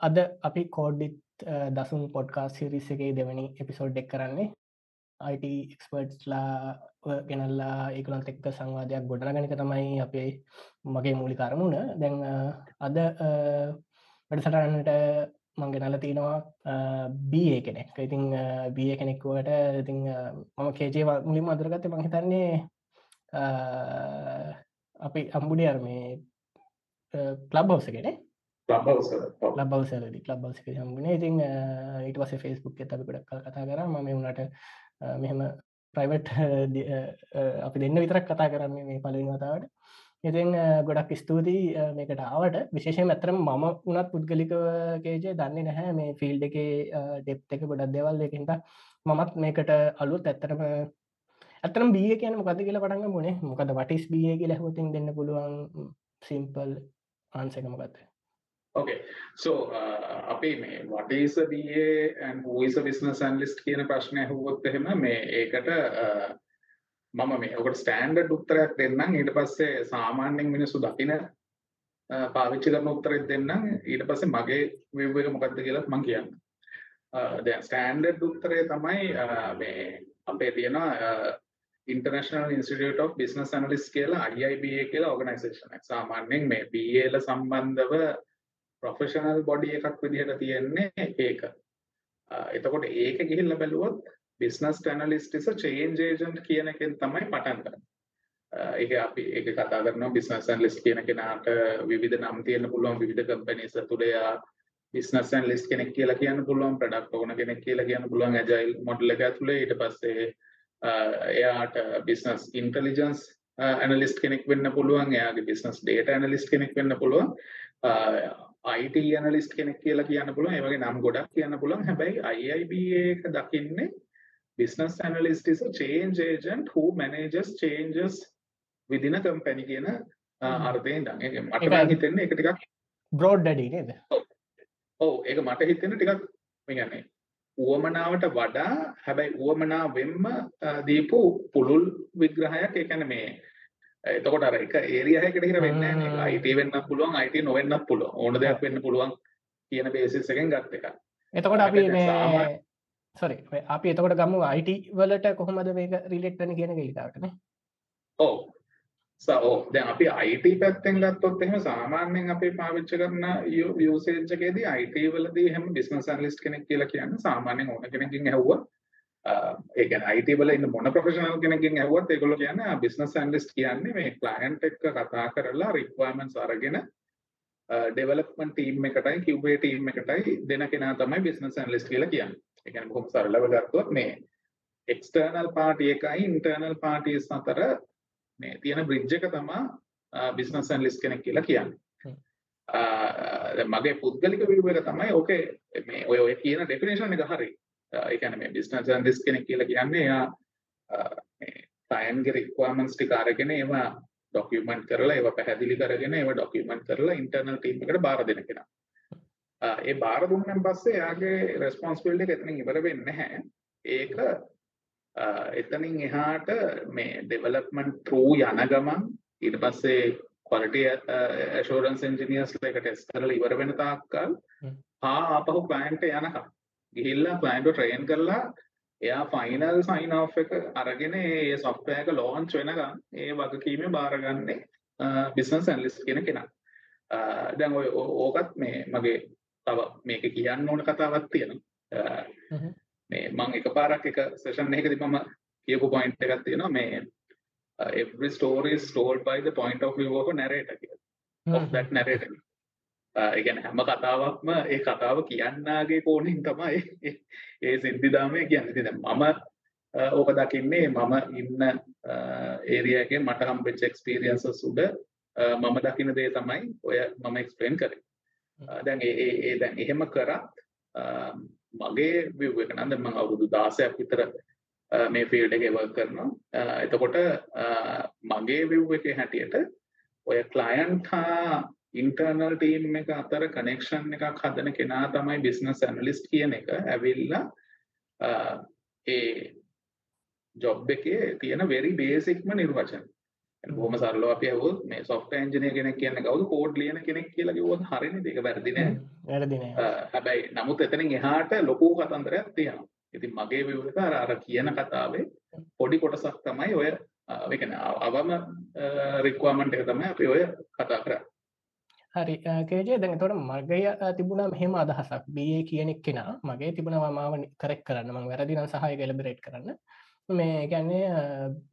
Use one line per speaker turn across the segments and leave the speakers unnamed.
අද අපි කෝඩ්ඩිත් දසුන් පොඩ්කාස් සිරිස එකේ දෙවැනි එපිසෝඩ් එක් කරන්නේ. අයිටක්ස්පර්ට්ස්ලා ගෙනල්ලා ඒකලත් එක්ක සංවාධයක් ගොඩනගනික තමයි අපේ මගේ මූලි කරමුණ දැන් අද වැඩසටන්නට මංගෙනල තියෙනවා බිය කෙනෙක්. ඉතිං බිය කෙනෙක්වට ඉතිං මම කේජේ මුලින් අදරගත්ත මහිතන්නේ අපි අම්බුඩි අර්මේ ලබ් හවස කෙනෙ ලබවසලදි ලබ්බවස හම්බුණේ ඉතින් ඊට පස ෆෙස්බුක් ඇත අපිට කල් කතා කර. ම වුණට මෙහෙම ප්‍රයිවට් අපි දෙන්න විතරක් කතා කරන්නේ මේ පලින් වතාවට. ඉතින් ගොඩක් ස්තුතියි මේකට ආවට. විශේෂය ඇතරම මම උනත් පුද්ගලික කේජය දන්නේ නැහැ. මේ ෆිල්ඩ එක ඩෙප් එක ගොඩක් දෙවල් එකින්ට මමත් මේකට අලුත් ඇත්තරම ඇතරම් බිය කියන මොකද කියලා පටන්ග මුණේ මොකද වටිස් බිය කියලා හොතින් දෙන්න පුළුවන්. සිම්පල් ආන්සකමගත්ත
Okay, so uh, අපි මේ what is a BA and who is a business analyst කියන ප්‍රශ්නය අහුවොත් එහෙම මේ ඒකට uh, මම මේ ඔකට ස්ටෑන්ඩඩ් උත්තරයක් දෙන්නම් ඊට පස්සේ සාමාන්‍යයෙන් මිනිස්සු දකින uh, පාවිච්චි කරන උත්තරයක් දෙන්නම් ඊට පස්සේ මගේ view එක මොකක්ද කියලා මම කියන්නම්. Uh, දැන් ස්ටෑන්ඩඩ් උත්තරය තමයි uh, මේ අපේ තියෙනවා uh, International Institute of Business Analysts කියලා IIBA කියලා ඕගනයිසේෂන් එකක්. සාමාන්‍යයෙන් මේ BA ල සම්බන්ධව ප්‍රොෆෙෂනල් බොඩි එකක් විදිහට තියෙන්නේ ඒක. එතකොට ඒක ගිහිල්ලා බැලුවොත් business analyst is change agent කියන එකෙන් තමයි පටන් ගන්න. ඒක අපි ඒක කතා කරනවා බිස්නස් ඇනලිස්ට් කියන කෙනාට විවිධ නම් තියෙන්න පුළුවන් විවිධ කම්පැනිස් ඇතුලේ යා බිස්නස් ඇනලිස්ට් කෙනෙක් කියලා කියන්න පුළුවන් ප්‍රොඩක්ට් ඕනර් කෙනෙක් කියලා කියන්න පුළුවන් ඇජයිල් මොඩල් එක ඇතුලේ ඊට පස්සේ එයාට බිස්නස් ඉන්ටෙලිජන්ස් ඇනලිස්ට් කෙනෙක් වෙන්න පුළුවන් එයාගේ බිස්නස් ඩේටා ඇනලිස්ට් කෙනෙක් වෙන්න පුළුවන් IT ඇනලිස්ට් කෙනෙක් කියලා කියන්න පුළුවන්. ඒ වගේ නම් ගොඩක් කියන්න පුළුවන්. හැබැයි IIBA එක දකින්නේ business analyst is a change agent who manages changes within a company කියන අර්ථයෙන් ඉඳන්. ඒක මට හිතෙන්නේ ඒක ටිකක්
broad daddy නේද?
ඔව්. ඒක මට හිතෙන්නේ ටිකක් මේ කියන්නේ උවමනාවට වඩා හැබැයි උවමනා වෙම්ම දීපු පුළුල් විග්‍රහයක්. ඒ කියන්නේ මේ එතකොට අර එක ඒරියා එකකට හිර වෙන්නේ නැහැ IT වෙන්නත් පුළුවන් IT නොවෙන්නත් පුළුවන් ඕන දෙයක් වෙන්න පුළුවන් කියන බේසිස් එකෙන් ගත් එක.
එතකොට අපි මේ සොරි අපි එතකොට ගමු IT වලට කොහොමද මේක රිලේට් වෙන්නේ කියන එක ඊළඟටනේ.
ඔව්. සෝ දැන් අපි IT පැත්තෙන් ගත්තොත් එහෙම සාමාන්‍යයෙන් අපි පාවිච්චි කරන යූසේජ් එකේදී IT වලදී එහෙම බිස්නස් ඇනලිස්ට් කෙනෙක් කියලා කියන්නේ සාමාන්‍යයෙන් ඕන කෙනකින් ඇහුවා ඒ කියන්නේ IT වල ඉන්න මොන ප්‍රොෆෙෂනල් කෙනෙක්ගෙන් ඇහුවත් ඒගොල්ලෝ කියන්නේ බිස්නස් ඇනලිස්ට් කියන්නේ මේ ක්ලයන්ට් එක්ක කතා කරලා රික්වයර්මන්ට්ස් අරගෙන ඩෙවලොප්මන්ට් ටීම් එකටයි QA ටීම් එකටයි දෙන කෙනා තමයි බිස්නස් ඇනලිස්ට් කියලා කියන්නේ. කියන්නේ බොහොම සරලව ගත්තොත් මේ එක්ස්ටර්නල් පාර්ටි එකයි ඉන්ටර්නල් පාර්ටිස් අතර මේ තියෙන බ්‍රිජ් එක තමයි බිස්නස් ඇනලිස්ට් කෙනෙක් කියලා කියන්නේ. මගේ පුද්ගලික විවර තමයි ඕකේ මේ ඔය ඔය කියන ඩෙෆිනේෂන් එක හරි. කියන්නේ මේ බිස්නස් ඇනලිස්ට් කෙනෙක් කියලා කියන්නේ එයා මේ ක්ලයන්ට්ගේ රික්වයර්මන්ට්ස් ටික අරගෙන ඒවා ડોකියුමන්ට් කරලා ඒවා පැහැදිලි කරගෙන ඒවා ડોකියුමන්ට් කරලා ඉන්ටර්නල් ටීම් එකට බාර දෙන කෙනා. ඒ බාර දුන්නන් පස්සේ එයාගේ රෙස්පොන්සිබිලිටි එක එතනින් ඉවර වෙන්නේ නැහැ. ඒක එතනින් එහාට මේ ඩෙවලොප්මන්ට් ත්‍රූ යන ගමන් ඊට පස්සේ quality assurance engineers එකට ටෙස්ට් කරලා ඉවර වෙන තාක්කල් ආ ආපහු client යනකම් ගිහිල්ලා ක්ලයින්ට් ට්‍රේන් කරලා එයා ෆයිනල් සයින් ඔෆ් එක අරගෙන ඒ සොෆ්ට්වෙයාර් එක ලොන්ච් වෙනකන් ඒ වගකීම බාරගන්නේ බිස්නස් ඇනලිස්ට් කියන කෙනා. දැන් ඔය ඕකත් මේ මගේ තව මේක කියන්න ඕන කතාවක් තියෙනවා. මේ මම එකපාරක් එක සෙෂන් එකකදී මම කියපු පොයින්ට් එකක් තියෙනවා මේ every story is told by the point of view of a narrator of that narrator. ඒ කියන්නේ හැම කතාවක්ම ඒ කතාව කියන්නාගේ කෝණයෙන් තමයි ඒ සිද්ධිදාමය කියන්නේ. ඉතින් මම ඕක දකින්නේ මම ඉන්න ඒරියා එකේ මට හම්බෙච්ච එක්ස්පීරියන්සස් උඩ මම දකින දේ තමයි ඔය මම එක්ස්ප්ලেইন කරේ. දැන් ඒ දැන් එහෙම කරත් මගේ view එක නම් දැන් මම අවුරුදු 16ක් විතර මේ ෆීල්ඩ් එකේ වර්ක් කරනවා. එතකොට මගේ view එකේ හැටියට ඔය ක්ලයන්ට් හා ඉන්ටර්නල් ටීම් එක අතර කනෙක්ෂන් එකක් හදන කෙනා තමයි බිස්නස් ඇනලිස්ට් කියන එක ඇවිල්ලා ඒ ජොබ් එකේ තියෙන වෙරි බේසික්ම නිර්වචන. බොහොම සරලව අපි ඇහුවොත් මේ software engineer කෙනෙක් කියන්නේ කවුද? කෝඩ් ලියන කෙනෙක් කියලා කිව්වොත් හරිනේ. ඒක වැරදි නෑ.
වැරදි නෑ.
හැබැයි නමුත් එතනින් එහාට ලොකු කතන්දරයක් තියෙනවා. ඉතින් මගේ විවෘත අර අර කියන කතාවේ පොඩි කොටසක් තමයි ඔය ඒ කියන්නේ අවම රික්වයර්මන්ට් එක තමයි අපි ඔය කතා කරන්නේ
හරි. කේජේ දැන් එතකොට මගේ තිබුණා මෙහෙම අදහසක්. BA කියන කෙනා මගේ තිබුණා මාව කරෙක්ට් කරන්න මම වැරදි නම් සහායක එලබරේට් කරන්න. මේ ගැන්නේ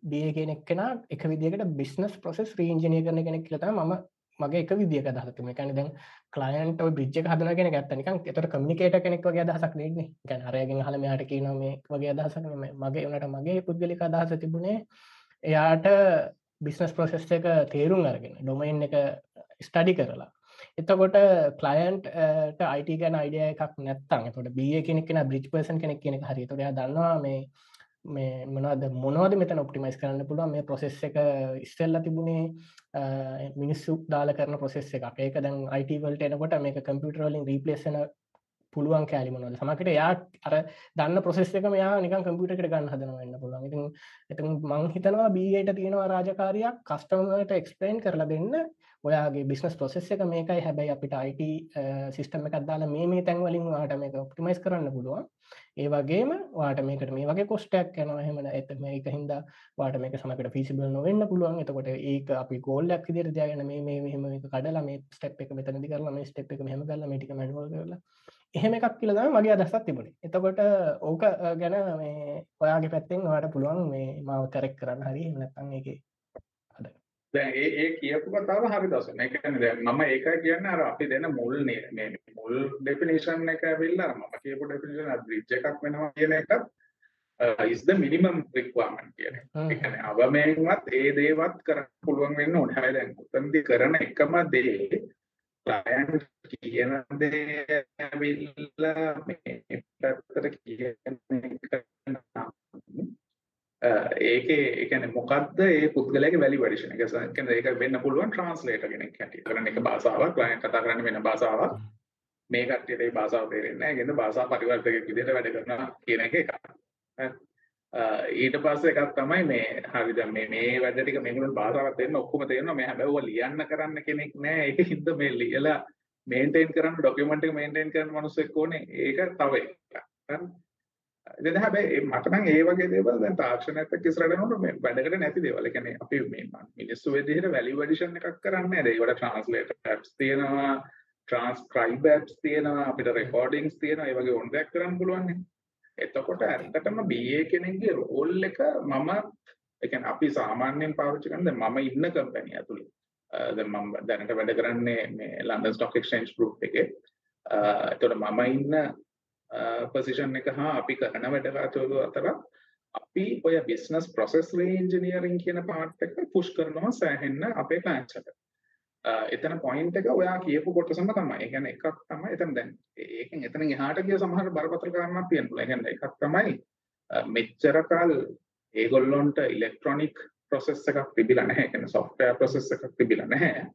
බිය කෙනෙක් කෙන එක විදිකට බිස්නස් ප්‍රොසෙස් රීංජනය කරන කෙනෙක් කියලත ම මගේ එක විදික දහතුම කැන දැන් කලයින්ට බිජ් හදන කෙන ගත්තනිකන් එතට කමිකේට කෙනෙක් වගේ අදහසක් නෙන්නේ ගැන අරයගෙන් හල මෙයාට කියන මේ වගේ අදහසක් මගේ වනට මගේ පුද්ගලික අදහස තිබුණේ එයාට බිස්නස් ප්‍රොසෙස් එක තේරුම් අරගෙන ඩොමයින් එක ස්ටඩි කරලා. එතකොට කලයින්ට අයිට ගැන අයිඩිය එකක් නැත්තන් තොට බිය කෙනෙක් කෙන බ්‍රිච් පර්සන් කෙනෙක් කෙනෙක් හරි. තොරයා දන්නවා මේ මේ මොනවද මොනවද මෙතන ඔප්ටිමයිස් කරන්න පුළුවන්? මේ ප්‍රොසෙස් එක ඉස්සෙල්ල තිබුණේ මිනිස්සු දාල කරන ප්‍රොසෙස් එක ඒක දැන් අයිටවල්ට එනකොට මේක කම්පියුටරලින් රීපලේසන පුළුවන් කෑලි මොනද සමකට යා අර දන්න ප්‍රොසෙස් එක මෙයා නිකන් කම්පියුටරට ගන්න හදනවන්න පුළුවන්. ඉතින් එති මං හිතනවා බීට තියෙනවා රාජකාරයක් කස්ටමට එක්ස්පලයින් කරලා දෙන්න. ඔයාගේ බිස්නස් ප්‍රොසෙස් එක මේකයි. හැබැයි අපිට අයිට සිිස්ටම එකක් දාලා මේ මේ තැන්වලින් වාට මේක ඔප්ටිමයිස් කරන්න පුළුවන්. ඒ වගේම වාට මේකට මේ වගේ කොස්ටක් යන හෙම ඇත මේක හින්ද වාට මේක සමකට පිසිබල් නොවෙන්න පුළුවන්. එතකොට ඒක අපි ගෝල්ලක් දිර දයගෙන මේ මේ මෙහම එක කඩලා මේ ස්ටප් එක මෙතනදි කරලා මේ ස්ටප් එක මෙහම කරලා මේටික මඩුවල් කරලා. එහෙම එකක් කියලද මගේ අදස්සත් තිබුණේ. එතකොට ඕක ගැන මේ ඔයාගේ පැත්තෙන් වාට පුළුවන් මේ මාව කරෙක් කරන්න හරි. එන්නත්තන් එක
දැන් ඒ ඒ කියපු කතාව හරි දසන. ඒ කියන්නේ දැන් මම ඒකයි කියන්නේ අර අපි දෙන මුල් මේ මුල් ඩෙෆිනිෂන් එක ඇවිල්ලා මම කියපු ඩෙෆිනිෂන් අර බ්‍රිජ් එකක් වෙනවා කියන එකත් is the minimum requirement කියන එක. ඒ කියන්නේ අවමෙන්වත් ඒ දේවත් කරන්න පුළුවන් වෙන්න ඕනේ. හැබැයි දැන් උතන්දි කරන එකම දේ ක්ලයන්ට් කියන දේ ඇවිල්ලා මේ පැත්තට කියන එක ඒකේ ඒ කියන්නේ මොකද්ද ඒ පුද්ගලයාගේ වැලියු ඇඩිෂන් එක කියන්නේ ඒක වෙන්න පුළුවන් ට්‍රාන්ස්ලේටර් කෙනෙක් හැටියට. කරන එක භාෂාවක් ක්ලයන්ට් කතා කරන්නේ වෙන භාෂාවක්. මේ කට්ටියට ඒ භාෂාව තේරෙන්නේ නැහැ. ඒකෙන්ද භාෂා පරිවර්තකයෙක් විදිහට වැඩ කරනවා කියන එක එකක්. ඊට පස්සේ එකක් තමයි මේ හරි දැන් මේ මේ වැඩ ටික මේගොල්ලෝ භාෂාවක් තේරෙන ඔක්කොම තේරෙනවා. මේ හැබැයි ඔය ලියන්න කරන්න කෙනෙක් නැහැ. ඒකින්ද මේ ලියලා මේන්ටේන් කරන්න ඩොකියුමන්ට් එක මේන්ටේන් කරන මිනිස්සෙක් ඕනේ. ඒක තව එකක්. හරි. ඉතින් හැබැයි මට නම් ඒ වගේ දේවල් දැන් තාක්ෂණයත් එක්ක ඉස්සරහට යනකොට මේ වැඩකට නැති දේවල්. ඒ කියන්නේ අපි මේ මිනිස්සු විදිහට වැලියු ඇඩිෂන් එකක් කරන්නේ නැහැ. ඒවට ට්‍රාන්ස්ලේටර් ඇප්ස් තියෙනවා, ට්‍රාන්ස්ක්‍රයිබ් ඇප්ස් තියෙනවා, අපිට රෙකෝඩින්ග්ස් තියෙනවා. ඒ වගේ ඕන් දෙයක් කරන්න පුළුවන් නේ. එතකොට ඇත්තටම BA කෙනෙක්ගේ රෝල් එක මම ඒ කියන්නේ අපි සාමාන්‍යයෙන් පාවිච්චි කරන දැන් මම ඉන්න කම්පැනි ඇතුළේ. දැන් මම දැනට වැඩ කරන්නේ මේ ලන්ඩන් ස්ටොක් එක්ස්චේන්ජ් ගෲප් එකේ. එතකොට මම ඉන්න පොසිෂන් එක හා අපි කරන වැඩ කටයුතු අතර අපි ඔය බිස්නස් ප්‍රොසෙස් රේන්ජිනියරින් කියන පාර්ට් එක පුෂ් කරනවා සෑහෙන්න අපේ ක්ලයන්ට්ස් එකට. එතන පොයින්ට් එක ඔයා කියපු කොටසම තමයි. ඒ කියන්නේ එකක් තමයි එතන දැන් ඒකෙන් එතනින් එහාට ගිය සමහර බරපතල කාරණාවක් තියෙන්න පුළුවන්. ඒ කියන්නේ එකක් තමයි මෙච්චර කල් ඒගොල්ලොන්ට ඉලෙක්ට්‍රොනික ප්‍රොසෙස් එකක් තිබිලා නැහැ. ඒ කියන්නේ software ප්‍රොසෙස් එකක් තිබිලා නැහැ.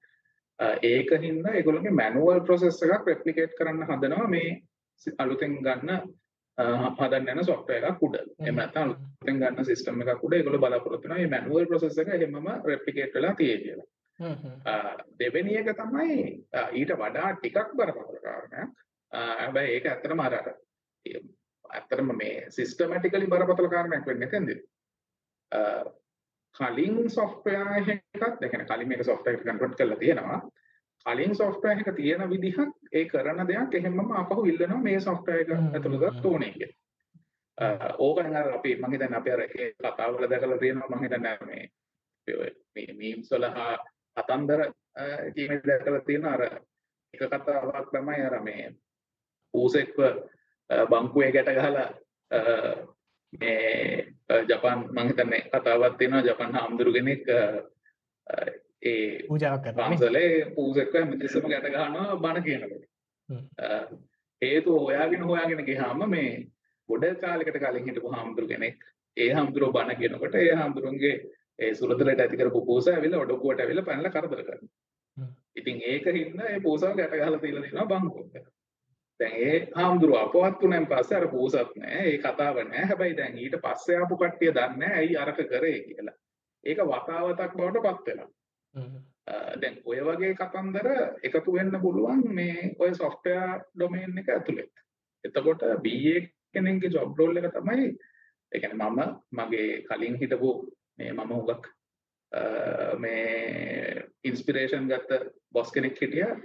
ඒක හින්දා ඒගොල්ලෝගේ මැනුවල් ප්‍රොසෙස් එකක් රෙප්ලිකේට් කරන්න හදනවා මේ අලුතෙන් ගන්න හදන්න යන software එකක් උඩ. එහෙම නැත්නම් අලුතෙන් ගන්න system එකක් උඩ ඒගොල්ලෝ බලාපොරොත්තු වෙනවා මේ manual process එක එහෙමම replicate වෙලා තියෙයි කියලා. දෙවෙනි එක තමයි ඊට වඩා ටිකක් බරපතල කාරණයක්. හැබැයි ඒක ඇත්තටම අර ඇත්තටම මේ සිස්ටමැටිකලි බරපතල කාරණයක් වෙන්නේ නැතෙන්ද? කලින් software එකක් දැන් කලින් මේක software එකට convert කරලා තියෙනවා. කලින් software එක තියෙන විදිහක් ඒ කරන දෙයක් එහෙමම ආපහු ඉල්ලනවා මේ software එක ඇතුළතට ඕනේ කියලා. ඕක නම් අර අපි මම හිතන්නේ අපි අර ඒ කතාවල දැකලා තියෙනවා මම හිතන්නේ මේ මේ මීම්ස් වල කතන්දර කියන දැකලා තියෙන අර එක කතාවක් තමයි අර මේ ඌසෙක්ව බංකුවේ ගැට ගහලා මේ ජපාන් මම හිතන්නේ කතාවක් තියෙනවා ජපාන් හාමුදුරු කෙනෙක් ඒ
පූජාවක්
පන්සලේ පූසෙක්ව හැමතිස්සම ගැට ගන්නවා බණ කියනකොට. හේතුව හොයාගෙන හොයාගෙන ගියාම මේ ගොඩ කාලයකට කලින් හිටපු හාමුදුරු කෙනෙක් ඒ හාමුදුරුවෝ බණ කියනකොට ඒ හාමුදුරුවන්ගේ ඒ සුරතලට ඇති කරපු පූස ඇවිල්ලා ඔඩොක්කුවට ඇවිල්ලා පැනලා කරදර කරනවා. ඉතින් ඒක හින්දා ඒ පූසව ගැට ගහලා තියලා දෙනවා බංකුවට. දැන් ඒ හාමුදුරුව අපවත් වුණාන් පස්සේ අර පූසත් නෑ ඒ කතාව නෑ හැබැයි දැන් ඊට පස්සේ ආපු කට්ටිය දන්නේ ඇයි අරක කරේ කියලා. ඒක වතාවතක් බවට පත් වෙනවා දැන් ඔය වගේ කතන්දර එකතු වෙන්න පුළුවන් මේ ඔය software domain එක ඇතුළේ එතකොට BA කෙනෙක්ගේ job role එක තමයි ඒ කියන්නේ මම මගේ කලින් හිටපු මේ මම උගක් මේ ඉන්ස්පිරේෂන් ගත්ත බොස් කෙනෙක් හිටියා.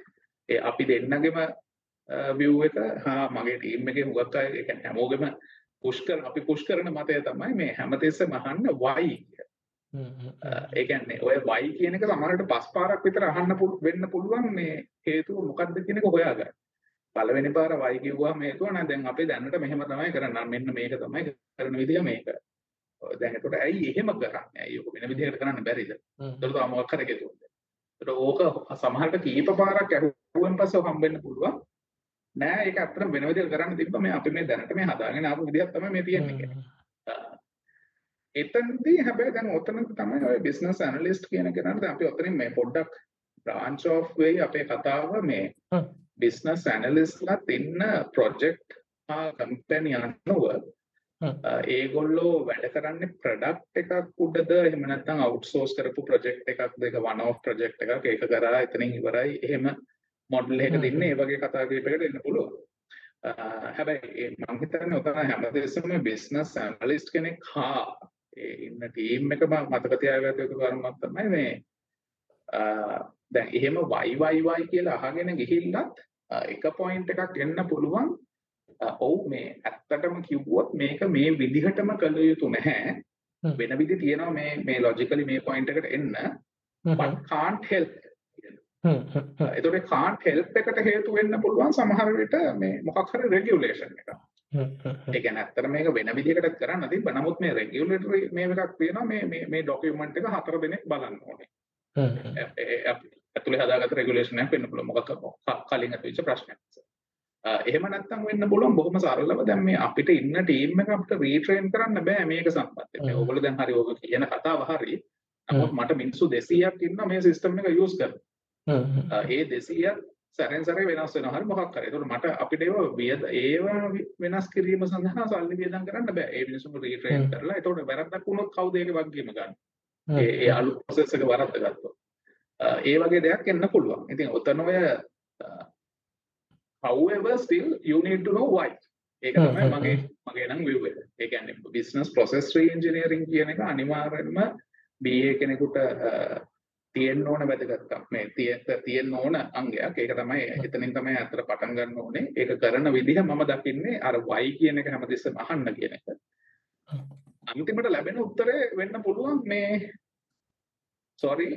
ඒ අපි දෙන්නගෙම view එක හා මගේ ටීම් එකේ හුඟක් අය ඒ කියන්නේ හැමෝගෙම පුෂ් කරන අපි පුෂ් කරන මතය තමයි මේ හැමතිස්සෙම අහන්න why ඒ කියන්නේ ඔය why කියන එක සමහරවිට පස් පාරක් විතර අහන්න වෙන්න පුළුවන් මේ හේතුව මොකක්ද කියන එක හොයාගන්න. පළවෙනි පාර why කිව්වම හේතුව නෑ දැන් අපි දැනට මෙහෙම තමයි කරන්නේ. මෙන්න මේක තමයි කරන විදිය මේක. දැන් එතකොට ඇයි එහෙම කරන්නේ? ඇයි ඔක වෙන විදිහකට කරන්න බැරිද? එතකොට තව මොකක් හරි හේතුවක්ද? එතකොට ඕක සමහරට කීප පාරක් ඇහුවෙන් පස්සේ හම්බෙන්න පුළුවන්. නෑ ඒක ඇත්තටම වෙන විදිහකට කරන්න තිබ්බ මේ අපි මේ දැනට මේ හදාගෙන ආපු විදිහක් තමයි මේ තියෙන්නේ. එතනදී හැබැයි දැන් ඔතන තමයි ඔය බිස්නස් ඇනලිස්ට් කියන කෙනාට අපි ඔතනින් මේ පොඩ්ඩක් බ්‍රාන්ච් ඔෆ් වෙයි අපේ කතාව මේ බිස්නස් ඇනලිස්ට්ලාත් ඉන්න ප්‍රොජෙක්ට් කම්පැනි අනුව ඒගොල්ලෝ වැඩ කරන්නේ ප්‍රඩක්් එකක් උඩද? එහෙම නැත්නම් අවුට්සෝස් කරපු ප්‍රොජෙක්ට් එකක් දෙක වන් ඔෆ් ප්‍රොජෙක්ට් එකක්. ඒක කරා එතනින් ඉවරයි. එහෙම මොඩල් එක දෙන්න ඒ වගේ කතා කීපයකට එන්න පුළුවන්. හැබැයි මම හිතන්නේ ඔතන හැමදෙස්සම බිස්නස් ඇනලිස්ට් කෙනෙක් හා ඒ ඉන්න ටීම් එක මතක තියාගත යුතු කරුණක් තමයි මේ දැන් එහෙම වයි වයි වයි කියලා අහගෙන ගිහිල්ලත් එක පොයින්ට් එකක් එන්න පුළුවන්. ඔව් මේ ඇත්තටම කිව්වොත් මේක මේ විදිහටම කළ යුතු නැහැ. වෙන විදි තියෙනවා මේ මේ ලොජිකලි මේ පොයින්ට් එකට එන්න. but can't help එතකොට can't help එකට හේතු වෙන්න පුළුවන් සමහර විට මේ මොකක් හරි රෙගියුලේෂන් එකක් ඒ කියන්නේ ඇත්තට මේක වෙන විදිහකට කරන්න තිබ්බ නමුත් මේ රෙගියුලේටරි මේ එකක් තියෙනවා මේ මේ මේ ડોකියුමන්ට් එක හතර දිනක් බලන්න ඕනේ. ඇතුලේ හදාගත්ත රෙගියුලේෂන් එකක් වෙන්න පුළුවන්. මොකක් කලින් ඇතිවෙච්ච ප්‍රශ්නයක්. එහෙම නැත්තම් වෙන්න පුළුවන් බොහොම සරලව දැන් මේ අපිට ඉන්න ටීම් එක අපිට රීට්‍රේන් කරන්න බෑ මේක සම්බන්ධයෙන්. මේ ඕගොල්ලෝ දැන් හරි ඕක කියන කතාව හරි. නමුත් මට මිනිස්සු 200ක් ඉන්න මේ සිස්ටම් එක යූස් කරනවා. ඒ 200 සැරෙන් සැරේ වෙනස් වෙනවා හරි මොකක් හරි. ඒකට මට අපිට ඒව වියද ඒව වෙනස් කිරීම සඳහා සල්ලි වියදම් කරන්න බෑ. ඒ මිනිස්සුන්ව රීට්‍රේන් කරලා ඒකට වැරද්දක් වුණොත් කවුද ඒක වගකීම ගන්න? ඒ ඒ අලුත් ප්‍රොසෙස් එක වරද්ද ගත්තොත්. ඒ වගේ දෙයක් එන්න පුළුවන්. ඉතින් ඔතන ඔය however still you need to know why ඒක තමයි මගේ මගේ නම් view එක. ඒ කියන්නේ business process re-engineering කියන එක අනිවාර්යෙන්ම BA කෙනෙකුට තියෙන්න ඕන වැදගත්කම්. මේ තියෙන්න ඕන අංගයක්. ඒක තමයි එතනින් තමයි අතර පටන් ගන්න ඕනේ. ඒක කරන විදිහ මම දකින්නේ අර why කියන එක හැමතිස්සෙම අහන්න කියන එක. අන්තිමට ලැබෙන උත්තරේ වෙන්න පුළුවන් මේ sorry.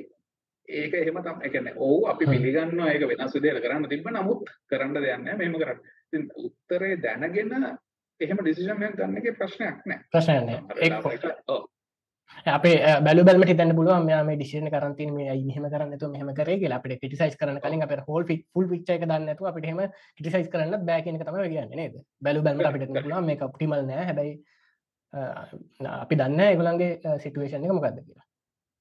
ඒක එහෙම තමයි ඒ කියන්නේ ඔව් අපි පිළිගන්නවා. ඒක වෙනස් විදිහට කරන්න තිබ්බ නමුත් කරන්න දෙයක් නැහැ මෙහෙම කරන්න. ඉතින් උත්තරේ දැනගෙන එහෙම ඩිසිෂන් එකක් ගන්න එකේ ප්‍රශ්නයක් නැහැ.
ප්‍රශ්නයක් නැහැ. අපේ බැලු බැලමට හිතන්න පුළුවන් මෙයා මේ ඩිසිෂන් කරන් තියෙන මේ අයි මෙහෙම කරන්න නැතුව මෙහෙම කරේ අපිට ක්‍රිටිසයිස් කරන්න කලින් අපේ හෝල් ෆුල් පික්චර් එක දන්නේ නැතුව අපිට එහෙම ක්‍රිටිසයිස් කරන්න බෑ කියන එක තමයි කියන්නේ නේද? බැලු බැලමට අපිට පුළුවන් මේක ඔප්ටිමල් නෑ හැබැයි අපි දන්නේ ඒගොල්ලන්ගේ සිටුේෂන් එක මොකද්ද කියලා.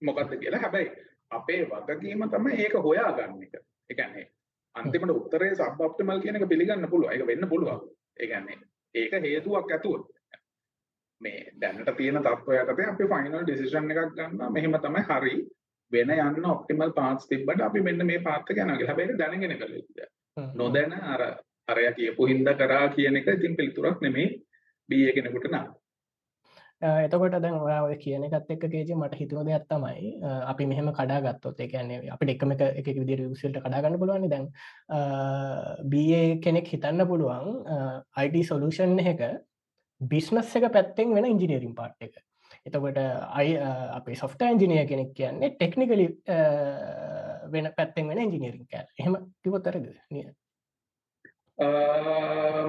මොකද්ද කියලා හැබැයි අපේ වගකීම තමයි ඒක හොයාගන්න එක. ඒ කියන්නේ අන්තිමට උත්තරේ සබ් ඔප්ටිමල් කියන එක පිළිගන්න පුළුවන්. ඒක වෙන්න පුළුවන්. ඒ කියන්නේ ඒක හේතුවක් ඇතුව. මේ දැනට තියෙන තත්ත්වය යටතේ අපි ෆයිනල් ඩිසිෂන් එකක් ගන්නවා. මෙහෙම තමයි හරි. වෙන යන්න ඔප්ටිමල් පාත්ස් තිබ්බට අපි මෙන්න මේ පාත් එක යනවා කියලා. හැබැයි දැනගෙන කළ යුතුයි. නොදැන අර අරයා කියපු හින්දා කරා කියන එක ඉතින් පිළිතුරක් නෙමෙයි BA කෙනෙකුට නම්.
එතකොට දැන් ඔයා ඔය කියන එකත් එක්ක කේජ මට හිතුව දෙයක් තමයි අපි මෙහෙම කඩා ගත්තොත් ඒ කියන්නේ අපිට එකම එක විදිහට විසිල්ට කඩා ගන්න පුළුවන් දැන් BA කෙනෙක් හිතන්න පුළුවන් IT සොලූෂන් එක බිස්නස් එක පැත්තෙන් වෙන ඉංජිනීරින් පාට් එක. එතකොට අයි අපේ සොෆ්ට ඉංජිනිය කෙනෙක් කියන්නේ ටෙක්නිකලි වෙන පැත්තෙන් වෙන ඉංජිනීරින් කෑ එහෙම කිවොත්තරද නිය.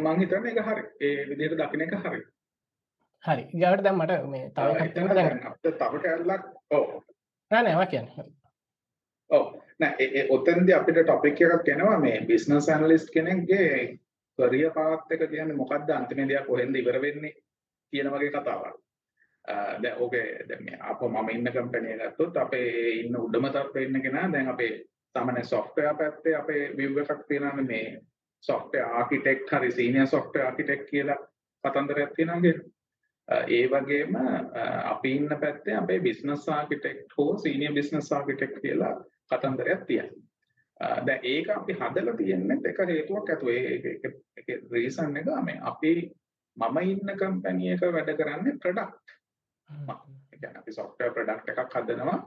මංහිතන්න එක හරි. ඒ විදියට දකින එක හරි.
හරි. ගවට දැම් මට මේ තව
තව කැල්ලක් ඕ.
නෑවා කියන්න.
ඕ. නෑ ඔතන්ද අපිට ටොපික් එකක් කෙනවා මේ බිස්නස් ඇනලිස්ට් කෙනෙක්ගේ කරිය පාත් එක කියන්නේ මොකක්ද අන්තිම දෙයක් කොහෙන්ද ඉවර වෙන්නේ කියන වගේ කතාවක්. දැන් ඕකේ දැන් මේ අප මම ඉන්න කම්පැනි එක ගත්තොත් අපේ ඉන්න උඩම තත්ත්වයේ ඉන්න කෙනා දැන් අපේ සාමාන්‍ය software පැත්තේ අපේ view එකක් තියෙනවා මේ software architect හරි senior software architect කියලා කතන්දරයක් තියෙනවා කියලා. ඒ වගේම අපි ඉන්න පැත්තේ අපේ බිස්නස් ආකිටෙක්ට් හෝ සීනියර් බිස්නස් ආකිටෙක්ට් කියලා කතන්දරයක් තියෙනවා. දැන් ඒක අපි හදලා තියෙන්නේ එක හේතුවක් ඇතුව ඒ ඒක රීසන් එක මේ අපි මම ඉන්න කම්පැනි එක වැඩ කරන්නේ ප්‍රොඩක්ට්. ඒ කියන්නේ අපි software product එකක් හදනවා.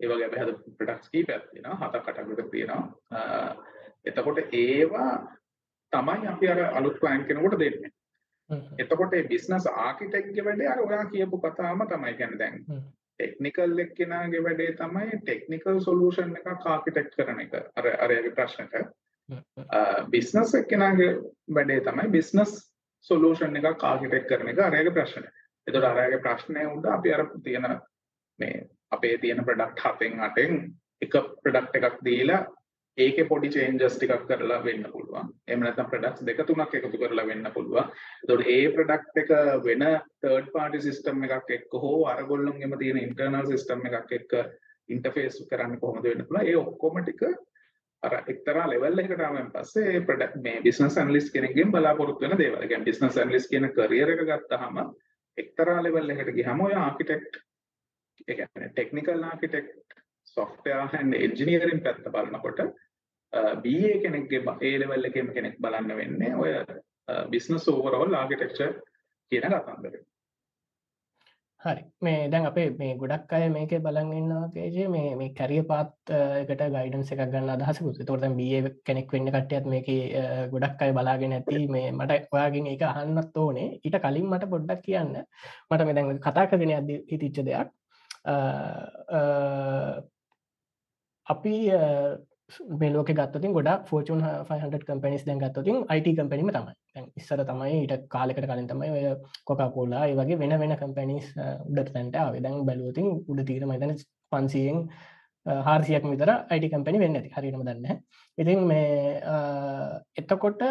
ඒ වගේ අපි හද ප්‍රොඩක්ට්ස් කීපයක් තියෙනවා. හතක් අටක් විතර තියෙනවා. එතකොට ඒවා තමයි අපි අර අලුත් ක්ලයන්ට් කෙනෙකුට දෙන්නේ. එතකොට මේ බිස්නස් ආකිටෙක්ගේ වැඩේ අර ඔයා කියපු කතාවම තමයි කියන්නේ දැන් ටෙක්නිකල් එක්කෙනාගේ වැඩේ තමයි ටෙක්නිකල් සොලියුෂන් එකක් ආකිටෙක්ට් කරන එක. අර අරයාගේ ප්‍රශ්නට. බිස්නස් එක්කෙනාගේ වැඩේ තමයි බිස්නස් සොලියුෂන් එකක් ආකිටෙක්ට් කරන එක. අරයාගේ ප්‍රශ්නය. එතකොට අරයාගේ ප්‍රශ්නය උඩ අපි අර තියෙන මේ අපේ තියෙන ප්‍රොඩක්ට් හතෙන් අටෙන් එක ප්‍රොඩක්ට් එකක් දීලා ඒකේ පොඩි චේන්ජස් ටිකක් කරලා වෙන්න පුළුවන්. එහෙම නැත්නම් ප්‍රොඩක්ට්ස් දෙක තුනක් එකතු කරලා වෙන්න පුළුවන්. එතකොට ඒ ප්‍රොඩක්ට් එක වෙන තර්ඩ් පාර්ටි සිස්ටම් එකක් එක්ක හෝ අරගොල්ලොන්ගෙම තියෙන ඉන්ටර්නල් සිස්ටම් එකක් එක්ක ඉන්ටර්ෆේස් කරන්න කොහොමද වෙන්න පුළුවන්. ඒ ඔක්කොම ටික අර එක්තරා ලෙවල් එකකට ආවන් පස්සේ ඒ ප්‍රොඩක්ට් මේ බිස්නස් ඇනලිස්ට් කෙනෙක්ගෙන් බලාපොරොත්තු වෙන දේවල්. ඒ කියන්නේ බිස්නස් ඇනලිස්ට් කියන කරියර් එක ගත්තාම එක්තරා ලෙවල් එකකට ගියාම ඔය ආකිටෙක්ට් ඒ කියන්නේ technical architect software and engineering පැත්ත බලනකොට BA කෙනෙක්ගේ ඒ ලෙවල් එකේම කෙනෙක් බලන්න වෙන්නේ ඔය බිස්නස් ඕවරෝල් ආකිටෙක්චර් කියන කතන්දරේ.
හරි. මේ දැන් අපේ මේ ගොඩක් අය මේක බලන් ඉන්නවා කේජේ මේ මේ කැරිය පාත් එකට ගයිඩන්ස් එකක් ගන්න අදහසකුත් තොට දැන් බිය කෙනෙක් වෙන්න කට්ටියත් මේක ගොඩක් අය බලාගෙන ඇති මේ මට ඔයාගෙන් එක අහන්නත් ඕනේ. ඊට කලින් මට පොඩ්ඩක් කියන්න. මට මේ දැන් කතා කරගෙන අද හිතිච්ච දෙයක්. අපි මේ ලෝක ගත්තතින් ගොඩක් ෆෝචන් 500 කම්පනිස් දැන් ගත්තතින් අයිට කම්පනීම තමයි. ඉස්සර තමයි ඊට කාලෙකට කලින් තමයි ඔය කොකපෝලා ඒ වගේ වෙන වෙන කම්පනිස් උඩට තැන්ට වෙදැන් බැලුවතින් උඩ තීර මතන පන්සියෙන් හාර්සියක් විතර අයිට කම්පනි වෙන්න ඇති හරිනම දන්න ඉතින් මේ එතකොට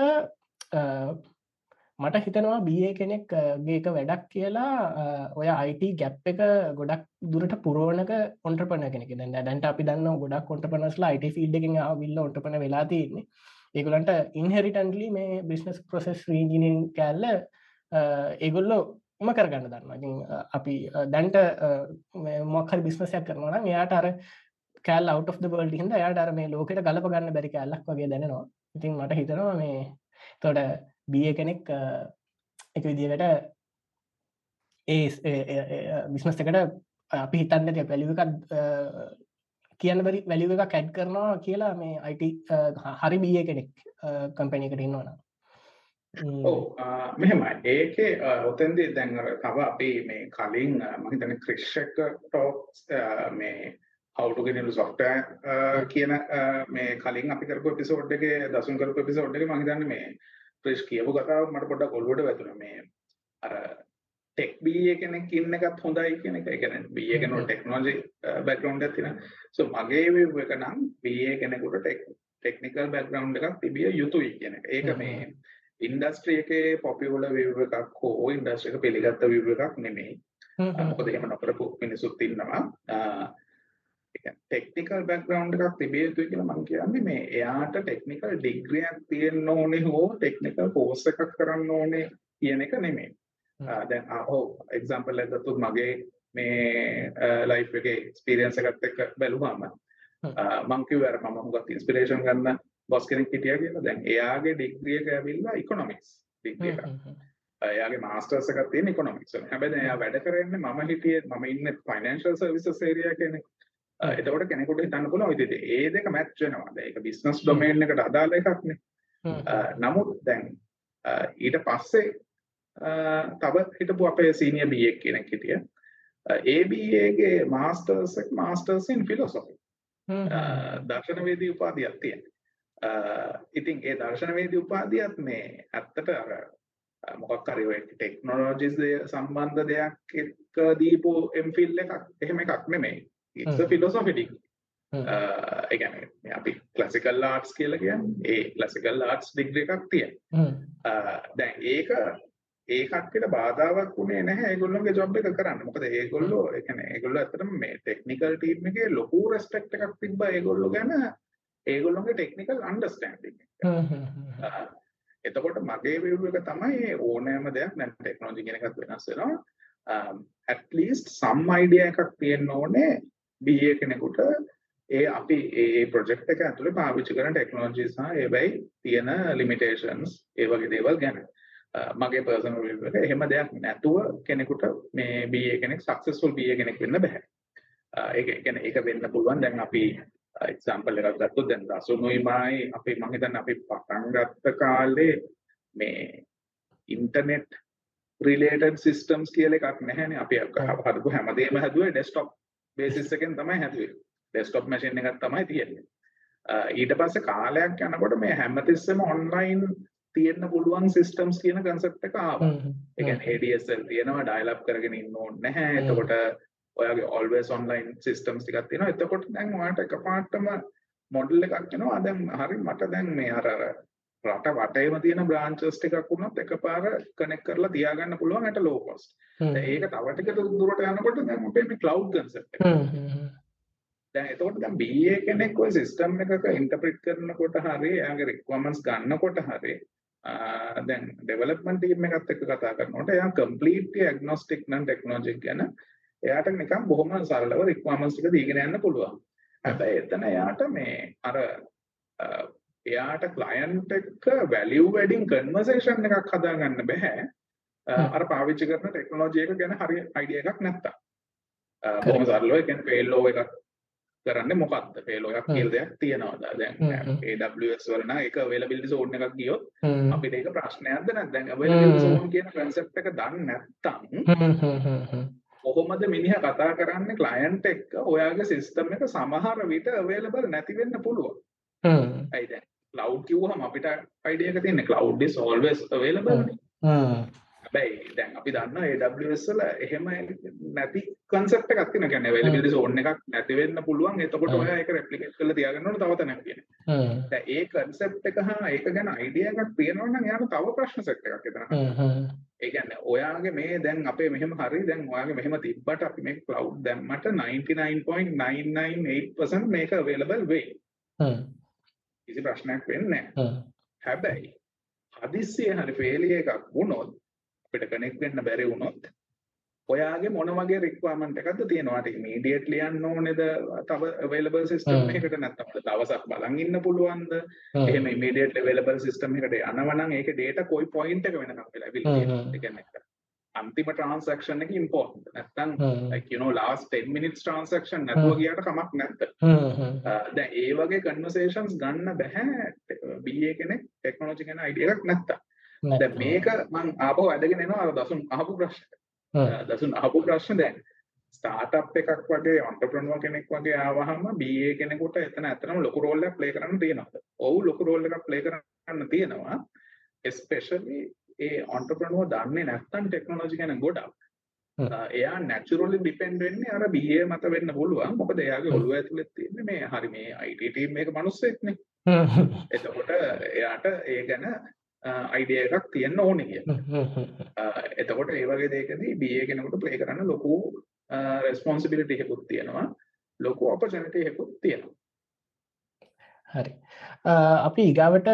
මට හිතනවා බිය කෙනෙක් ගේක වැඩක් කියලා ඔය අයිට ගැප් එක ගොඩක් දුරට පුරෝණක ඔොන්ටපන කෙනෙක. දැන්න දැන්ට අපි දන්න ගොඩක් කොටපනස්ලා අයිට ෆිල්ඩ එකින් විල්ල ඔටපන වෙලා තියන්නේ. ඒගොලන්ට ඉන්හෙරිටන්ලි මේ බිස්නස් ප්‍රසෙස් රීජිනින් කෑල්ල ඒගොල්ලෝ උම කරගන්න දන්න අපි දැන්ට මොක්හරි බිස්නසයක් කරනවා එයාට අර කෑල් අව් බල් හිද යාට අර මේ ලෝකට ගලප ගන්න බැරි කැල්ලක් වගේ දැනවා ඉතින් මට හිතනවා මේ තොට බිය කෙනෙක් එක විදිකට ඒ බිස්නස් එකට අපි හිතන්න ඇති පැලිවකක් කියන්න බරි වැලිව එක කැඩ් කරනවා කියලා මේ අයිට හරි බිය කෙනෙක් කම්පැනිකට ඉන්නවන
මෙහෙමයි. ඒකේ ඔතන්දි දැන්ර තව අපි මේ කලින් මහිතන ක්‍රිෂ්ක ටෝක්ස් මේ හවුටුගෙනලු සොෆ්ටෑ කියන මේ කලින් අපි කරපු පිසෝඩ් එක දසුන් කරපු පිසෝඩ් එක මහිතන්න මේ ක්‍රිෂ් කියපු කතාව මට පොඩ්ඩක් ඔළුවට වැදුනා මේ අර ටෙක් BA කෙනෙක් ඉන්න එකත් හොඳයි කියන එක. ඒ කියන්නේ BA කෙනෙකුට ටෙක්නොලොජි බෑග්ග්‍රවුන්ඩ් එකක් තියෙනවා. සෝ මගේ වේව් එක නම් BA කෙනෙකුට ටෙක්නිකල් බෑග්ග්‍රවුන්ඩ් එකක් තිබිය යුතුයි කියන එක. ඒක මේ ඉන්ඩස්ට්‍රි එකේ පොපියුලර් වේව් එකක් හෝ ඉන්ඩස්ට්‍රි එක පිළිගත්ත වේව් එකක් නෙමෙයි. මොකද එහෙම නොකරපු මිනිසුත් ඉන්නවා. ටෙක්නිකල් බැක්ග්‍රවුන්ඩ් එකක් තිබිය යුතුයි කියලා මම කියන්නේ මේ එයාට ටෙක්නිකල් ඩිග්‍රියක් තියෙන්න ඕනේ හෝ ටෙක්නිකල් කෝස් එකක් කරන්න ඕනේ කියන එක නෙමෙයි. දැන් ඔව් එක්සැම්පල් එකක් ගත්තොත් මගේ මේ ලයිෆ් එකේ එක්ස්පීරියන්ස් එකත් එක්ක බැලුවාම මම කිව්වා මම හුඟක් ඉන්ස්පිරේෂන් ගන්න බොස් කෙනෙක් හිටියා කියලා. දැන් එයාගේ ඩිග්‍රී එක ඇවිල්ලා ඉකොනොමික්ස් ඩිග්‍රී එක. එයාගේ මාස්ටර්ස් එකක් තියෙන ඉකොනොමික්ස් වල. හැබැයි දැන් එයා වැඩ කරන්නේ මම හිටියේ මම ඉන්නේ ෆයිනෑන්ෂල් සර්විසස් ඒරියා කෙනෙක්. එතකොට කෙනෙකුට හිතන්න පුළුවන් ඉතින් ඒ දෙක මැච් වෙනවා. දැන් ඒක බිස්නස් ඩොමේන් එකට අදාළ එකක්නේ. නමුත් දැන් ඊට පස්සේ තව හිටපු අපේ සීනියර් BA කෙනෙක් හිටිය. ඒ BA ගේ මාස්ටර්ස් එක මාස්ටර්ස් ඉන් ෆිලොසොෆි. දර්ශනවේදී උපාධියක් තියෙනවා. ඉතින් ඒ දර්ශනවේදී උපාධියත් මේ ඇත්තට අර මොකක් හරි ඔය ටෙක්නොලොජිස් සම්බන්ධ දෙයක් එක්ක දීපු එම්ෆිල් එකක් එහෙම එකක් නෙමෙයි. Degree. ඒ කියන්නේ අපි ක්ලාසිකල් ආර්ට්ස් කියලා කියන්නේ ඒ ක්ලාසිකල් ආර්ට්ස් ඩිග්‍රී එකක් තියෙනවා. දැන් ඒක ඒ කට්ටියට බාධාවක් වුණේ නැහැ ඒගොල්ලෝගේ ජොබ් එක කරන්න. මොකද ඒගොල්ලෝ ඒ කියන්නේ ඒගොල්ලෝ ඇත්තටම මේ ටෙක්නිකල් ටීම් එකේ ලොකු රෙස්පෙක්ට් එකක් තිබ්බා ඒගොල්ලෝ ගැන ඒගොල්ලෝගේ ටෙක්නිකල් අන්ඩර්ස්ටෑන්ඩින් එක. එතකොට මගේ විව් එක තමයි ඕනෑම දෙයක් දැන් ටෙක්නොලොජි කියන එකත් වෙනස් වෙනවා. ඇට්ලිස්ට් සම් අයිඩිය එකක් තියෙන්න ඕනේ බA කෙනෙකුට ඒ අපි ඒ ප්‍රොජෙක්් එක ඇතුළ පාවිච්චි කරන ටෙක්නෝජි සහ ඒබැයි තියෙන ලිමිටේෂන්ස් ඒ වගේ දේවල් ගැන මගේ පර්සන එහෙම දෙයක් නැතුව කෙනෙකුට මේ බිය කෙනෙක් සක්සස්ෆුල් බිය කෙනෙක් වෙන්න බැහැ ඒ ගැන ඒක වෙන්න පුළුවන් දැන් අපි එක්සාම්පල් එකක් ගත්තොත් දැන් දසුනුයිමයි අපි මම හිතන්නේ අපි පටන් ගත්ත කාලේ මේ ඉන්ටර්නෙට් රිලේටඩ් සිස්ටම්ස් කියලා එකක් නැහැනේ අපි හදපු හැමදේම හැදුවේ ඩෙස්ක්ටොප් බේසිස් එකෙන් තමයි හැදුවේ. ඩෙස්ක්ටොප් මැෂින් එකක් තමයි තියෙන්නේ. ඊට පස්සේ කාලයක් යනකොට මේ හැමතිස්සෙම ඔන්ලයින් තියෙන්න පුළුවන් සිස්ටම්ස් කියන කන්සෙප්ට් එක ඒ කියන්නේ ADSL තියෙනවා ඩයල් අප් කරගෙන ඉන්න ඕනේ නැහැ. එතකොට ඔයාගේ always online systems ටිකක් තියෙනවා. එතකොට දැන් ඔයාට එකපාරටම මොඩල් එකක් එනවා. දැන් හරි මට දැන් මේ අර රට වටේම තියෙන බ්‍රාන්චස් ටිකක් වුණොත් එකපාර කනෙක්ට් කරලා තියාගන්න පුළුවන් at low cost. ඒක තව ටික දුරට යනකොට දැන් අපේ මේ cloud concept එක. දැන් එතකොට දැන් BA කෙනෙක් ඔය සිස්ටම් එකක ඉන්ටර්ප්‍රිට් කරනකොට හරි එයාගේ රික්වයර්මන්ට්ස් ගන්නකොට හරි දැන් ඩෙවලොප්මන්ට් ටීම් එකත් එක්ක කතා කරනකොට එයා කම්ප්ලීට්ලි ඇග්නොස්ටික් නම් ටෙක්නොලොජි ගැන එයාට නිකන් බොහොම සරලව රික්වයර්මන්ට්ස් ටික දීගෙන යන්න පුළුවන්. හැබැයි එතන එයාට මේ අර එයාට ක්ලයන්ට් එක්ක වැලියු වැඩින් කන්වර්සේෂන් එකක් හදාගන්න බෑ. අර පාවිච්චි කරන ටෙක්නොලොජි එක ගැන හරි අයිඩියා එකක් නැත්තම්. බොහොම සරලව ඒ කියන්නේ ෆේල් ලෝ එකක් කරන්නේ මොකක්ද ෆේල් ලෝ එකක් කියලා දෙයක් තියෙනවද? දැන් AWS වල නම් ඒක availability zone එකක් ගියොත් අපිට ඒක ප්‍රශ්නයක්ද නැත්නම් දැන් availability zone කියන concept එක දන්නේ නැත්තම් කොහොමද මිනිහා කතා කරන්නේ ක්ලයන්ට් එක්ක? ඔයාගේ සිස්ටම් එක සමහර විට අවේලබල් නැති වෙන්න පුළුවන්. හ්ම්. ඇයි දැන් cloud කිව්වහම අපිට අයිඩියා එක තියෙන්නේ cloud is always available නේ. හ්ම්. හැබැයි දැන් අපි AWS වල එහෙම නැති එකක් තියෙනවා. කියන්නේ availability zone එකක් නැති වෙන්න පුළුවන්. එතකොට ඔයා ඒක replicate කරලා තියාගන්න ඕන තව තැනක් කියන්නේ. හ්ම්. දැන් ඒ concept එක හා ඒක ගැන අයිඩියා එකක් තියෙනවා නම් එයාට තව ප්‍රශ්න සෙට් එකක් එතන. හ්ම් හ්ම්. ඒ කියන්නේ ඔයාගේ මේ දැන් අපේ මෙහෙම හරි දැන් ඔයාගේ මෙහෙම තිබ්බට අපි මේ cloud දැම්මට 99.998% මේක available වෙයි. කිසි ප්‍රශ්නයක් වෙන්නේ නැහැ. හැබැයි හදිස්සියේ හරි failure එකක් වුණොත් අපිට කනෙක්ට් වෙන්න බැරි වුණොත් ඔයාගේ මොන වගේ රික්වයර්මන්ට් එකක්ද තියෙනවාට ඉමීඩියට්ලි යන්න ඕනේද? තව අවේලබල් සිස්ටම් එකකට නැත්නම් දවසක් බලන් ඉන්න පුළුවන්ද? එහෙම ඉමීඩියට්ලි අවේලබල් සිස්ටම් එකට යනවා නම් ඒකේ data කොයි පොයින්ට් එක වෙනකම් වෙලා ඉවිල්ලා කියන්නේ අන්තිම ට්‍රාන්සැක්ෂන් එක like you know last 10 minutes transaction නැතුව ගියාට කමක් නැද්ද? දැන් ඒ වගේ කන්වර්සේෂන්ස් ගන්න බෑ BA කෙනෙක් ටෙක්නොලොජි ගැන අයිඩියා එකක් නැත්තම්. දැන් මේක මම ආපහු ඇදගෙන එනවා අර දසුන් අහපු ප්‍රශ්න. දසුන් අහපු ප්‍රශ්න දැන්. ස්ටාර්ට්අප් එකක් වගේ ඔන්ටර්ප්‍රනර් කෙනෙක් වගේ ආවහම BA කෙනෙකුට එතන ඇත්තටම ලොකු රෝල් එකක් ප්ලේ කරන්න තියෙනවා. ඔව් ලොකු රෝල් එකක් ප්ලේ කරන්න තියෙනවා. especially ඒ ඔන්ටර්ප්‍රනර් දන්නේ නැත්නම් ටෙක්නොලොජි ගැන ගොඩක්. එයා නැචුරලි ඩිපෙන්ඩ් වෙන්නේ අර BA මත වෙන්න පුළුවන්. මොකද එයාගේ ඔළුව ඇතුලේ තියෙන්නේ මේ හරි මේ IT ටීම් එක මිනිස්සෙක්නේ. එතකොට එයාට ඒ ගැන අයිඩිය එකක් තියෙන්න ඕන කිය එතකොට ඒ වගේ දෙකදී බිය කෙනෙකුට ප්ලේ කරන්න ලොකු රෙස්පොන්සිබිලිටි එකකුත් තියෙනවා. ලොකු ඔපචනිට එකකුත් තියෙනවා.
හරි. අපි ඉගාවට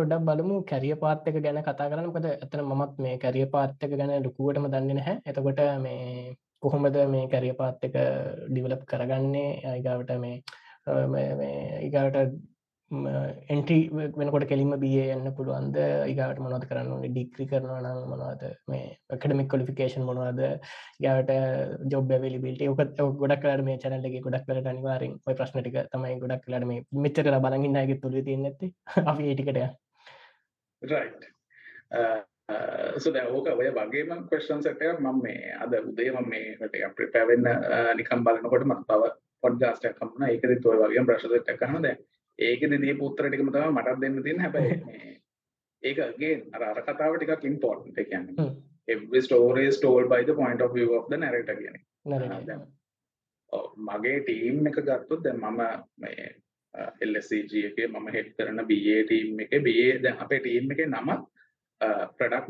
පොඩක් බලමු. කැරිය පාත්තක ගැන කතා කරන්න. මොකද ඇතන මමත් මේ කැරිය පාත්තක ගැන ලොකුවටම දන්නේ නැහැ. එතකොට මේ කොහොමද මේ කැරිය පාත්තක ඩිවලප් කරගන්නේ? අයිගාවට මේ ඉගාවට එන්ටි වෙනකොට කෙලිම බිය යන්න පුළුවන්ද? ඒගට මොනවද කරන්න ඕනේ? ඩික්‍රි කරනවා නම් මොනවද? මේ එකඩමික් කොලිෆිකේෂන් මොනවද? යාට ජොබ් බැවිලිබිට ඔකත් ගොඩක් කලට මේ චැනල්ලගේ ගොඩක් කලට අනිවාරෙන් ඔය ප්‍රශ්න ටික තමයි ගොඩක් කලට මේ මෙච්චර බලගින්න අයගේ තුළ තියන්න ඇති අපි ඒටිකට
සුද ඕක ඔය වගේම කොස්ටන් සට මම මේ අද උදේම මේ ප්‍රිපැවෙන්න නිකම් බලනකොට මත් තව පොඩ්ගාස්ටයක් කම්පන ඒකද ඔය වගේ ප්‍රශ්ට කහන දැ ඒකෙදි දීපු උත්තර ටිකම තමයි මටත් දෙන්න තියෙන්නේ. හැබැයි මේ ඒක again අර කතාව ටිකක් important ඒ කියන්නේ. every story is told by the point of view of the narrator කියන්නේ මගේ ටීම් එක ගත්තොත් දැන් මම මේ LSCG එකේ මම හෙඩ් කරන BA ටීම් එකේ. BA දැන් අපේ ටීම් එකේ නම ප්‍රඩක්්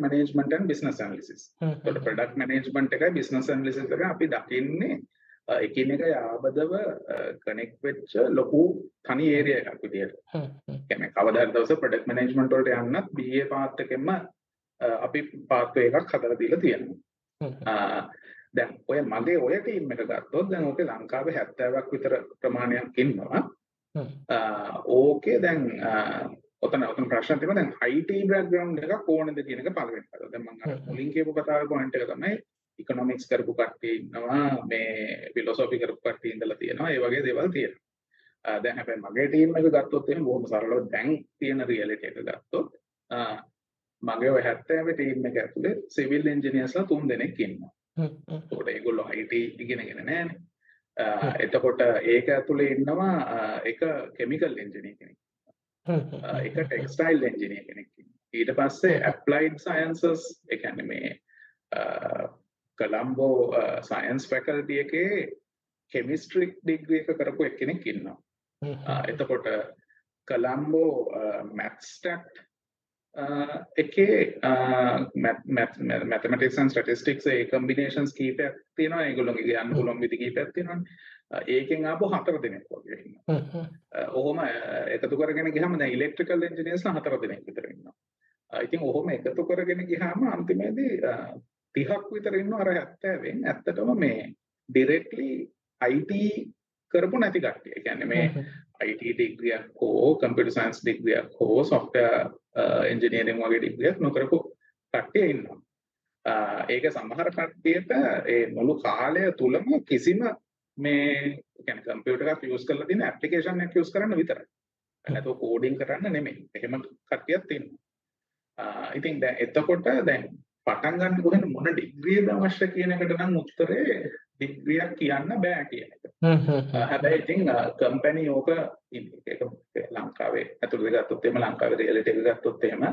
and business analysis. එතකොට ප්‍රඩක්් මනේජ්මන්ට් එකයි business analysis එක අපි දකින්නේ එකිනෙක යාබදව කනෙක් වෙච්ච ලොකු තනි ඒරිය එකක් විදියට. කියන්නේ කවදාද දවස ප්‍රොඩක්ට් මැනේජ්මන්ට් වලට යන්නත් BA පාත් එකෙන්ම අපි පාත්වේ එකක් හදලා දීලා තියෙනවා. දැන් ඔය මගේ ඔය ටීම් එක ගත්තොත් දැන් ඕකේ ලංකාවේ 70ක් විතර ප්‍රමාණයක් ඉන්නවා. ඕකේ දැන් ඔතන ඔතන ප්‍රශ්න තියෙනවා දැන් IT බෑග්ග්‍රවුන්ඩ් එකක් ඕනද කියන එක පළවෙනි එක. දැන් මම මුලින් කියපු කතාවේ පොයින්ට් එක තමයි ඉකොනොමික්ස් කරපු කට්ටිය ඉන්නවා මේ ෆිලොසොෆි කරපු කට්ටිය ඉඳලා තියෙනවා. ඒ වගේ දේවල් තියෙනවා. දැන් හැබැයි මගේ ටීම් එක ගත්තොත් එහෙනම් බොහොම සරලව දැන් තියෙන රියැලිටි එක ගත්තොත් මගේ ඔය 70 ටීම් එක ඇතුලේ සිවිල් ඉංජිනේර්ස්ලා තුන් දෙනෙක් ඉන්නවා. ඒකට ඒගොල්ලෝ IT ඉගෙනගෙන නැහැනේ. එතකොට ඒක ඇතුලේ ඉන්නවා එක කෙමිකල් ඉංජිනේර් කෙනෙක්. එක ටෙක්ස්ටයිල් එන්ජිනියර් කෙනෙක්. ඊට පස්සේ ඇප්ලයිඩ් සයන්සස් කියන්නේ මේ කොලම්බෝ සයන්ස් ෆැකල්ටි එකේ කෙමිස්ට්‍රි ඩිග්‍රී එක කරපු එක්කෙනෙක් ඉන්නවා. එතකොට කොලම්බෝ මැත්ස්ටැට් එකේ මැතමටික්ස් ඇන් ස්ටැටිස්ටික්ස් ඒ කම්බිනේෂන්ස් කීපයක් තියෙනවා ඒගොල්ලෝගේ යන්න පුළුවන් විදි කීපයක් තියෙනවා ඒකෙන් ආපු හතර දෙනෙක් වගේ. ඔහොම එකතු කරගෙන ගියාම දැන් ඉලෙක්ට්‍රිකල් එන්ජිනියර්ස්ලා හතර දෙනෙක් විතර ඉන්නවා. ඉතින් ඔහොම එකතු කරගෙන ගියාම අන්තිමේදී 30ක් විතර ඉන්නවා අර 70න් ඇත්තටම මේ ඩිරෙක්ට්ලි IT කරපු නැති කට්ටිය. ඒ කියන්නේ මේ IT ඩිග්‍රියක් හෝ කම්පියුටර් සයන්ස් ඩිග්‍රියක් හෝ සොෆ්ට්වෙයාර් Uh, එන්ජිනියරින් වගේ ඩිග්‍රියක් නොකරපු කට්ටිය ඉන්නවා. Uh, ඒක සමහර කට්ටියට ඒ මුළු කාලය තුලම කිසිම මේ කියන්නේ කම්පියුටර් එකක් යූස් කරලා තියෙන ඇප්ලිකේෂන් එකක් යූස් කරන්න විතරයි. නැතුව කෝඩින් කරන්න නෙමෙයි. එහෙම කට්ටියක් තියෙනවා. Uh, ඉතින් දැන් එතකොට දැන් පටන් ගන්න කොහෙන්ද මොන ඩිග්‍රියද අවශ්‍ය කියන එකට නම් උත්තරේ ඩිග්‍රියක් කියන්න බෑ කියන එක. හැබැයි ඉතින් කම්පැනි ඕක ඒක ලංකාවේ ඇතුළත ගත්තොත් එහෙම ලංකාවේ රියැලිටි එක ගත්තොත් එහෙම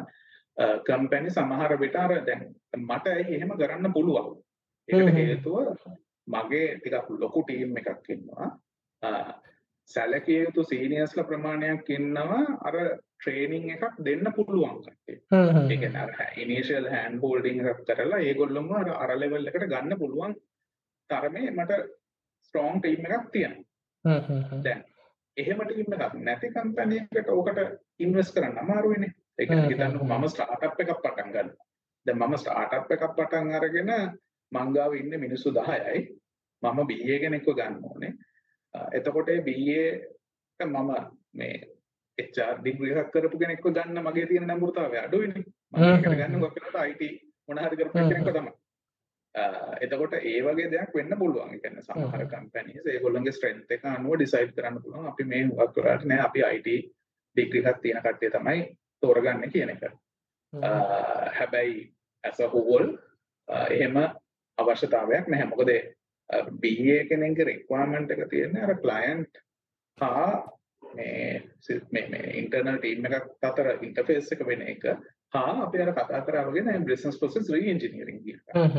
කම්පැනි සමහර විට අර දැන් මට එහෙම කරන්න පුළුවන්. ඒකට හේතුව මගේ ටිකක් ලොකු ටීම් එකක් ඉන්නවා සැලකිය යුතු සීනියර්ස්ලා ප්‍රමාණයක් ඉන්නවා. අර ට්‍රේනින් එකක් දෙන්න පුළුවන් අර ඉනිෂියල් හෑන්ඩ් හෝල්ඩින් එකක් කරලා ඒගොල්ලොම අර අර ලෙවල් එකට ගන්න පුළුවන් තරමේ මට ස්ට්‍රෝං ටීම් එකක් තියෙනවා. දැන් එහෙම ටීම් එකක් නැති කම්පැනි එකකට ඕකට ඉන්වෙස්ට් කරන්න අමාරුයිනේ. ඒ කියන්නේ හිතන්නකෝ මම ස්ටාර්ට්අප් එකක් පටන් ගන්නවා. දැන් මම ස්ටාර්ට්අප් එකක් පටන් අරගෙන මංගාව ඉන්න මිනිස්සු 10යි. මම BA කෙනෙක්ව ගන්න ඕනේ එතකොට BA මම මේ HR ඩිග්‍රී එකක් කරපු කෙනෙක්ව ගන්න මගේ තියෙන නම්බුරතාවය අඩුයිනේ මම ඒකට ගන්න ගොඩක් IT මොන හරි කරපු කෙනෙක්ව තමයි එතකොට ඒ වගේ දෙයක් වෙන්න පුළුවන්. ඒ කියන්නේ සමහර කම්පැනිස් ඒගොල්ලන්ගේ ස්ට්‍රෙන්ත් එක අනුව ඩිසයිඩ් කරන්න පුළුවන්. අපි මේ හුඟක් වෙලාවට නෑ අපි IT ඩිග්‍රී එකක් තියෙන කට්ටිය තමයි තෝරගන්නේ කියන එක. හැබැයි a whole එහෙම අවශ්‍යතාවයක් නැහැ. මොකද BA කෙනෙක්ගේ රික්වයර්මන්ට් එක තියෙන්නේ අර ක්ලයන්ට් හා මේ මේ ඉන්ටර්නල් ටීම් එකක් අතර ඉන්ටර්ෆේස් එක වෙන එක හා අපි අර කතා කරා වගේ දැන් බිස්නස් ප්‍රොසෙස් රීඑන්ජිනියරින් කියන එක.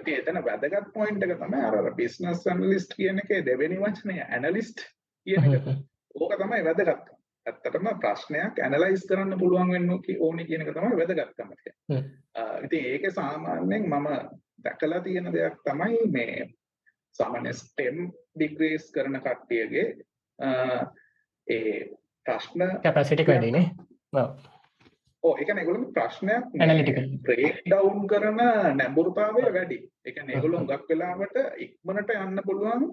ඉතින් එතන වැදගත් පොයින්ට් එක තමයි අර අර බිස්නස් ඇනලිස්ට් කියන එකේ දෙවෙනි වචනය ඇනලිස්ට් කියන එක. ඕක තමයි වැදගත්කම. ඇත්තටම ප්‍රශ්නයක් ඇනලයිස් කරන්න පුළුවන් වෙන්න ඕනේ කියන එක තමයි වැදගත්කම කියන්නේ. ඉතින් ඒකේ සාමාන්‍යයෙන් මම දැකලා තියෙන දෙයක් තමයි මේ සාමාන්‍ය ස්ටෙම් ඩිග්‍රීස් කරන කට්ටියගේ ඒ ප්‍රශ්න
කැපැසිටි වැඩිනේ
ඕ එක ඒගොල්ලෝ ප්‍රශ්නයක් බ්‍රේක් ඩවුන් කරන නැඹුරුතාවය වැඩි. කියන්නේ ඒගොල්ලෝ හුඟක් වෙලාවට ඉක්මනට යන්න පුළුවන්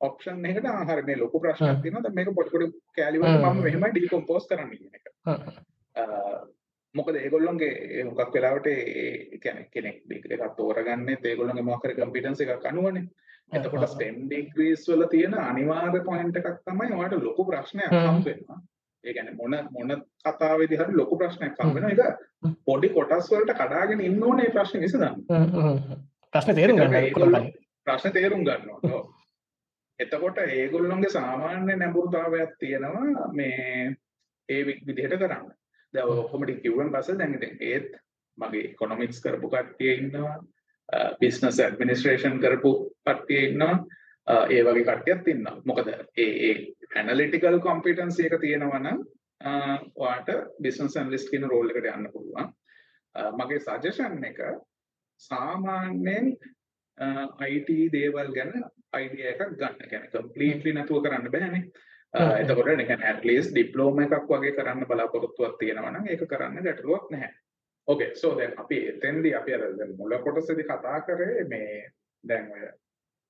ඔප්ෂන් එකකට ආහාර. මේ ලොකු ප්‍රශ්නයක් තියෙනවා. මේක පොඩි පොඩි කෑලි වලට මම මෙහෙමයි ඩිකම්පෝස් කරන්න කියන එක. මොකද ඒගොල්ලොන්ගේ හුඟක් වෙලාවට ඒ කියන්නේ කෙනෙක් ඩිග්‍රී එකක් තෝරගන්නේ ඒගොල්ලොන්ගේ මොකක් හරි කම්පිටන්ස් එකක් අනුවනේ. එතකොට STEM degrees වල තියෙන අනිවාර්ය පොයින්ට් එකක් තමයි ඔයාලට ලොකු ප්‍රශ්නයක් හම්බ වෙනවා. ඒ කියන්නේ මොන මොන කතාවේදී හරි ලොකු ප්‍රශ්නයක් හම්බ වෙනවා. ඒක පොඩි කොටස් වලට කඩාගෙන ඉන්න ඕනේ මේ ප්‍රශ්නේ විසඳන්න.
ප්‍රශ්න තේරුම් ගන්න
ප්‍රශ්න තේරුම් ගන්න ඕනේ. එතකොට ඒගොල්ලොන්ගේ සාමාන්‍ය නැඹුරුතාවයක් තියෙනවා මේ ඒ විදිහට කරන්න. දැන් ඔක්කොම ටික කිව්වන් පස්සේ දැන් ඉතින් ඒත් මගේ ඉකොනොමික්ස් කරපු කට්ටිය ඉන්නවා. බිස්නස් ඇඩමිනිස්ට්‍රේෂන් කරපු කට්ටිය ඉන්නවා ඒ වගේ කට්ටියත් ඉන්නවා මොකද ඒ ඇනලිටිකල් කොම්පිටන්සි එක තියෙනවා නම් ඔයාට බිස්නස් ඇනලිස්ට් කියන රෝල් එකට යන්න පුළුවන් මගේ සජෙෂන් එක සාමාන්‍යයෙන් IT දේවල් ගැන අයිඩියා එකක් ගන්න. කියන්නේ කම්ප්ලීට්ලි නැතුව කරන්න බෑනේ. එතකොට නිකන් least ඩිප්ලෝමා එකක් වගේ කරන්න බලාපොරොත්තුවක් තියෙනවා නම් ඒක කරන්න ගැටලුවක් නැහැ. ඕකේ සෝ දැන් අපි එතෙන්දී අපි අර දැන් මුල කොටසේදී කතා කරේ මේ දැන් ඔය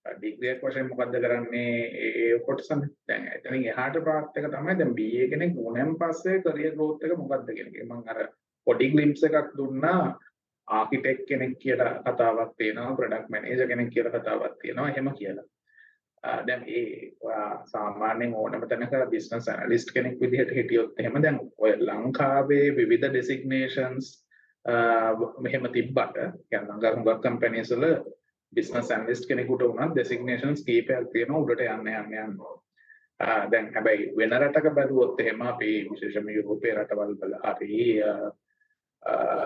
ඩිග්‍රියක් වශයෙන් මොකද්ද කරන්නේ? ඒ කොටසනේ දැන් එතනින් එහාට පාත් එක තමයි දැන් BA කෙනෙක් වුණාන් පස්සේ කරියර් ග්‍රෝත් එක මොකද්ද කියන එක. මම අර පොඩි ග්ලිම්ස් එකක් දුන්නා. ආකිටෙක් කෙනෙක් කියලා කතාවක් තියෙනවා ප්‍රොඩක්ට් මැනේජර් කෙනෙක් කියලා කතාවක් තියෙනවා එහෙම කියලා. දැන් ඒ ඔයා සාමාන්‍යයෙන් ඕනම තැනක බිස්නස් ඇනලිස්ට් කෙනෙක් විදිහට හිටියොත් එහෙම දැන් ඔය ලංකාවේ විවිධ ඩෙසිග්නේෂන්ස් මෙහෙම තිබ්බට يعني ලංකා හුඟක් කම්පැනිස් වල බිස්නස් ඇනලිස්ට් කෙනෙකුට උනත් ඩෙසිග්නේෂන්ස් කීපයක් තියෙනවා උඩට යන්න යන්න යන්න. දැන් හැබැයි වෙන රටක බැලුවොත් එහෙම අපි විශේෂයෙන්ම යුරෝපයේ රටවල් වල හරි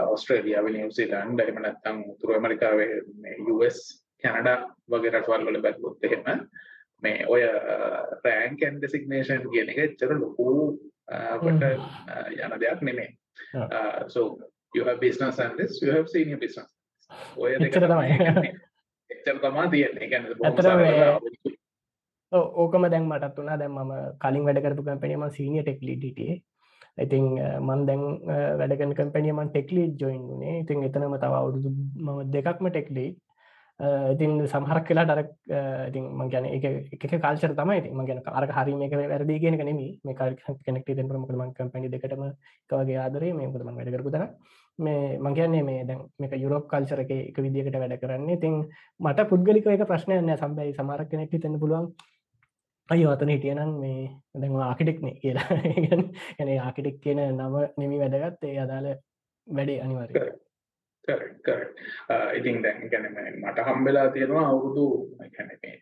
ඔස්ට්‍රේලියාව නිව්සීලන්ඩ් එහෙම නැත්නම් උතුරු ඇමරිකාවේ මේ US කැනඩා වගේ රටවල් වල බැලුවොත් එහෙම මේ ඔය රෑන්ක් ඇන්ඩ් ඩෙසිග්නේෂන් කියන එක එච්චර ලොකු කොට යන දෙයක් නෙමෙයි. so you have business analyst you have senior business. ඔය දෙක
තමයි
එච්චර තමා තියෙන්නේ
ඇත්තටම ඕකම දැන් මටත් වුණා දැන් මම කලින් වැඩ කරපු කම්පැනි මම සීනියර් ටෙක් ලීඩ් හිටියේ. ඉතින් මන් දැන් වැඩ කරන කම්පැනි මම ටෙක් ලීඩ් ජොයින් වුණේ. ඉතින් එතනම තව අවුරුදු මම දෙකක්ම ටෙක් ලීඩ් ඉතින් සමහරක් වෙලා ඩර ඉතින් මං ගැන එක එක කාල්චර තමයි ඉතින් මං ගැන අර හරි මේක වැරදි කියන එක නෙමෙයි. මේ කාල් කනෙක්ට් දෙන්න මොකද මං කම්පැනි දෙකටම එක වගේ ආදරේ. මේ මොකද මං වැඩ කරපු තැන. මේ මං කියන්නේ මේ දැන් මේක යුරෝප් කල්චර එක එක විදිහකට වැඩ කරන්නේ. ඉතින් මට පුද්ගලිකව එක ප්‍රශ්නයක් නෑ. සම්බයි සමහරක් කෙනෙක්ට හිතෙන්න පුළුවන් අයෝ අතන හිටියනම් මේ දැන් ආකිටෙක්නේ කියලා. ගැන ආකිටෙක් කියන නම නෙමි වැදගත් ඒ අදාළ වැඩේ අනිවාර්ය Uh,
ඉතින් දැන් ගැන මට හම්බෙලා තියෙනවා අවුරුදු ගැන මේ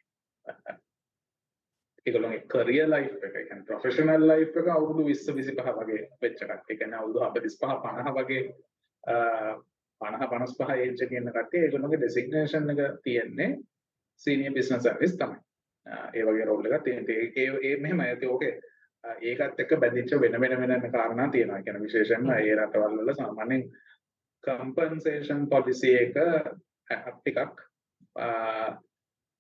ඒගොල්ලොන්ගේ කරියර් ලයිෆ් එක කියන්නේ ප්‍රොෆෙෂනල් ලයිෆ් එක අවුරුදු 20 25 වගේ වෙච්ච එකක්. ඒ කියන්නේ අවුරුදු 45 50 වගේ 50 55 ඒජ් එකේ ඉන්න කට්ටිය ඒගොල්ලොන්ගේ ඩෙසිග්නේෂන් එක තියෙන්නේ සීනියර් බිස්නස් ඇනලිස්ට් තමයි. ඒ වගේ රෝල් එකක් තියෙන. ඒ ඒ මෙහෙම ඇති ඕකේ ඒකත් එක්ක බැඳිච්ච වෙන වෙන වෙන කාරණා තියෙනවා. කියන්නේ විශේෂයෙන්ම ඒ රටවල් වල සාමාන්‍යයෙන් කම්පන්සේෂන් පොලිසි එක ටිකක්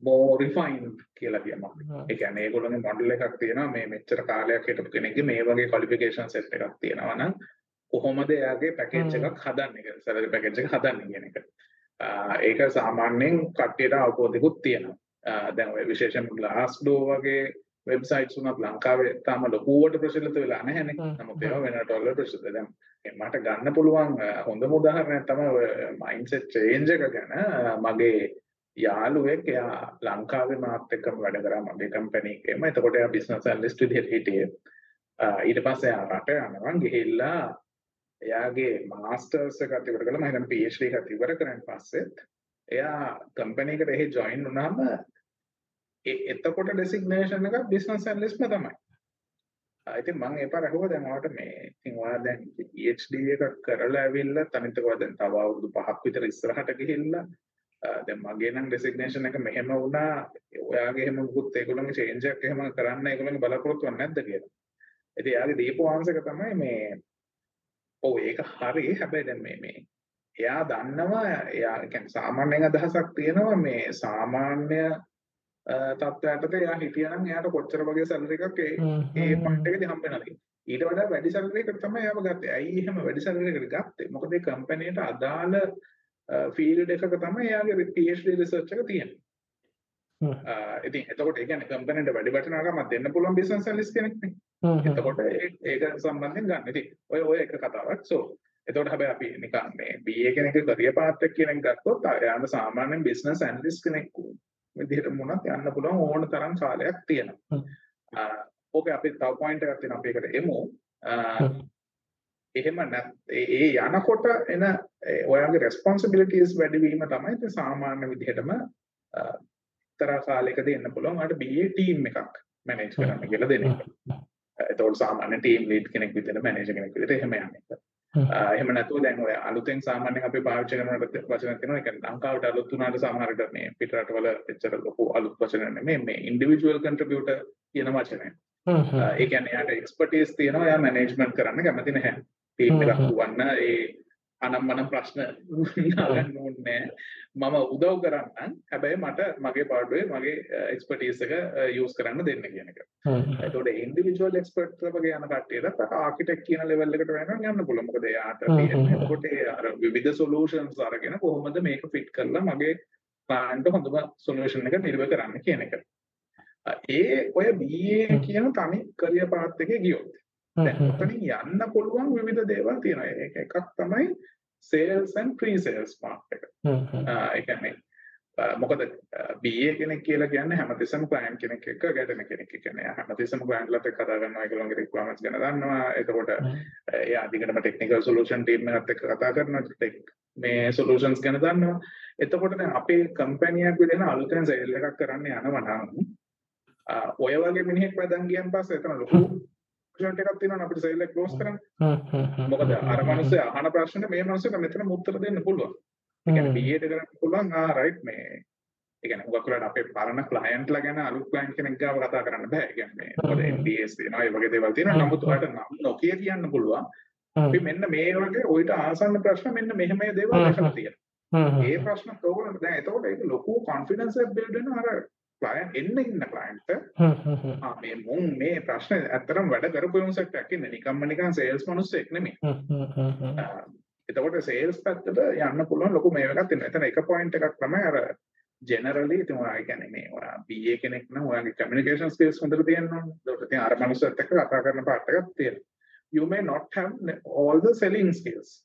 මෝ රිෆයින්ඩ් කියලා කියනවා. ඒ කියන්නේ ඒගොල්ලෝගේ මොඩල් එකක් තියෙනවා මේ මෙච්චර කාලයක් හිටපු කෙනෙක්ගේ මේ වගේ ක්වොලිෆිකේෂන් සෙට් එකක් තියෙනවා නම් කොහොමද එයාගේ පැකේජ් එකක් හදන්නේ කියලා සැලරි පැකේජ් එක හදන්නේ කියන එක. ඒක සාමාන්‍යයෙන් කට්ටියට අවබෝධිකුත් තියෙනවා. දැන් ඔය විශේෂයෙන් ග්ලාස්ඩෝ වගේ වෙබ්සයිට්ස් උනත් ලංකාවේ තාම ලොකුවට ප්‍රචලිත වෙලා නැහැනේ. නමුත් ඒවා වෙන රටවල ප්‍රචලිත. දැන් මට ගන්න පුළුවන් හොඳම උදාහරණයක් තමයි ඔය මයින්ඩ්සෙට් චේන්ජ් එක ගැන මගේ යාළුවෙක් එයා ලංකාවේ මාත් එක්කම වැඩ කරා මගේ කම්පැනි එකේම. එතකොට එයා බිස්නස් ඇනලිස්ට් විදිහට හිටියේ. ඊට පස්සේ එයා රට යනවා ගිහිල්ලා එයාගේ මාස්ටර්ස් එකත් ඉවර කළා මම හිතන්නේ PhD එකත් ඉවර කරන් පස්සෙත් එයා කම්පැනි එකට එහි ජොයින් වුණාම එතකොට ඩෙසිග්නේෂන් එක බිස්නස් ඇනලිස්ට්ම තමයි. ඉතින් මම ඒ පාර අහුවා දැන් ඔයාලට මේ ඉතින් ඔයා දැන් PhD එකක් කරලා ඇවිල්ලා තනිතකව දැන් තව අවුරුදු 5ක් විතර ඉස්සරහට ගිහිල්ලා දැන් මගේ නම් ඩෙසිග්නේෂන් එක මෙහෙම වුණා ඔයාගේ එහෙම මුකුත් ඒගොල්ලන්ගේ චේන්ජ් එකක් එහෙම කරන්න ඒගොල්ලන්ගේ බලාපොරොත්තු වෙන්නේ නැද්ද කියලා. ඉතින් එයාගේ දීපු ආන්සර් එක තමයි මේ ඔව් ඒක හරි හැබැයි දැන් මේ මේ එයා දන්නවා එයා කියන්නේ සාමාන්‍යයෙන් අදහසක් තියෙනවා මේ සාමාන්‍ය තත්ත්වයකට එයා හිටියනම් එයාට කොච්චර වගේ සැලරි එකක් ඒ ඒ පොයින්ට් එකේදී හම්බ වෙනවද ඊට වඩා වැඩි සැලරි එකක් තමයි එයාම ගත්තේ. ඇයි එහෙම වැඩි සැලරි එකකට ගත්තේ? මොකද ඒ කම්පැනියට අදාළ ෆීල්ඩ් එකක තමයි එයාගේ PhD රිසර්ච් එක තියෙන්නේ. ඉතින් එතකොට ඒ කියන්නේ කම්පැනිට වැඩි වටිනාකමක් දෙන්න පුළුවන් බිස්නස් ඇනලිස්ට් කෙනෙක්. එතකොට ඒක සම්බන්ධයෙන් ගන්න. ඉතින් ඔය ඔය එක කතාවක්. so එතකොට හැබැයි අපි නිකන් මේ BA කෙනෙක් කරියර් පාත් එක කියන එක ගත්තොත් එයාට සාමාන්‍යයෙන් බිස්නස් ඇනලිස්ට් කෙනෙක් විදිහට මොනක් යන්න පුළුවන් ඕන තරම් කාලයක් තියෙනවා. ඕකේ අපි තව පොයින්ට් එකක් තියෙනවා අපි ඒකට එමු. එහෙම නැත් ඒ යනකොට එන ඔයාගේ රෙස්පොන්සිබිලිටීස් වැඩි වීම තමයි ඉතින් සාමාන්‍ය විදිහටම එක්තරා කාලයකදී එන්න පුළුවන් ඔයාලට BA ටීම් එකක් මැනේජ් කරන්න කියලා දෙන එක. එතකොට සාමාන්‍ය ටීම් ලීඩ් කෙනෙක් විදිහට මැනේජර් කෙනෙක් විදිහට එහෙම යන්න එක. එහෙම නැතුව දැන් ඔය අලුතෙන් සාමාන්‍යයෙන් අපි පාවිච්චි කරන වචන තියෙනවා. ඒ කියන්නේ ලංකාවට අලුත් වුණාට සමහරට මේ පිටරටවල එච්චර ලොකු අලුත් වචන නෙමෙයි. මේ ඉන්ඩිවිජුවල් කන්ට්‍රිබියුටර් කියන වචනය. ඒ කියන්නේ යාට එක්ස්පර්ටීස් තියෙනවා. යා මැනේජ්මන්ට් කරන්න කැමති නැහැ. ටීම් එකක් වන්න ඒ අනම්මනම් ප්‍රශ්න නගන්න ඕනේ මම උදව් කරන්නම් හැබැයි මට මගේ පාඩුවේ මගේ එක්ස්පර්ටීස් එක යූස් කරන්න දෙන්න කියන එක. එතකොට ඉන්ඩිවිජුවල් එක්ස්පර්ට් වගේ යන කට්ටියට ආකිටෙක්ට් කියන ලෙවල් එකට වෙනකන් යන්න පුළුවන්. මොකද එයාට එතකොට අර විවිධ සොලියුෂන්ස් අරගෙන කොහොමද මේක ෆිට කරලා මගේ ක්ලයන්ට් හොඳම සොලියුෂන් එක නිර්ව කරන්න කියන එක. ඒ ඔය BA කියන තනි කරියර් පාත් එකේ ගියොත් දැන් ඔතනින් යන්න පුළුවන් විවිධ දේවල් තියෙනවා. ඒක එකක් තමයි sales and pre-sales part එක. ඒ කියන්නේ මොකද BA කෙනෙක් කියලා කියන්නේ හැමතිස්සම client කෙනෙක් එක්ක ගැටෙන කෙනෙක්. ඒ කියන්නේ හැමතිස්සම client ලත් එක්ක කතා කරනවා ඒගොල්ලන්ගේ requirements ගැන දන්නවා. එතකොට එයා දිගටම technical solution team එකත් එක්ක කතා කරනවා. මේ solutions ගැන දන්නවා. එතකොට දැන් අපේ කම්පැනි එකක් විදිහට අලුතෙන් sale එකක් කරන්න යනවා නම් ඔය වගේ මිනිහෙක් වැදන් ගියන් පස්සේ එතන ලොකු ඔප්ෂන් එකක් තියෙනවා අපිට සේල් එක ක්ලෝස් කරන්න. මොකද අර මිනිස්සයා අහන ප්‍රශ්නෙට මේ මිනිස්සුන්ට මෙතන උත්තර දෙන්න පුළුවන්. ඒ කියන්නේ BA එක කරන්න පුළුවන් ආ රයිට් මේ ඒ කියන්නේ හුඟක් වෙලාවට අපේ පරණ ක්ලයන්ට්ලා ගැන අලුත් ක්ලයන්ට් කෙනෙක් ගාව කතා කරන්න බෑ. ඒ කියන්නේ මොකද NDAs තියෙනවා ඒ වගේ දේවල් තියෙනවා. නමුත් ඔයාලට නම් නොකිය කියන්න පුළුවන්. අපි මෙන්න මේ වගේ ඔයිට ආසන්න ප්‍රශ්න මෙන්න මෙහෙම දේවල් දැකලා තියෙනවා. ඒ ප්‍රශ්න ඕගොල්ලන්ට දැන් එතකොට ඒක ලොකු කොන්ෆිඩන්ස් එකක් බිල්ඩ් වෙනවා අර ක්ලයන්ට් එන්න ඉන්න ක්ලයන්ට් ආ මේ මුන් මේ ප්‍රශ්න ඇත්තටම වැඩ කරපු යොන්සෙක්ට ඇකින්න නිකම්ම නිකන් සේල්ස් මිනිස්සෙක් නෙමෙයි. එතකොට සේල්ස් පැත්තට යන්න පුළුවන් ලොකු එකක් තියෙනවා. එතන එක පොයින්ට් එකක් තමයි අර ජෙනරලි ඉතින් ඔයා කියන්නේ මේ ඔයා BA කෙනෙක් නම් ඔයාගේ කමියුනිකේෂන් ස්කිල්ස් හොඳට තියෙන්න ඕනේ. ඒකට ඉතින් අර මිනිස්සුත් එක්ක කතා කරන පාර්ට් එකක් තියෙනවා. You may not have all the selling skills.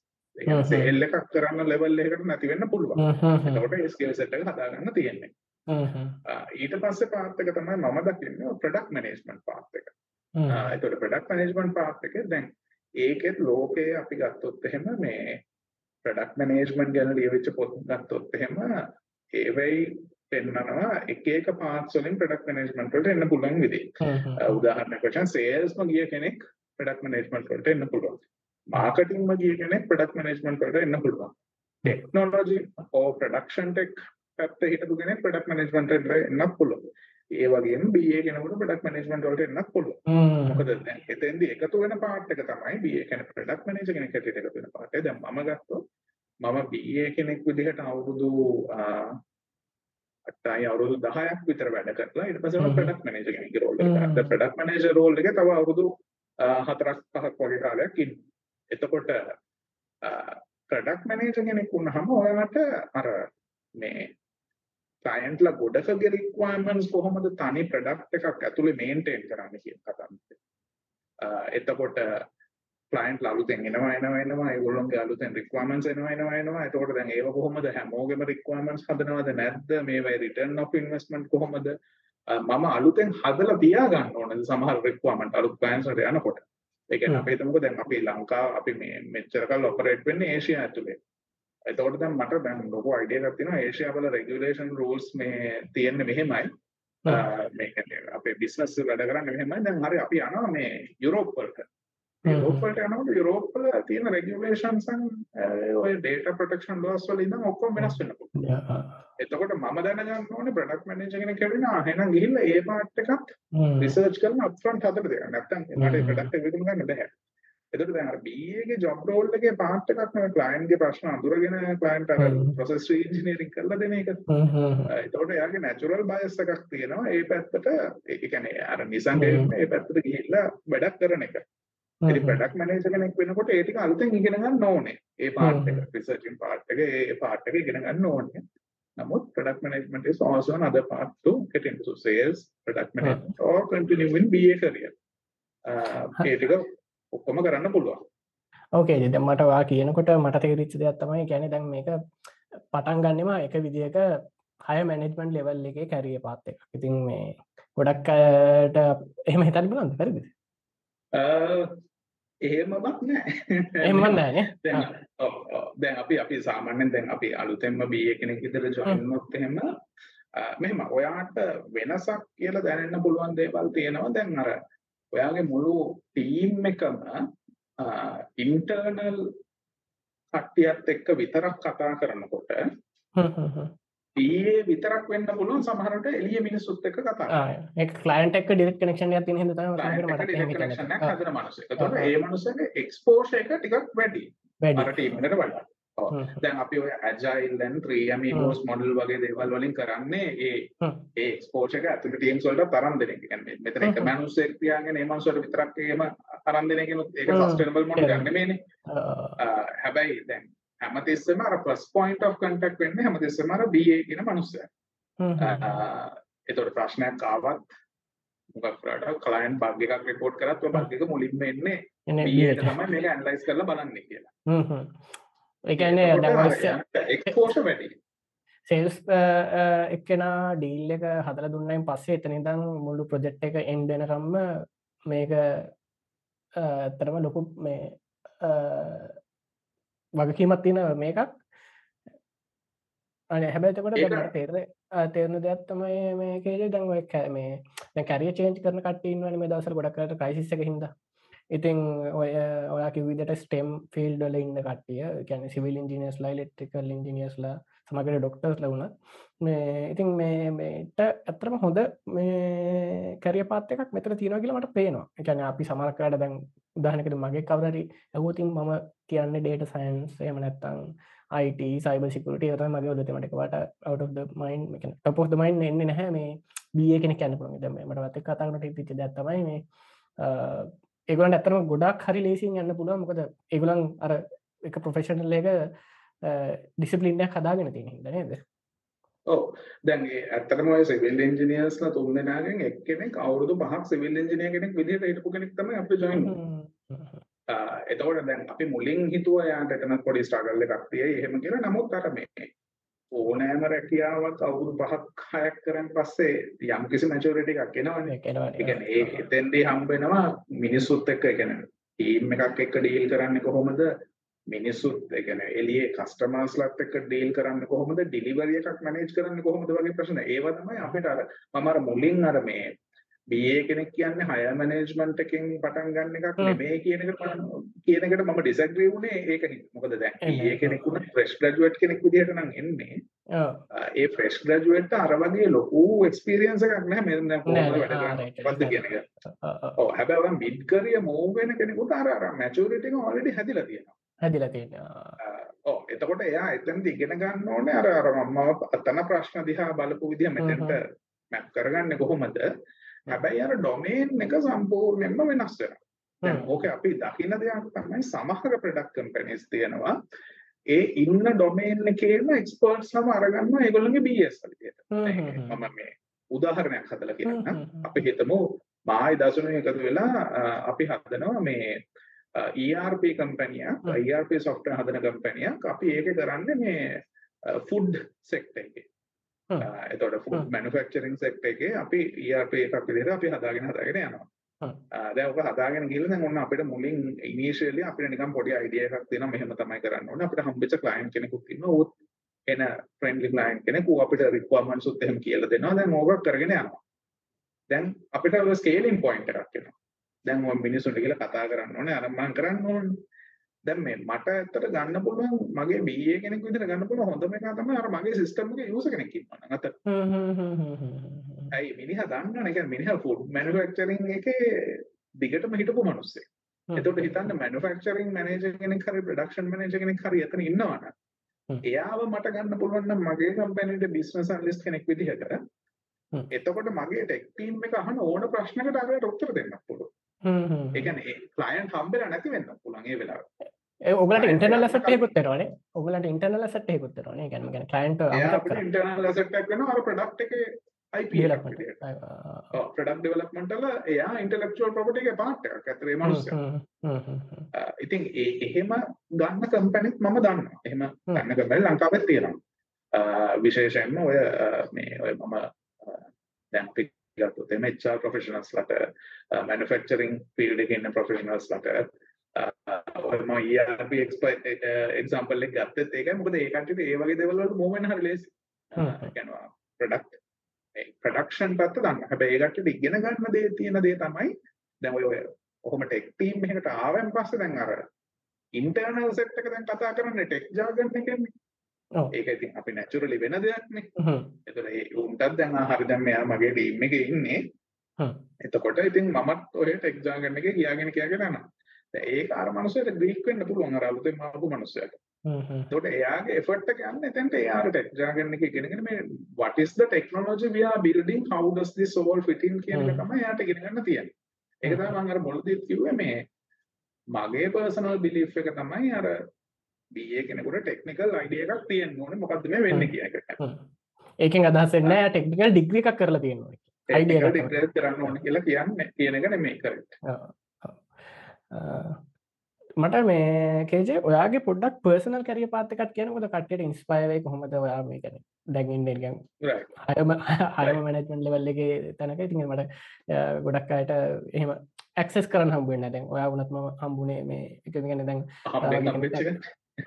Sale එකක් කරන්න ලෙවල් එකකට නැති වෙන්න පුළුවන්. එතකොට ඒ ස්කිල් සෙට් එක හදාගන්න තියෙන්නේ ඊට පස්සේ පාත් එක තමයි මම දකින්නේ ප්‍රොඩක්ට් මැනේජ්මන්ට් පාත් එක. ඒතකොට ප්‍රොඩක්ට් මැනේජ්මන්ට් පාත් එක දැන් ඒකෙත් ලෝකයේ අපි ගත්තොත් එහෙම මේ ප්‍රොඩක්ට් මැනේජ්මන්ට් ගැන ලියවිච්ච පොත් ගත්තොත් එහෙම ඒවෙයි පෙන්නනවා එක එක පාර්ට්ස් වලින් ප්‍රොඩක්ට් මැනේජ්මන්ට් වලට එන්න පුළුවන් විදිහ. උදාහරණයක් වශයෙන් සේල්ස්ම ගිය කෙනෙක් ප්‍රොඩක්ට් මැනේජ්මන්ට් වලට එන්න පුළුවන්. මාකටිංම ගිය කෙනෙක් ප්‍රොඩක්ට් මැනේජ්මන්ට් වලට එන්න පුළුවන්. ටෙක්නොලොජි ඕ ප්‍රොඩක්ෂන් ටෙක් පැත්ත හිටපු කෙනෙක් ප්‍රොඩක්ට් මැනේජ්මන්ට් එකට එන්නත් පුළුවන්. ඒ වගේම BA කෙනෙකුට ප්‍රොඩක්ට් මැනේජ්මන්ට් වලට එන්නත් පුළුවන්. මොකද දැන් එතෙන්දී එකතු වෙන පාර්ට් එක තමයි BA කෙනෙක් ප්‍රොඩක්ට් මැනේජර් කෙනෙක් හැටියට එකතු වෙන පාර්ට් එක. දැන් මම ගත්තොත් මම BA කෙනෙක් විදිහට අවුරුදු 8යි අවුරුදු 10ක් විතර වැඩ කරලා ඊට පස්සේ මම ප්‍රොඩක්ට් මැනේජර් කෙනෙක්ගේ රෝල් එකට ගත්තා. ප්‍රොඩක්ට් මැනේජර් රෝල් එකේ තව අවුරුදු 4ක් 5ක් වගේ කාලයක් ඉන්නවා. එතකොට ප්‍රොඩක්ට් මැනේජර් කෙනෙක් වුණාම ඔයාලට අර මේ ක්ලයන්ට්ලා ගොඩකගේ රික්වයර්මන්ට්ස් කොහොමද තනි ප්‍රොඩක්ට් එකක් ඇතුලේ මේන්ටේන් කරන්න කියන කතාවක්. එතකොට ක්ලයන්ට් අලුතෙන් එනවා එනවා එනවා ඒගොල්ලොන්ගේ අලුතෙන් රික්වයර්මන්ට්ස් එනවා එනවා එනවා. එතකොට දැන් ඒව කොහොමද හැමෝගෙම රික්වයර්මන්ට්ස් හදනවද නැද්ද? මේවයි රිටර්න් ඔෆ් ඉන්වෙස්ට්මන්ට් කොහොමද? මම අලුතෙන් හදලා තියා ගන්න ඕනද සමහර රික්වයර්මන්ට් අලුත් ක්ලයන්ට්ස් වලට යනකොට? ඒ කියන්නේ අපි හිතමුකෝ දැන් අපි ලංකාව අපි මේ මෙච්චර කල් ඔපරේට් වෙන්නේ ඒෂියා ඇතුලේ එතකොට දැන් මට දැන් ලොකු අයිඩියා එකක් තියෙනවා. ඒෂියා වල රෙගියුලේෂන් රූල්ස් මේ තියෙන්නේ මෙහෙමයි. මේක අපේ බිස්නස් වැඩ කරන්නේ මෙහෙමයි. දැන් හරි අපි යනවා මේ යුරෝප් වලට. යුරෝප් වලට යනකොට යුරෝප් වල තියෙන රෙගියුලේෂන්ස් ඔය data protection laws වල ඉඳන් ඔක්කොම වෙනස් වෙන්න පුළුවන්. එතකොට මම දැනගන්න ඕනේ ප්‍රොඩක්ට් මැනේජර් කෙනෙක් කියලා එහෙනම් ගිහිල්ලා ඒ පාර්ට් එකත් රිසර්ච් කරලා අප්ෆ්‍රන්ට් හදලා දෙන්න. නැත්නම් මට ප්‍රොඩක්ට් එක විකුණු ගන්න බැහැ එතකොට දැන් අර BA ගේ ජොබ් රෝල් එකේ පාර්ට් එකක් නෙවෙයි ක්ලයන්ට් ගේ ප්‍රශ්න අඳුරගෙන ක්ලයන්ට් අර ප්‍රොසෙස් රීඉන්ජිනියරින් කරලා දෙන එක. එතකොට එයාගේ නැචරල් බයස් එකක් තියෙනවා ඒ පැත්තට ඒ කියන්නේ අර නිසන් මේ පැත්තට ගිහිල්ලා වැඩක් කරන එක. ඉතින් ප්‍රොඩක්ට් මැනේජර් කෙනෙක් වෙනකොට ඒ ටික අලුතෙන් ඉගෙන ගන්න ඕනේ. ඒ පාර්ට් එක රිසර්චින් පාර්ට් එක ඒ පාර්ට් එක ඉගෙන ගන්න ඕනේ. නමුත් product management is also another part to get into sales, product management or continue in BA career. ඒ ටික ඔක්කොම කරන්න පුළුවන්.
ඕකේ ද මට වා කියනකොට මට තේරිච්ච දෙයක් තමයි ගැන දැන් මේක පටන් ගන්නවා එක විදික හය මැනෙජ්මන්ට් ලෙවල් එක කැරිය පාත්ත එක ඉතින් මේ ගොඩක් අයට එහෙම හිතන් බලන්න පැරිදිද
එහෙමමත් නෑ?
එම නෑන
දැන් අපි අපි සාමාන්‍යෙන් දැන් අපි අලුතෙන්ම බිය කෙනෙක් ඉදර ජොයින්නොත් එහෙම මෙහෙම ඔයාට වෙනසක් කියලා දැනන්න පුළුවන් දේවල් තියෙනවා. දැන් අර ඔයාගේ මුළු ටීම් එකම ඉන්ටර්නල් කට්ටියත් එක්ක විතරක් කතා කරනකොට ඒ විතරක් වෙන්න පුළුවන් සමහරට එළිය මිනිස්සුත් එක්ක කතා
ක්ලයන්ට් එක්ක ඩිරෙක්ට් කනෙක්ෂන් එකක් තියෙන හින්දා තමයි
මට මට හදන මනුස්සයෙක්. ඒතකොට ඒ මනුස්සයාගේ එක්ස්පෝෂර් එක ටිකක් වැඩි.
වැඩි
අර ටීම් එකට වඩා. දැන් අපි ඔය ඇජයිල් දැන් 3 amigos මොඩල් වගේ දේවල් වලින් කරන්නේ ඒ. ඒ එක්ස්පෝෂර් එක ඇතුළේ ටීම්ස් වලට තරම් දෙන එක. කියන්නේ මෙතන එක
හ්ම්.
මනුස්සයෙක් තියාගෙන ඒ මනුස්සයට විතරක් එහෙම අරන් දෙන එකනොත් ඒක. සස්ටේනබල් මොඩල්
තේරෙනවා.
ගන්න නෙමෙයිනේ.
අ,
අ, හැබැයි දැන් හැමතිස්සෙම අර ෆස්ට් පොයින්ට් ඔෆ් කන්ටැක්ට් වෙන්නේ හැමතිස්සෙම අර BA කියන
හ්ම්.
එතකොට ප්‍රශ්නයක් ආවත් මොකක් කරාට ක්ලයන්ට් බග් එකක් රිපෝට් කරත් බග් එක මුලින්ම එන්නේ ට තමයි මේක ඇනලයිස් කරලා බලන්නේ කියලා. එක්ස්පෝෂර් වැඩි.
සේල්ස් එක්කෙනා ඩීල් එක හදලා දුන්නයින් පස්සේ එතන ඉඳන් මුළු ප්‍රොජෙක්ට් එක එන්ඩ් වෙනකම්ම මේක ඇත්තටම ලොකු මේ අ, වගකීමක් තියෙන මේකක්. තේරෙන්නේ අ, තේරෙන දෙයක් තමයි මේකේදී දැන් ඔය කැ- මේ දැන් කැරියර් චේන්ජ් කරන කට්ටිය ඉන්නවනේ මේ දවස්වල ගොඩක් වෙලාවට ක්‍රයිසිස් එක හින්දා ඉතින් ඔය ඔයා කිව් විදිහට ස්ටෙම් ෆීල්ඩ් වල ඉන්න කට්ටිය ඒ කියන්නේ සිවිල් ඉන්ජිනියර්ස්ලා ඉලෙක්ට්‍රිකල් ඉන්ජිනියර්ස්ලා සමගර ඩොක්ටර්ස්ලා වුණත් මේ ඉතින් මේ මේට ඇත්තටම හොඳ මේ කැරියර් පාත් එකක් මෙතන තියෙනවා කියලා මට පේනවා. ඒ කියන්නේ අපි සමහර කාලේ දැන් උදාහරණයකට මගේ කවුරු හරි ඇහුවොත් ඉතින් මම කියන්නේ data science එහෙම නැත්නම් IT cyber security ඒවා තමයි මගේ ඔළුවේ තියෙන මට එකපාරට out of the mind මේ කියන්නේ top of the mind එන්නේ නැහැ මේ BA කෙනෙක් කියන්න පුළුවන්. දැන් මේ මට වත් එක්ක කතා කරනකොට හිතෙච්ච දෙයක් තමයි මේ අ, ඒගොල්ලන්ට ඇත්තටම ගොඩක් හරි ලේසියෙන් යන්න පුළුවන්. මොකද ඒගොල්ලන් අර එක ප්‍රොෆෙෂනල් එක ඩිසිප්ලින් එකක් හදාගෙන තියෙන හින්දා නේද?
ඔව් දැන් ඒ ඇත්තටම ඔය සිවිල් ඉන්ජිනියර්ස්ලා තුන් දෙනාගෙන් එක්කෙනෙක් අවුරුදු 5ක් සිවිල් ඉන්ජිනියර් කෙනෙක් විදිහට හිටපු කෙනෙක් තමයි අපිට ජොයින්. එතකොට දැන් අපි මුලින් හිතුවා යාට එතන පොඩි ස්ට්‍රගල් එකක් තියෙයි එහෙම කියලා. නමුත් අර මේ ඕනෑම රැකියාවක් අවුරුදු 5ක් 6ක් කරන් පස්සේ යම් කිසි මැචුරිටි එකක් එනවනේ. ඒ කියන්නේ ඒ එතෙන්දී හම්බ වෙනවා මිනිස්සුත් එක්ක ඒ කියන්නේ ටීම් එකක් එක්ක ඩීල් කරන්නේ කොහොමද? මිනිස්සුත් ඒ කියන්නේ එළියේ කස්ටමර්ස්ලාත් එක්ක ඩීල් කරන්නේ කොහොමද? ඩිලිවරි එකක් මැනේජ් කරන්නේ කොහොමද වගේ ප්‍රශ්න. ඒවා තමයි අපිට අර මම අර මුලින් අර මේ BA කෙනෙක් කියන්නේ හයර් මැනේජ්මන්ට් එකෙන් පටන් ගන්න එකක්. නෙමෙයි කියන එකට මම කියන එකට මම ඩිසැග්‍රී වුණේ ඒක හින්දා. මොකද දැන්. BA කෙනෙක් උන ෆ්‍රෙෂ් ග්‍රැජුවේට් කෙනෙක් විදිහට නම් එන්නේ. ඒ ෆ්‍රෙෂ් ග්‍රැජුවේට් අර වගේ ලොකු එක්ස්පීරියන්ස් එකක් නැහැ මෙන්න දැන් කොහොමද වැඩ කරන්නේ මොකද්ද. කියන එක. ඔව් හැබැයි ඔය මිඩ් කරියර් මූව් වෙන කෙනෙකුට අර අර මැචුරිටි එක ඔල්රෙඩි හැදිලා තියෙනවා.
හැදිලා තියෙනවා.
ඔව් එතකොට එයා එතනදී ඉගෙන ගන්න ඕනේ අර අර මම අතන ප්‍රශ්න දිහා බලපු විදිහ මෙතෙන්ට මැප් කරගන්නේ කොහොමද? හැබැයි අර ඩොමේන් එක සම්පූර්ණයෙන්ම වෙනස් වෙනවා. දැන්. ඕකේ අපි දකින දෙයක් තමයි සමහර ප්‍රොඩක්ට් කම්පැනිස් තියෙනවා ඒ ඉන්න ඩොමේන් එකේම එක්ස්පර්ට්ස්ලම අරගන්නවා ඒගොල්ලන්ගේ BS විදියට. මම මේ උදාහරණයක් හදලා කියන්නම්. අපි හිතමු මායි දසුනේ එකතු වෙලා අපි හදනවා මේ ERP කම්පැනියක්. ERP software හදන කම්පැනියක් අපි ඒක කරන්නේ මේ ෆුඩ් සෙක්ටර් එකේ. Food
hmm.
මැනුෆැක්චරින් සෙක්ටර් එකේ අපි ERP එකක් විදිහට අපි හදාගෙන හදාගෙන යනවා. දැන් ඔක හදාගෙන ගිහලා දැන් ඔන්න අපිට මුලින් ඉනිෂියලි අපිට නිකන් පොඩි අයිඩියා එකක් තියෙනවා මෙහෙම තමයි කරන්න ඕනේ. අපිට හම්බෙච්ච ක්ලයන්ට් කෙනෙකුත් ඉන්නවා. ඌත් එන ෆ්‍රෙන්ඩ්ලි ක්ලයන්ට් කෙනෙක් ඌ අපිට රික්වයර්මන්ට්ස් උත් එහෙම කියලා දෙනවා. දැන් ඕක කරගෙන යනවා. දැන් අපිට ස්කේලින් පොයින්ට් එකක් එනවා. දැන් ඔය මිනිස්සුන්ට කියලා කතා කරන්න ඕනේ අර මම කරන්න ඕනේ. දැන් මේ මට ඇත්තට ගන්න පුළුවන් මගේ BA කෙනෙක් විදිහට ගන්න පුළුවන් හොඳම එක තමයි අර මගේ සිස්ටම් එකේ යූසර් කෙනෙක් ඉන්නවා නම් අත. ඇයි මිනිහා දන්නවනේ කියන්නේ මිනිහා ෆුඩ් මැනුෆැක්චරින් එකේ දිගටම හිටපු මිනිස්සෙක්. එතකොට හිතන්න මැනුෆැක්චරින් මැනේජර් කෙනෙක් හරි ප්‍රොඩක්ෂන් මැනේජර් කෙනෙක් හරි එතන ඉන්නවනම්
හ්ම්.
එයාව මට ගන්න පුළුවන් නම් මගේ කම්පැනිට බිස්නස් ඇනලිස්ට් කෙනෙක් විදිහට. එතකොට මගේ ටෙක් ටීම් එක අහන ඕන ප්‍රශ්නකට අරකට උත්තර දෙන්න පුළුවන්. ඒ ක්ලයන්ට් හම්බෙලා නැති වෙන්න. ඒ
ඔයගලන්ට
client
ඉන්ටර්නල් එකකුත් වෙනවනේ. ඔයගලන්ට ඉන්ටර්නල්
එයා
අමතක
අපිට
කරා.
ඉන්ටර්නල් ඇසෙට් එකක් වෙනවා අර ප්‍රොඩක්ට් එකේ
ඩෙවලොප්මන්ට්
වල එයා ඉන්ටෙලෙක්චුවල් ප්‍රොපර්ටි එකේ
හ්ම්, හ්ම්.
අ, ඉතින් ඒ එහෙම ගන්න කම්පැනිත් මම දන්නවා. එහෙම
හ්ම්.
ගන්න කම්පැනි ලංකාවෙත් තියෙනවා. විශේෂයෙන්ම ඔය මේ ඔය මම අපි ගත්තොත් එම HR ප්‍රොෆෙෂනල්ස්ලට මැනුෆැක්චරින් ෆීල්ඩ් එකේ ඉන්න ප්‍රොෆෙෂනල්ස්ලට මම ERP එක්සාම්පල් එක ගත්තත් ඒකයි මොකද ඒ කට්ටියට ඒ වගේ දේවල් වලට මූව් වෙන්න හරි ලේසි. කියනවා ප්‍රොඩක්ට් මේ ප්‍රොඩක්ෂන් පැත්ත දන්න. හැබැයි ඒ කට්ටියට ඉගෙන ගන්න දේ තියෙන දේ තමයි දැන් ඔය කොහොම ටෙක් ටීම් එකකට ආවෙන් පස්සේ දැන් අර ඉන්ටර්නල් සෙට් එක දැන් කතා කරන්නේ ටෙක් ජාගන් එකනේ. ඒක ඉතින් අපි නැචරලි වෙන දෙයක්නේ. එතකොට ඒ උන්ටත් දැන් හරි දැන් මෙයා මගේ ටීම් එකේ ඉන්නේ. එතකොට ඉතින් මමත් ඔය ටෙක් ජාගන් එකේ කියාගෙන කියාගෙන යනවා. ඒ අර මනුස්සයට ග්‍රීක් වෙන්න පුළුවන් අර අලුතෙන් ආපු මනුස්සයට. එතකොට එයාගේ එෆර්ට් එක යන්නේ එතනට එයාට ටෙක් ජාගන් එක ඉගෙනගෙන මේ what is the technology we are building how does this all fit in කියන එක තමයි එයාට ඉගෙන ගන්න තියෙන්නේ. ඒක තමයි මම අර මුලදීත් කිව්වේ මේ මගේ පර්සනල් බිලීෆ් එක තමයි අර BA කෙනෙකුට ටෙක්නිකල් අයිඩියා එකක් තියෙන්න ඕනේ. මොකද්ද මේ වෙන්නේ කියන එක.
ඒකෙන් අදහස් වෙන්නේ නැහැ ටෙක්නිකල් ඩිග්‍රී එකක් කරලා තියෙනවා.
අයිඩියා එකක් කරන්න ඕනේ කියලා කියන්නේ කියන එක නෙමෙයි කරෙක්ට්.
මට මේ කේජේ ඔයාගේ පොඩක් පර්සනල් කැරිය පාත්තකත් කියනකොද කට්ට ඉන්ස්පයවේ කොහොමද ඔයා මේ කැන දැගින්ඩගම් හයම හයම මැනජමෙන්ට් ලෙවල්ලගේ තැනක. ඉතින් මට ගොඩක් අයට එහෙම ඇක්සෙස් කරන්න හම්බුවෙන් දැන් ඔයා වනත්ම හම්බුණේ මේ එක ගැන දැන්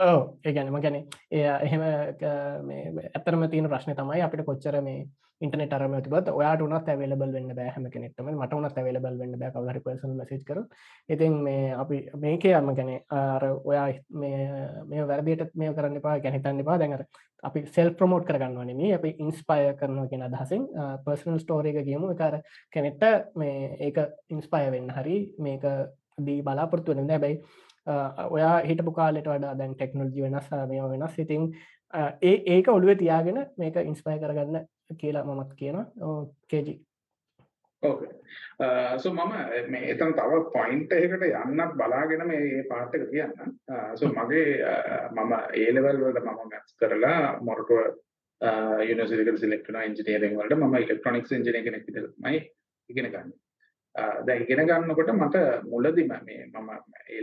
ඕ ඒගැනම ගැන එය එහෙම ඇතරම තියන ප්‍රශ්න තමයි අපිට කොච්චර මේ ඉන්ටනෙට අරම තිබත් ඔයාට උනත් ඇවලබල් වෙන්න බෑහම කෙනෙක්ටම. මට උනත් ඇවලබල් වෙන්න බෑ කවහරි පර්සන මසේජ් කර ඉතින් මේ අපි මේක අම ගැන අර ඔයා මේ වැරදිට මේ කරන්න පා ගැනහිතන්න පා දැඟර අපි සෙල් ප්‍රමෝට් කරගන්නවන මේ අපි ඉන්ස්පය කරනවා කියෙන අදහසින් පර්සනල් ස්ටෝරේක කියමු. එකර කෙනෙක්ට මේ ඒක ඉන්ස්පය වෙන්න හරි මේක දී බලාපොරත්තු වෙන හැබැයි ඔයා හිටපු කාලෙට වඩා දැන් ටෙක්නෝජි වෙනස් මේ වෙනස්. ඉතින් ඒ ඒක ඔළුව තියාගෙන මේක ඉන්ස්පය කරගන්න කියලා මමත් කියන කේජි.
සෝ මම මේ එතන තව පොයින්ට් එකකට යන්නත් බලාගෙන මේ පාර්ට් එක කියන්න සෝ මගේ මම ඒ ලෙවල් වලට මම මැත්ස් කරලා මොරටුව යුනිවර්සිටි එකේ ඉලෙක්ට්‍රොනික ඉංජිනේරින්ග් වලට. මම ඉලෙක්ට්‍රොනික්ස් ඉංජිනේර කෙනෙක් විදිහට තමයි ඉගෙන ගන්නේ. දැන් ඉගෙන ගන්නකොට මට මුලදිම මේ මම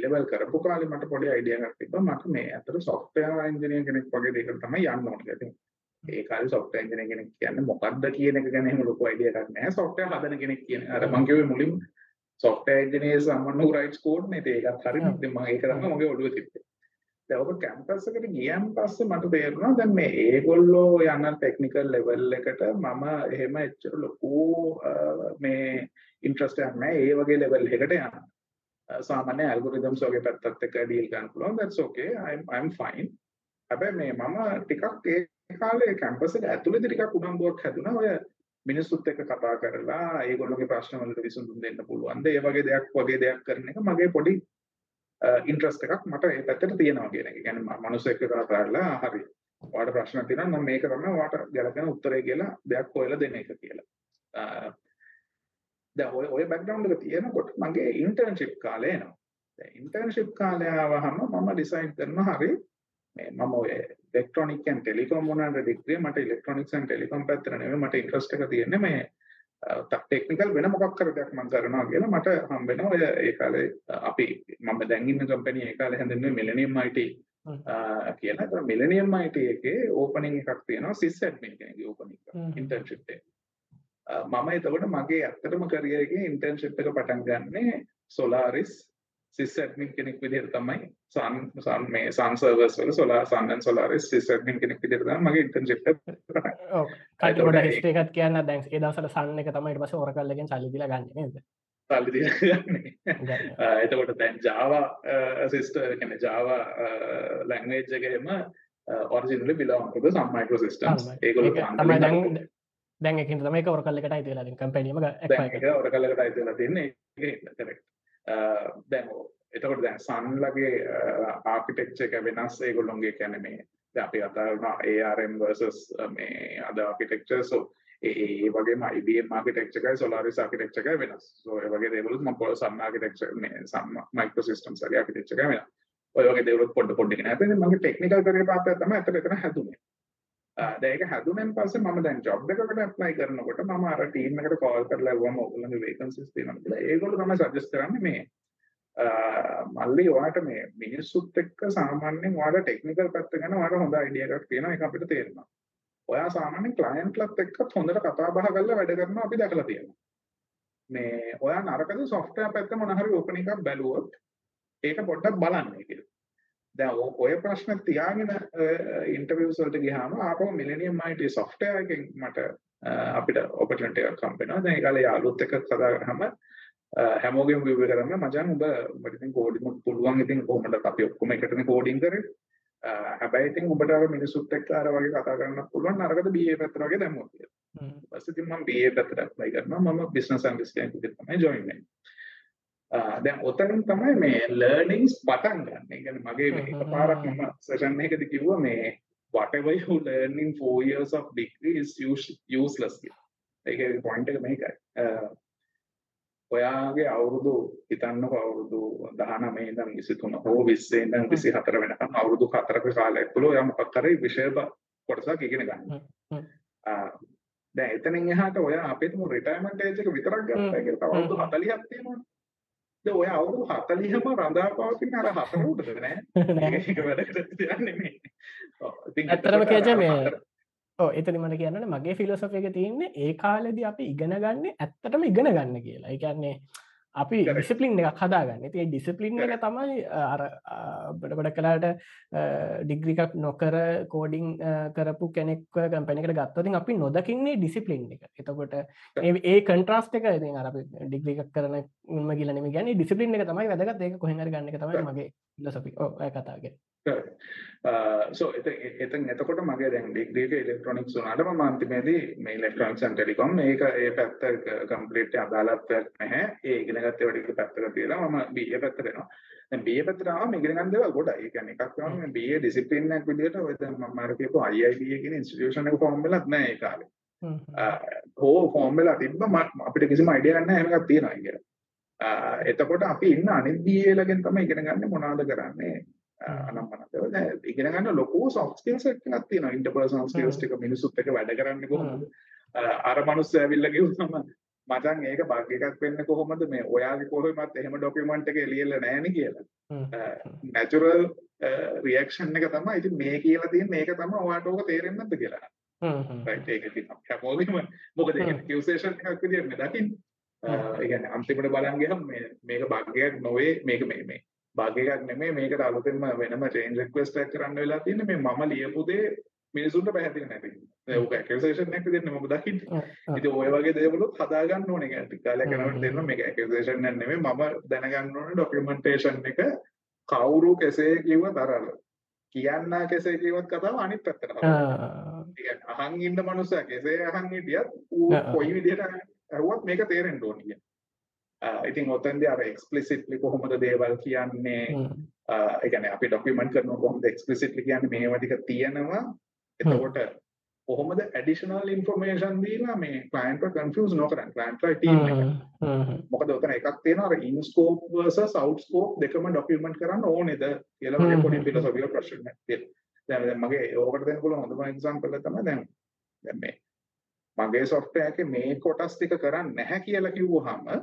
ලෙවල් කරපු කාලේ මට පොඩි අයිඩියා එකක් තිබ්බා. මට මේ අතර සොෆ්ට්වෙයාර් ඉංජිනේර කෙනෙක් වගේ දෙයකට තමයි යන්න ඕනේ කියලා. ඒ කාලේ software engineer කෙනෙක් කියන්නේ මොකක්ද කියන එක ගැන එහෙම ලොකු idea එකක් නැහැ. software හදන කෙනෙක් කියන අර මං කිව්වේ මුලින්ම software engineer someone who writes code නේ ඒකත් හරියට ඉතින් මම ඒක තමයි මගේ ඔළුවේ තිබ්බේ. දැන් ඔබ කැම්පස් එකට ගියන් පස්සේ මට තේරුණා දැන් මේ ඒගොල්ලෝ යන ටෙක්නිකල් ලෙවල් එකට මම එහෙම එච්චර ලොකු මේ ඉන්ට්‍රස්ටයක් නෑ ඒ වගේ ලෙවල් එකට යන්න සාමාන්‍ය ඇල්ගොරිදම් සෝගේ පැත්තත් එක ඩීල් ගන්න පුළුවන් that's okay i'm i'm fine හැබැයි මේ මම ටිකක් ඒ කාලේ කැම්පස් එක ඇතුළේදී ටිකක් උනන්දුවක් හැදුනා ඔය මිනිස්සුත් එක්ක කතා කරලා ඒගොල්ලෝගේ ප්‍රශ්න වලට විසඳුම් දෙන්න පුළුවන්. ඒ වගේ දෙයක් වගේ දෙයක් කරන එක මගේ පොඩි ඉන්ට්‍රස්ට් එකක් මට ඒ පැත්තට තියෙනවා කියන එක. කියන්නේ මනුස්ස එක්ක කතා කරලා හරි. ඔයාලට ප්‍රශ්න තියෙනවා නම් මේක තමයි ඔයාට ගැලපෙන උත්තරය කියලා දෙයක් හොයලා දෙන එක කියලා. දැන් ඔය ඔය බෑග්ග්‍රවුන්ඩ් එක තියෙනකොට මගේ ඉන්ටර්න්ෂිප් කාලේ එනවා. දැන් ඉන්ටර්න්ෂිප් කාලය ආවහම මම ඩිසයින් කරනවා හරි මේ මම ඔය ඉලෙක්ට්‍රොනික් ඇන් ටෙලිකොම් මොනවාට ඩිග්‍රී මට ඉලෙක්ට්‍රොනික්ස් ඇන් ටෙලිකොම් පැත්තට නෙමෙයි මට ඉන්ට්‍රස්ට් එක තියෙන්නේ මේ ටෙක්නිකල් වෙන මොකක් කර දෙයක් මම කරනවා කියලා මට හම්බ වෙනවා ඔය ඒ කාලේ අපි මම දැන් ඉන්න කම්පැනි ඒ කාලේ හැඳින්වෙන්නේ මිලෙනියම් IT කියලා. ඒක මිලෙනියම් IT එකේ ඕපනින් එකක් තියෙනවා සිස් ඇඩ්මින් කෙනෙක්ගේ ඕපනින් ඉන්ටර්න්ෂිප් එක. මම එතකොට මගේ ඇත්තටම කරියර් එකේ ඉන්ටර්න්ෂිප් එක පටන් ගන්නේ Solaris ඇඩ්මින් කෙනෙක් විදිහට තමයි. සන් සන් මේ සන් සර්වර්ස් වල Sun and Solaris sys admin කෙනෙක් විදිහට තමයි මගේ ඉන්ටර්න්ෂිප් එක
ඔව්. කටි පොඩ හිස්ටරි එකක් කියන්න. දැන් ඒ දවස්වල සන් එක තමයි ඊට පස්සේ ඔරකල් එකෙන් සල්ලි දීලා ගන්න නේද?
සල්ලි දීලා ගන්න. එතකොට දැන් Java සිස්ටම් කියන්නේ Java ලැන්ග්වේජ් එකේම originally belong to the Sun Microsystems ඒගොල්ලෝ
තමයි දැන් දැන් ඒකින් තමයි ඒක ඔරකල් එකට අයිති වෙලා තියෙන කම්පැනි එක
දැන් ඒක ඔරකල් එකට අයිති කරෙක්ට් දැන් එතකොට දැන් සන්ලගේ ආකිටෙක්චර් එක වෙනස් ඒගොල්ලොන්ගේ කියන්නේ මේ දැන් අපි කරනවා ARM versus මේ අද ආකිටෙක්චර් so ඒ ආකිටෙක්චර් එකයි Solaris ආකිටෙක්චර් එකයි වෙනස්. so ඒ වගේ දේවල් මම පොර සම් ආකිටෙක්චර් මේ සම් මයික්‍රොසිස්ටම්ස් වගේ ආකිටෙක්චර් එක වෙනස්. ඔය වගේ දේවල් පොඩ පොඩ ඉගෙන ගන්න. මගේ ටෙක්නිකල් කරේ පාපයක් තමයි අතට එතන හැදුනේ. දැන් ඒක හැදුනෙන් පස්සේ මම දැන් ජොබ් එකකට ඇප්ලයි කරනකොට මම අර ටීම් එකට කෝල් කරලා ඇහුවම ඔයගොල්ලන්ගේ වේකන්සිස් තියෙනවද කියලා. ඒගොල්ලෝ තමයි සජෙස්ට් කරන්නේ මේ මල්ලි ඔයාට මේ මිනිස්සුත් එක්ක සාමාන්‍යයෙන් ඔයාලා ටෙක්නිකල් පැත්ත ගැන ඔයාලා හොඳ අයිඩියා එකක් තියෙනවා ඒක අපිට තේරෙනවා. ඔයා සාමාන්‍යයෙන් ක්ලයන්ට්ලත් එක්කත් හොඳට කතා බහ කරලා වැඩ කරනවා අපි දැකලා තියෙනවා. මේ ඔයා නරකද සොෆ්ට්වෙයාර් පැත්ත මොන හරි ඕපන් එකක් බැලුවොත් ඒක පොඩ්ඩක් බලන්න කියලා. දැන් ඔය ප්‍රශ්න තියාගෙන ඉන්ටර්වියුස් වලට ගියාම ආපහු මිලෙනියම් IT සොෆ්ට්වෙයාර් එකෙන් මට අපිට ඔපචුනිටි එකක් හම්බ වෙනවා. දැන් ඒ කාලේ යාළුවොත් එක්ක කතා කරාම හැමෝගෙම විව්ව කරන්න මචං ඔබ ඔබට ඉතින් කෝඩින් පුළුවන් ඉතින් කොහොමද අපි ඔක්කොම එකටනේ කෝඩින් කරේ හැබැයි ඉතින් ඔබට අර මිනිස්සුත් එක්ක අර වගේ කතා කරන්න පුළුවන් අරකට BA පැත්ත වගේ දැම්මොත් කියලා. ඊපස්සේ ඉතින් මම BA පැත්තට ඇප්ලයි කරනවා මම බිස්නස් ඇනලිස්ට් කෙනෙක් විදිහට තමයි ජොයින් වෙන්නේ. දැන් ඔතනින් තමයි මේ ලර්නිංස් පටන් ගන්න. ඒ කියන්නේ මගේ මේ එකපාරක්. මම සෙෂන් එකකදී කිව්වා මේ whatever you learn in 4 years of degree is use- useless කියලා. ඒකේ point එක මේකයි. ඔයාගේ අවුරුදු හිතන්නකො අවුරුදු 19 ඉඳන් 23 හෝ 20 ඉඳන් 24 වෙනකම් අවුරුදු 4ක කාලයක් තුළ ඔයා මොකක් හරි විෂය කොටසක් ඉගෙන ගන්න. දැන් එතනින් එහාට ඔයා අපිටම රිටයර්මන්ට් ඒජ් එක විතරක් ගත්තා කියලා තව අවුරුදු
හ්ම්.
40ක් තියෙනවනේ. ඔය අවුරුදු 40ම රඳා පවතින අර හතර උඩද නෑ. ඒක දෙයක් නෙමෙයි. ඔව්. ඉතින්
ඇත්තටම
අර
මේ ඕ එතනි මට කියන්න මගේ ෆිලොසොෆ එක තියන්නේ ඒ කාලෙදි අපි ඉගෙන ගන්න ඇත්තටම ඉගෙන ගන්න කියලා එකන්නේ අපි. ඩිසිපලින් එකක් හදාගන්න. ති ඩිසිපලින් එක තමයි අර බඩබඩ කලාට ඩිග්‍රිකක් නොකර කෝඩිං කරපු කෙනෙක් කැපැනිකට ගත්තතින් අපි නොදකින්නේ ඩිසිපලින් එක. එතකොට ඒ- කන්ට්‍රස්ට එක ඉතින් අර ඩිග්‍රිකක් කරන ම කියලනම ගැන ඩිසිපලින් එක තමයි වැදගත්. ඒක කොහෙඟර ගන්න තමයි මගේ ලොසපි කතාගේ
සෝ එතන් එතකොට මගේ දැන් ඩිග්‍රීක ඉලෙක්ට්‍රොනික්ස් වුණාට මම අන්තිමේදී මේ ඉලෙක්ට්‍රොනික්ස් ඇන්ඩ් ටෙලිකොම් මේක ඒ පැත්ත කම්ප්ලීට් අදාළත්වයක් නැහැ. ඒ ඉගෙන ගත්ත ඒවා ටික පැත්තක තියලා මම BA පැත්තට එනවා. දැන් BA පැත්තට ආවම ඉගෙන ගන්න දේවල් ගොඩයි ඒ කියන්නේ එකක් තමයි මේ BA ඩිසිප්ලින් එකක් විදිහට ඔය දැන් මම අර කියපු IIBA කියන ඉන්ස්ටිටියුෂන් එක ෆෝම් වෙලත් නැහැ ඒ කාලේ. හෝ ෆෝම් වෙලා තිබ්බ අපිට කිසිම අයිඩියා නැහැ. මේකක් තියෙනවා කියලා. ආ, එතකොට අපි ඉන්න අනිත් BA ලගෙන් තමයි ඉගෙන ගන්න මොනවද කරන්නේ අනම්මනතව දැන් ඉගෙන ගන්න ලොකු soft skills එකක් තියෙනවා. interpersonal skills ටික මිනිසුත් එක්ක වැඩ කරන්නේ කොහොමද? අර මිනිස්සු ඇවිල්ලා කිව්වම මචං ඒක බග් එකක් වෙන්නේ කොහොමද? මේ ඔයාගේ කොහෙමත් එහෙම ડોකියුමන්ට් එක එළියලා නැහැ කියලා. natural රියක්ෂන් එක තමයි. ඉතින් මේ කියලා තියෙන මේක තමයි ඔයාට ඕක තේරෙන්නේ නැද්ද කියලා. රයිට් ඒක ඉතින් අපි හැමෝගෙම මොකද ඒක
හ්ම්.
කියුසේෂන් එකක් විදියට නේ දකින්නේ.
හ්ම්.
ඒ කියන්නේ අන්තිමට බලන් ගියහම මේ මේක බග් එකක් නොවේ. මේක මේ මේ බග් එකක් නෙමෙයි මේකට අලුතෙන්ම වෙනම චේන්ජ් රික්වෙස්ට් එකක් කරන්න වෙලා තියෙන්නේ. මේ මම ලියපු දේ මිනිසුන්ට පැහැදිලි නැති. ඒක ඇකියුසේෂන් එකක් විදියට නෙමෙයි දකින්නේ. ඉතින් ඔය වගේ දේවලුත් හදා ගන්න ඕනේ. කියන්නේ ටික කාලයක් යනකොට දෙන්න මේක ඇකියුසේෂන් එක නෙමෙයි. මම දැනගන්න ඕනේ ડોකියුමන්ටේෂන් එක. කවුරු කෙසේ කිව්වත් අරල කියන්නා කෙසේ කිව්වත් කතාව අනිත් පැත්තට කියන්නේ අහන් ඉන්න මනුස්සයා කෙසේ අහන් හිටියත් ඌ. කොයි විදිහට ඇහුවත් මේක තේරෙන්න ඕනේ ඉතින් ඔතෙන්දී අර එක්ස්ප්ලිසිට්ලි කොහොමද දේවල් කියන්නේ ඒ කියන්නේ අපි ડોකියුමන්ට් කරනවා කොහොමද එක්ස්ප්ලිසිට්ලි කියන්නේ මේවා ටික තියෙනවා එතකොට කොහොමද ඇඩිෂනල් ඉන්ෆර්මේෂන් දීලා මේ ක්ලයන්ට්ව කන්ෆියුස් නොකරන්නේ ක්ලයන්ට්ලා ටීම් මොකද උතන එකක් තියෙනවා අර in scope versus out scope දෙකම ડોකියුමන්ට් කරන්න ඕනේද කියලා
හ්ම්
පොඩි. ෆිලොසොෆිකල් ප්‍රශ්නයක් තියෙනවා. දැන් දැන් මගේ ඕකට දෙන්න පුළුවන් හොඳම එක්සැම්පල් එක තමයි දැන් දැන් මේ මගේ software එකේ මේ කොටස් ටික කරන්නේ නැහැ කියලා කිව්වහම
හ්ම්.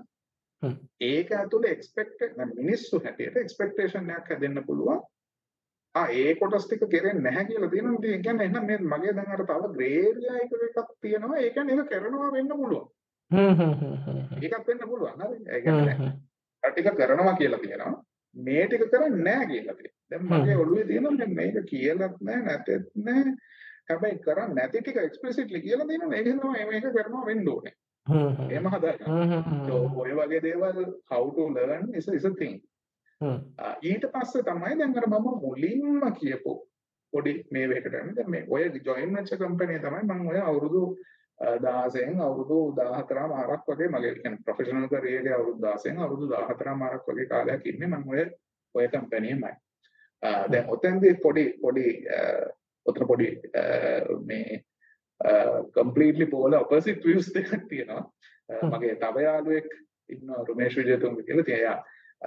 ඒක expected දැන් මිනිස්සු හැටියට expectation එකක් හැදෙන්න පුළුවන්. ආ ඒ කොටස් ටික කෙරෙන්නේ නැහැ කියලා තියෙනවා. ඉතින් ඒ කියන්නේ එහෙනම් මේ මගේ දැන් අර තව ග්‍රේ ඒරියා එක එකක් තියෙනවා. ඒ කියන්නේ ඒක කරනවා වෙන්න පුළුවන්. ඒකත් වෙන්න පුළුවන්. හරි. ඒ කියන්නේ ටික කරනවා කියලා තියෙනවා. මේ ටික කරන්නේ නැහැ කියලා තියෙනවා. දැන් මගේ ඔළුවේ තියෙනවා දැන් මේක කියලාත් නැහැ නැතෙත් නැහැ. හැබැයි කරන්නේ නැති ටික එක්ස්ප්ලිසිට්ලි කියලා තියෙනවා. ඒක තමයි මේක කරනවා වෙන්න ඕනේ. එහෙම හදාගන්න. ඔය වගේ දේවල් to learn is is a thing. ඊට පස්සේ තමයි දැන් අර මම මුලින්ම කියපු පොඩි මේ වේකට. දැන් මේ ඔය ජොයින් වෙච්ච කම්පැනි තමයි මම ඔය අවුරුදු අ, 16න් අවුරුදු 14 මාරක් වගේ මගේ කියන්නේ ප්‍රොෆෙෂනල් කරියර් අවුරුදු 16න් අවුරුදු 14 මාරක් වගේ කාලයක් ඉන්නේ මම ඔය ඔය කම්පැනිෙමයි. දැන් ඔතෙන්දී පොඩි පොඩි ඔතන පොඩි මේ කම්ප්ලීට්ලි පෝල ඔපොසිට් views දෙකක් තියෙනවා. මගේ තව යාළුවෙක් ඉන්නවා රුමේෂ් විජයතුංග කියලා. ඉතින්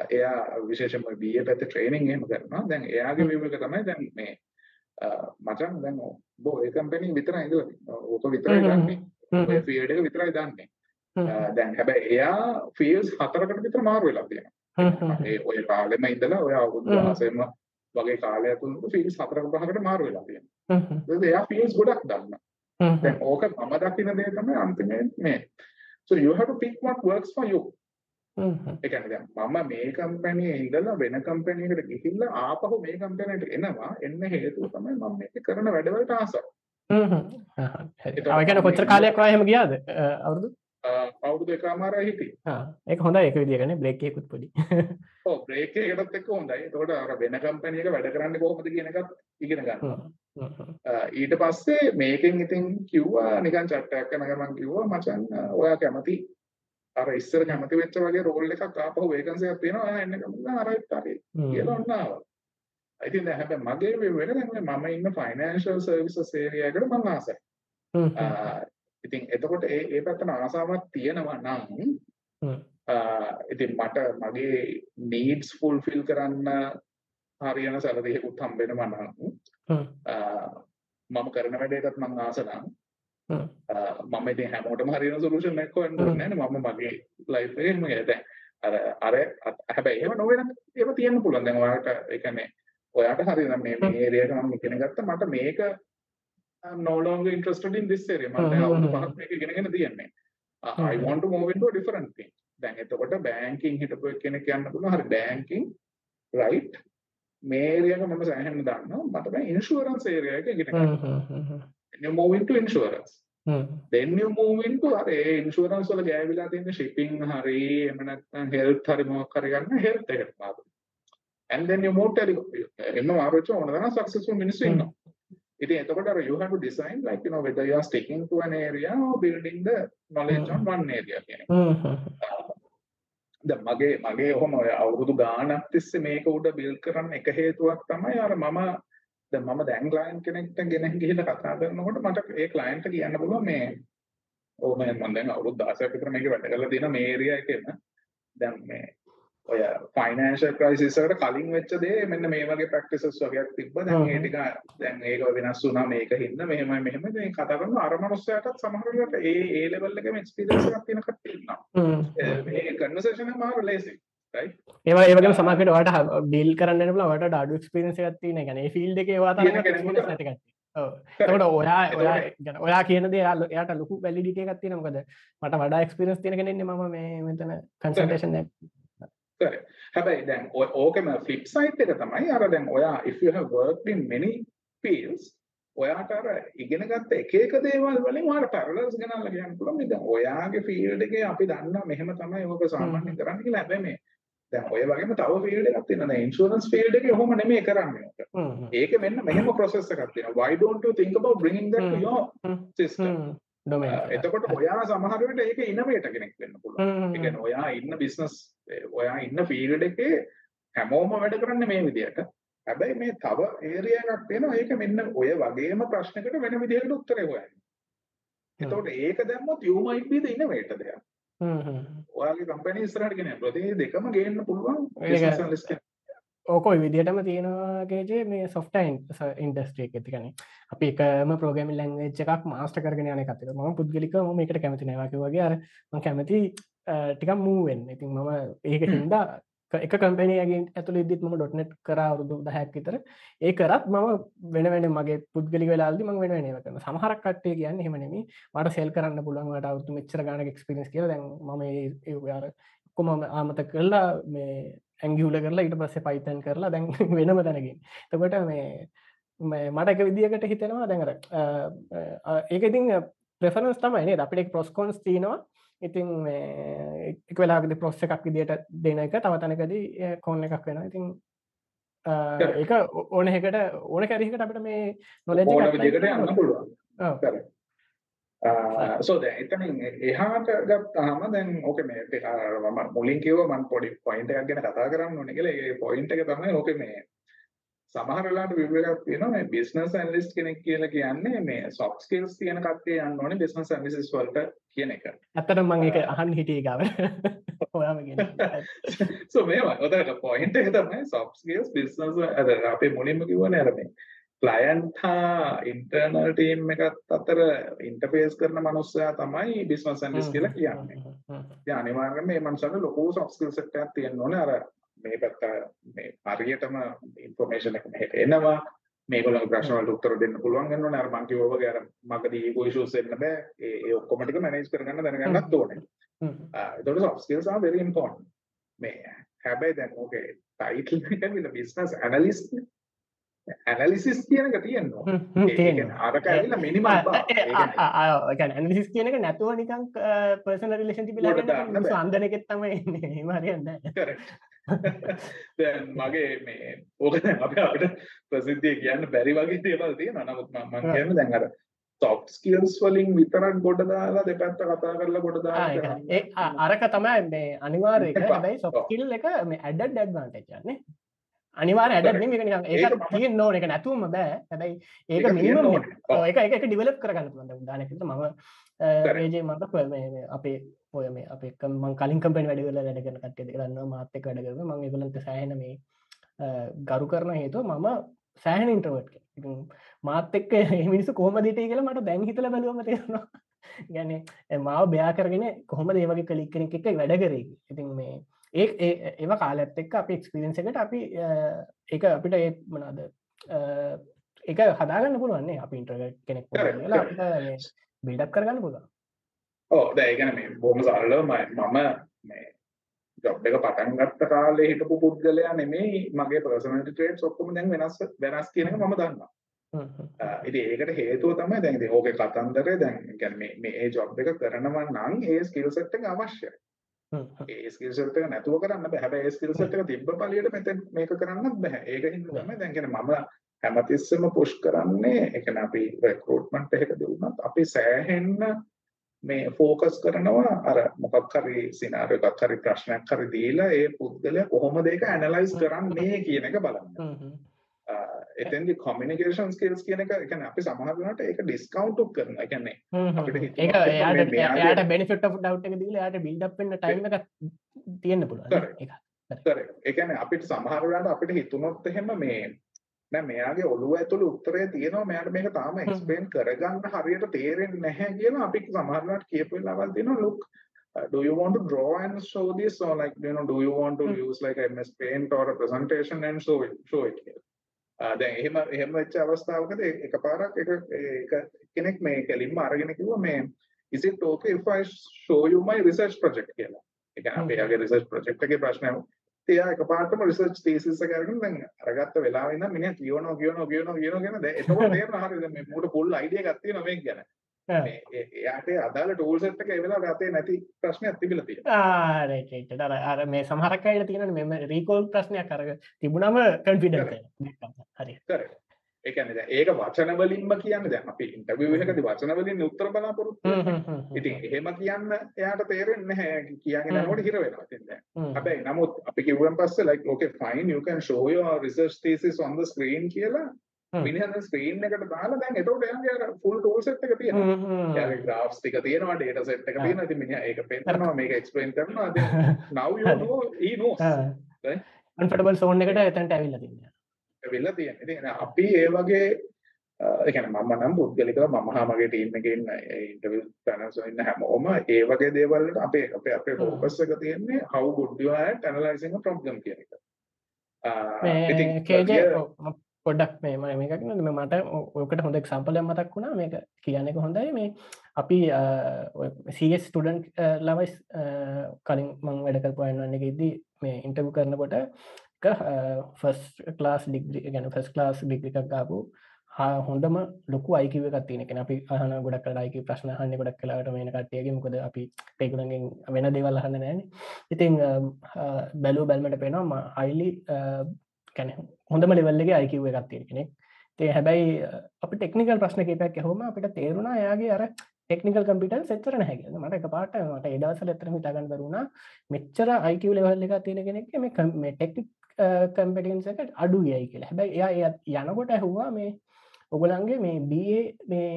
එයා විශේෂයෙන්ම BA පැත්තේ ට්‍රේනින් එහෙම කරනවා. දැන් එයාගේ view එක තමයි දැන් මේ අ, මචං දැන් ඔබ ඔය කම්පැනි විතරයි ඉඳලා ඕක විතරයි. දන්නේ. ෆීල්ඩ් එක විතරයි දන්නේ. දැන් හැබැයි එයා ෆීල්ඩ්ස් හතරකට විතර මාරු වෙලා තියෙනවා. ඒ ඔය කාලෙම ඉඳලා ඔය අවුරුදු
හ්ම්.
16ම වගේ කාලයක් තුනක ෆීල්ඩ්ස් හතරක පහකට මාරු වෙලා තියෙනවා. එයා ෆීල්ඩ්ස් ගොඩක් දන්නවා. දැන් ඕක මම දකින දේ තමයි අන්තිමේ මේ. So you have to pick what works for you. ඒ කියන්නේ දැන් මම මේ කම්පැනියේ ඉඳලා වෙන කම්පැනි එකකට ගිහිල්ලා ආපහු මේ කම්පැනියට එනවා. එන්න හේතුව තමයි මම මේක කරන වැඩවලට ආසයි.
අවකන කොච්චර කාලයක් වායම ගියාද අවුරුදු
අ, අවුරුදු එකමාරයි හිටියේ.
ඒක හොඳ එක විදිගන බ්‍රේකයකුත් පොඩි
බ්‍රේක් එකකටත් එක්ක හොඳයි. ඒතකොට අර වෙන කම්පැනි එක වැඩ කරන්නේ කොහොමද කියන එකත් ඉගෙන ගන්නවා. අ, ඊට පස්සේ මේකෙන් ඉතින් කිව්වා නිකන් චට්ටයක් කරන ගමන් කිව්වා මචං අ, ඔයා කැමති අර ඉස්සර කැමති වෙච්ච වගේ රෝල් එකක් ආපහු වේකන්සි එකක් තියෙනවා එන්න කැමති අර හරි කියලා ඔන්න ආවා. ඉතින් දැන් හැබැයි මගේ වෙන දැන් මම ඉන්න ෆයිනෑන්ෂල් සර්විසස් ඒරියා එකට මම ආසයි. ඉතින් එතකොට ඒ ඒ පැත්තට ආසාවක් තියෙනවා නම් ඉතින් මට මගේ නීඩ්ස් ෆුල්ෆිල් කරන්න හරියන සැලරියකුත් හම්බෙනවා නම් මම කරන වැඩේටත් මං ආස නම් මම ඉතින් හැමෝටම හරියන සොලියුෂන් එකක් හොයන්න ඕනේ නැහැ මම මගේ ලයිෆ් එකේ මම දැන් අර අර හැබැයි එහෙම නොවෙන ඒවා තියෙන්න පුළුවන්. දැන් ඔයාලට ඒ කියන්නේ ඔයාට හරියන මේ මේ ඒරියා එක මම ඉගෙන ගත්තා. මට මේක no longer interested in this area. දැන් අවුරුදු පහක් මේක ඉගෙනගෙන තියෙන්නේ I want to move into a different thing. දැන් එතකොට බෑන්කින් හිටපු කෙනෙක් කියන්න පුළුවන් හරි බෑන්කින් රයිට් මේ ඒරියාක මම සෑහෙන්න දන්නවා මට බෑ ඉන්ෂුරන්ස් ඒරියා එක ඉගෙන ගන්න you move into insurance. then you move into අර ඒ ඉන්ෂුරන්ස් වල ගෑවිලා තියෙන shipping හරි එහෙම නැත්නම් health හරි මොකක් හරි ගන්න health එකට මාරු and then you move telecom එන්න මාරු වෙච්ච ඕන තරම් successful මිනිස්සු ඉන්නවා ඉතින් එතකොට අර you have to design like you know whether you are sticking to an area or building the knowledge on one area කියන. දැන් මගේ මගේ ඔහොම අවුරුදු ගාණක් තිස්සේ මේක උඩ බිල්ඩ් කරන්න එක හේතුවක් තමයි අර මම දැන් මම දැන් ක්ලයන්ට් කෙනෙක්ට ගෙනහින් ගිහිල්ලා කතා කරනකොට මට ඒ ක්ලයන්ට් කියන්න පුළුවන් මේ ඕ මම දැන් අවුරුදු 16ක් විතර මේක වැඩ කරලා තියෙන මේ ඒරියා එකේම. දැන් මේ ඔය ෆයිනෑන්ෂල් ක්‍රයිසිස් එකට කලින් වෙච්ච දේ මෙන්න මේ වගේ ප්‍රැක්ටිසස් වගේක් තිබ්බා. දැන් ඒ ටික දැන් ඒක වෙනස් වුණා මේක හින්දා මෙහෙමයි මෙහෙම මේ කතා කරන අර මනුස්සයාටත් සමහර වෙලාවට ඒ ඒ ලෙවල් එකේම එක්ස්පීරියන්ස් එකක් තියෙන කට්ටිය ඉන්නවා මේ කන්වර්සේෂන් එක මාර ලේසි
ඒවා ඒවගේ සමකට වට ඩිල් කරන්න බල වට ඩඩු ක්ස්පිරන්ස තින ගැන ෆිල්ඩ එක වා නැතිකට තකට ඔයා ඔයා ගැන ඔයා කියනද යාල යට ලොකු වැලිඩිට එකත්තින මොකද මට වඩා එක්ස්පිරස් තින කෙනෙන්නේ ම මේ මෙතන කන්සල්ටේෂන්
කර. හැබැයි දැන් ඕකම ෆ්ලිප් සයිට් එක තමයි අර දැන් ඔයා if you have worked in many fields ඔයාට අර ඉගෙන ගත්ත එක එක දේවල් වලින් ඔයාලට පැරලල්ස් ගණන්ලා කියන්න පුළුවන්. මේ දැන් ඔයාගේ ෆීල්ඩ් එකේ අපි දන්නවා මෙහෙම තමයි ඔබ සාමාන්‍යයෙන් කරන්නේ කියලා හැබැයි මේ දැන් ඔය වගේම තව ෆීල්ඩ් එකක් තියෙනවා. දැන් ඉන්ෂුරන්ස් ෆීල්ඩ් එකේ ඔහොම නෙමෙයි කරන්නේ ඒක මෙන්න මෙහෙම ප්‍රොසෙස් එකක් තියෙනවා. Why don't you think about bringing that to your system එතකොට ඔයා සමහරවිට ඒක ඉනවේට කෙනෙක් වෙන්න පුළුවන්. කියන්නේ ඔයා ඉන්න බිස්නස් ඔයා ඉන්න ෆීල්ඩ් එකේ හැමෝම වැඩ කරන්නේ මේ විදිහට. හැබැයි මේ තව ඒරියා එකක් තියෙනවා ඒක මෙන්න ඔය වගේම ප්‍රශ්නකට වෙන විදිහකට උත්තරේ හොයන්නේ. එතකොට ඒක දැම්මොත් you might be the innovator there. ඔයාගේ කම්පැනි ඉස්සරහට ගෙනියන්න. ඒ දෙකම ගේන්න පුළුවන් බිස්නස් ඇනලිස්ට්.
ඕකොයි විදිටම තියෙනවාගේජේ මේ සොෆ්ටයින් ඉන්ඩස්ට්‍රිය ඇතිකන අපි එකම ප්‍රෝගමි ලංවෙච් එකක් මාස්ට කරගෙන යන කතක ම පුද්ගලික ම එකට කැමති නවාක වගේ අර කැමති ටිකම් මූවෙන් ඉතින් මම ඒක හින්දා එක කම්පනයගෙන් ඇතුළ ඉදිත් ම ඩොට්නෙට් කර අවුරුදු දහැක් විතර. ඒ කරත් මම වෙන වෙන මගේ පුද්ගලි වෙලාදි ම වෙන නව කරන සමහරක් කට්ටේ කියන්න හෙමනෙම මට සෙල් කරන්න පුළුවන්ට අවුතු මෙච්චර ගාන එක්ස්පිරස් කියල. දැන් ම ඒ කොම ආමත කරලා මේ ඇංගියුල කරලා ඊට පස්සේ පයිතන් කරලා දැන් වෙනම තැනකින්. තකොට මේ මට එක විදිකට හිතෙනවා දැඟර ඒක ඉතින් ප්‍රෙෆරන්ස් තමයි අපිට ප්‍රොස්කොන්ස් තියනවා. ඉතින් එක වෙලාගදි ප්‍රොස්ස එකක් විදිට දෙන එක තව තැනකදී කොන්න එකක් වෙන ඉතින් ඒක ඕන එකට ඕන කැරිකට අපිට මේ
නොලජ පුළුවන් සෝ දැන් එතනින් එහාට ගත්තාම දැන් ඕකේ මේ මම මුලින් කිව්වා මම පොඩි පොයින්ට් එකක් ගැන කතා කරන්න ඕනේ කියලා ඒ පොයින්ට් එක තමයි ඕකේ මේ සමහර වෙලාවට විවරයක් තියෙනවා මේ බිස්නස් ඇනලිස්ට් කෙනෙක් කියලා කියන්නේ මේ සොෆ්ට් ස්කිල්ස් තියෙන කට්ටිය යන්න ඕනේ බිස්නස් ඇනලිසිස් වලට කියන එක.
ඇත්තටම මම ඒක අහන්න හිටියේ ගාව. ඔයාම කියන්නේ.
සෝ මේවා ඔතන පොයින්ට් එක තමයි සොෆ්ට් ස්කිල්ස් බිස්නස් අර අපේ මුලින්ම කිව්වනේ අර මේ ක්ලයන්ට් හා ඉන්ටර්නල් ටීම් එකත් අතර ඉන්ටර්ෆේස් කරන මනුස්සයා තමයි බිස්නස් ඇනලිස්ට් කියලා කියන්නේ. අනිවාර්යයෙන්ම මේ මනුස්සයාට ලොකු සොෆ්ට් ස්කිල්ස් එකක් තියෙන්න ඕනේ අර මේ පැත්ත මේ හරියටම ඉන්ෆර්මේෂන් එක මෙහෙට එනවා මේගොල්ලන්ගේ ප්‍රශ්න වලට උත්තර දෙන්න පුළුවන් ඕනේ අර මං කිව්වා වගේ අර මගදී ඊගෝ ඉෂුස් එන්න බෑ ඒ ඒ ඔක්කොම ටික මැනේජ් කරගන්න දැනගන්නත් ඕනේ. ඒතකොට soft skills are very important. මේ හැබැයි දැන් ඕකේ ටයිටල් එක business analyst නේ ඇනලිසිස් කියනක තියෙනවා. අරක ඇවිල්ලා මිනිමම්
ඇනලිසිස් කියනක නැතුව නිකන් පර්සනල් රිලේෂන් තිබිලා අන්දනෙකෙත් හරියන්න
දැන් මගේ මේ ඕක අපි අපිට ප්‍රසිද්ධිය කියන්න බැරි වගේ දේවල් තියෙනවා. නමුත් මම කියන්නේ දැන් අර සොෆ්ට් ස්කිල්ස් වලින් විතරක් ගොඩ දාලා දෙපැත්ත කතා කරලා ගොඩ
ආ, අරක තමයි මේ අනිවාර්ය එක.
එපා.
හැබැයි ස්කිල් එක මේ ඇඩඩ් ඇඩ්වාන්ටේජ් එකක් නේ අනිවාර්ය ඇඩඩ්
Correct.
නෙමෙයි මේක
ඒක
තියෙන්න ඕන ඒක නැතුවම බෑ හැබැයි ඒක.
ඔව්.
ඒක ඒක ඩිවලප් කරගන්න උදාහරණයක් විදිහට මම
Correct.
ඒජේ මට මේ මේ අපේ ඔය මේ අපේ මං කලින් කම්පැනි වැඩ කරලා වැඩ කරන කට්ටිය දෙක දන්නවා මාත් එක්ක වැඩ කරනවා මම ඒගොල්ලන්ට සෑහෙන මේ ගරු කරන හේතුව මම සෑහෙන. ඉතින් මාත් එක්ක මේ මිනිස්සු කොහොමද හිටියේ කියලා මට දැන් හිතලා බැලුවම තේරෙනවා. කියන්නේ මාව බයා කරගෙන කොහොමද ඒ වගේ කලික් කෙනෙක් එක්ක වැඩ කරේ. ඉතින් මේ ඒ ඒව කාලයත් එක්ක අපි එක්ස්පීරියන්ස් එකට අපි ඒක අපිට ඒ මොනවාද අ, ඒක හදාගන්න පුළුවන් නේ අපි ඉන්ටර්වර්ට් කෙනෙක් වුණා
Correct,
කියලා
correct.
අපිට මේ බිල්ඩ් කරගන්න
දැන් ඒ කියන්නේ මේ බොහොම සරලව මම ජොබ් එක පටන් ගත්ත කාලේ හිටපු පුද්ගලයා නෙමෙයි මගේ පර්සනැලිටි ට්‍රේට්ස් ඔක්කොම දැන් වෙනස් වෙනස් කියන එක මම දන්නවා. ඉතින් ඒකට හේතුව තමයි දැන් ඉතින් ඕකේ කතන්දරේ දැන් කියන්නේ මේ ඒ ජොබ් එක කරනවා නම් ඒ ස්කිල් සෙට් එක අවශ්‍යයි. ඒ ස්කිල් සෙට් එක නැතුව කරන්න බෑ. හැබැයි ඒ ස්කිල් සෙට් එක තිබ්බ පළියට මෙතෙන් මේක කරන්නත් බෑ. ඒක හින්දා තමයි දැන් කියන්නේ මම හැමතිස්සෙම පුෂ් කරන්නේ ඒ කියන්නේ අපි රෙක්‍රූට්මන්ට් එකකදී වුණත් අපි සෑහෙන්න මේ ફોකස් කරනවා අර මොකක් හරි සිනාරියෝ එකක් හරි ප්‍රශ්නයක් හරි දීලා ඒ පුද්ගලයා කොහොමද ඒක ඇනලයිස් කරන්නේ කියන එක බලන්න. එතෙන්දි කොමියුනිකේෂන් ස්කිල්ස් කියන එක කියන්නේ අපි සමහර වෙලාවට ඒක ඩිස්කවුන්ට් කරනවා. ඒ කියන්නේ. අපිට
ඒක එයාට එයාට බෙනිෆිට් ඔෆ් ඩවුට් එක දීලා එයාට බිල්ඩ් අප් වෙන්න ටයිම් එකක් තියෙන්න පුළුවන්. ඒක.
කරේ. ඒ කියන්නේ අපිට සමහර වෙලාවට අපිට හිතුනොත් එහෙම මේ නෑ මෙයාගේ ඔළුව ඇතුළේ උත්තරය තියෙනවා මෙයාට මේක තාම එක්ස්ප්ලেইন කරගන්න හරියට තේරෙන්නේ නැහැ කියලා අපි සමහර වෙලාවට කියපු වෙලාවල් තියෙනවා look uh, do you want to draw and show this or like you know do you want to use like MS Paint or a presentation and show it show it here දැන් එහෙම එහෙම වෙච්ච අවස්ථාවකදී එකපාරක් එක ඒක කෙනෙක් මේ කෙලින්ම අරගෙන කිව්වා මේ is it okay if I show you my research project කියලා. ඒ කියන්නේ අපි. යාගේ research project එකේ ප්‍රශ්නයක් එයා එකපාරටම රිසර්ච් තීසිස් එක අරගෙන දැන් අරගත්ත වෙලාවෙ ඉඳන් මිනිහා කියවනවා කියවනවා කියවනවා කියනවා කියන දැන් එතකොට තේරෙනවා හරිය දැන් මේ මූට ෆුල් අයිඩියා එකක් තියෙනවා මේක ගැන එයාට ඒ අදාළ ටූල් සෙට් එක ඒ වෙලාවට අතේ නැති ප්‍රශ්නයක් තිබිලා තියෙනවා
ආ, right, right. අර අර මේ සමහරක් අයට තියෙනවනේ මෙම රීකෝල් ප්‍රශ්නයක් අර තිබුණම කන්ෆිඩන්ස්
Correct.
හරි.
කරේ ඒ කියන්නේ දැන් ඒක වචන වලින්ම කියන්නේ දැන් අපි ඉන්ටර්විව් එකකදී වචන වලින් උත්තර බලාපොරොත්තු
හ්ම්.
ඉතින් එහෙම කියන්න එයාට තේරෙන්නේ නැහැ කියගෙන. යනකොට හිර වෙනවා ඉතින් දැන්. හැබැයි නමුත් අපි කිව්වන් පස්සේ like okay fine you can show your research thesis on the screen කියලා
හ්ම්.
මිනිහා දැන් ස්ක්‍රීන් එකට දාලා දැන් එතකොට එයාගේ අර full tool set එක තියෙනවා. එයාගේ graphs ටික තියෙනවා data set එක. තියෙනවා ඉතින් මිනිහා ඒක පෙන්නනවා මේක explain කරනවා ඉතින් now you know he knows right?
Comfortable zone එකට එතන්ට ඇවිල්ලා තින්නේ.
වෙලා තියෙන ඉතින් අපි ඒ වගේ ඒ කියන්නේ මම නම් පුද්ගලිකව මම හා මගේ ටීම් එකේ ඉන්න ඉන්ටර්විව් පැනල්ස් වල ඉන්න හැමෝම ඒ වගේ දේවල් වලට අපේ අපේ අපේ focus එක තියෙන්නේ how good you are at analyzing a problem කියන එක. ආ, ඉතින්
පොඩක් මේ ම මේකක් න මට ඕකට හොඳ එක්සම්පලයක් මතක් වුණා. මේක කියනෙක හොඳයි. මේ අපි සස් ස්ටඩන් ලවයිස් කලින් මං වැඩකරපුයන්නන්න එකෙදී මේ ඉන්ටව් කරනකොට ෆස් ලාස් ඩිග්‍රි ගැන ෆස් ලාස් ඩිග්‍රිකක් ගාපු හා හොඳම ලොකු අයිකිව කත්තියන අපි අහන ගොඩක් කලායික ප්‍රශ්න හන්න ගොඩක් කලාට මේන කට්ටියගේ. මොකද අපි පේකුණගෙන් වෙන දෙවල් අහන්න නෑන. ඉතින් බැලූ බැල්මට පේනවා අයිලි කැන හොඳම ලෙවල්ලගේ අයිකිව එකක් තියෙන කෙනෙක්. තේ හැබැයි අපි ටෙක්නිකල් ප්‍රශ්න කේපයක් හොම අපිට තේරුණා යාගේ අර ටෙක්නිකල් කම්පිටල් සෙච්චර නැහැගෙන මට එක පාට මට එදසල එතරම හිතාගන්න දරුණා මෙච්චර අයිකව ලෙවල් එක තියෙන කෙනෙක් මේ ටෙක්නික් කම්පිටන්සකට අඩු යයි කියලා හැබැයි එයා එය යනකොට ඇහුවා මේ ඔගොලන්ගේ මේ බේ මේ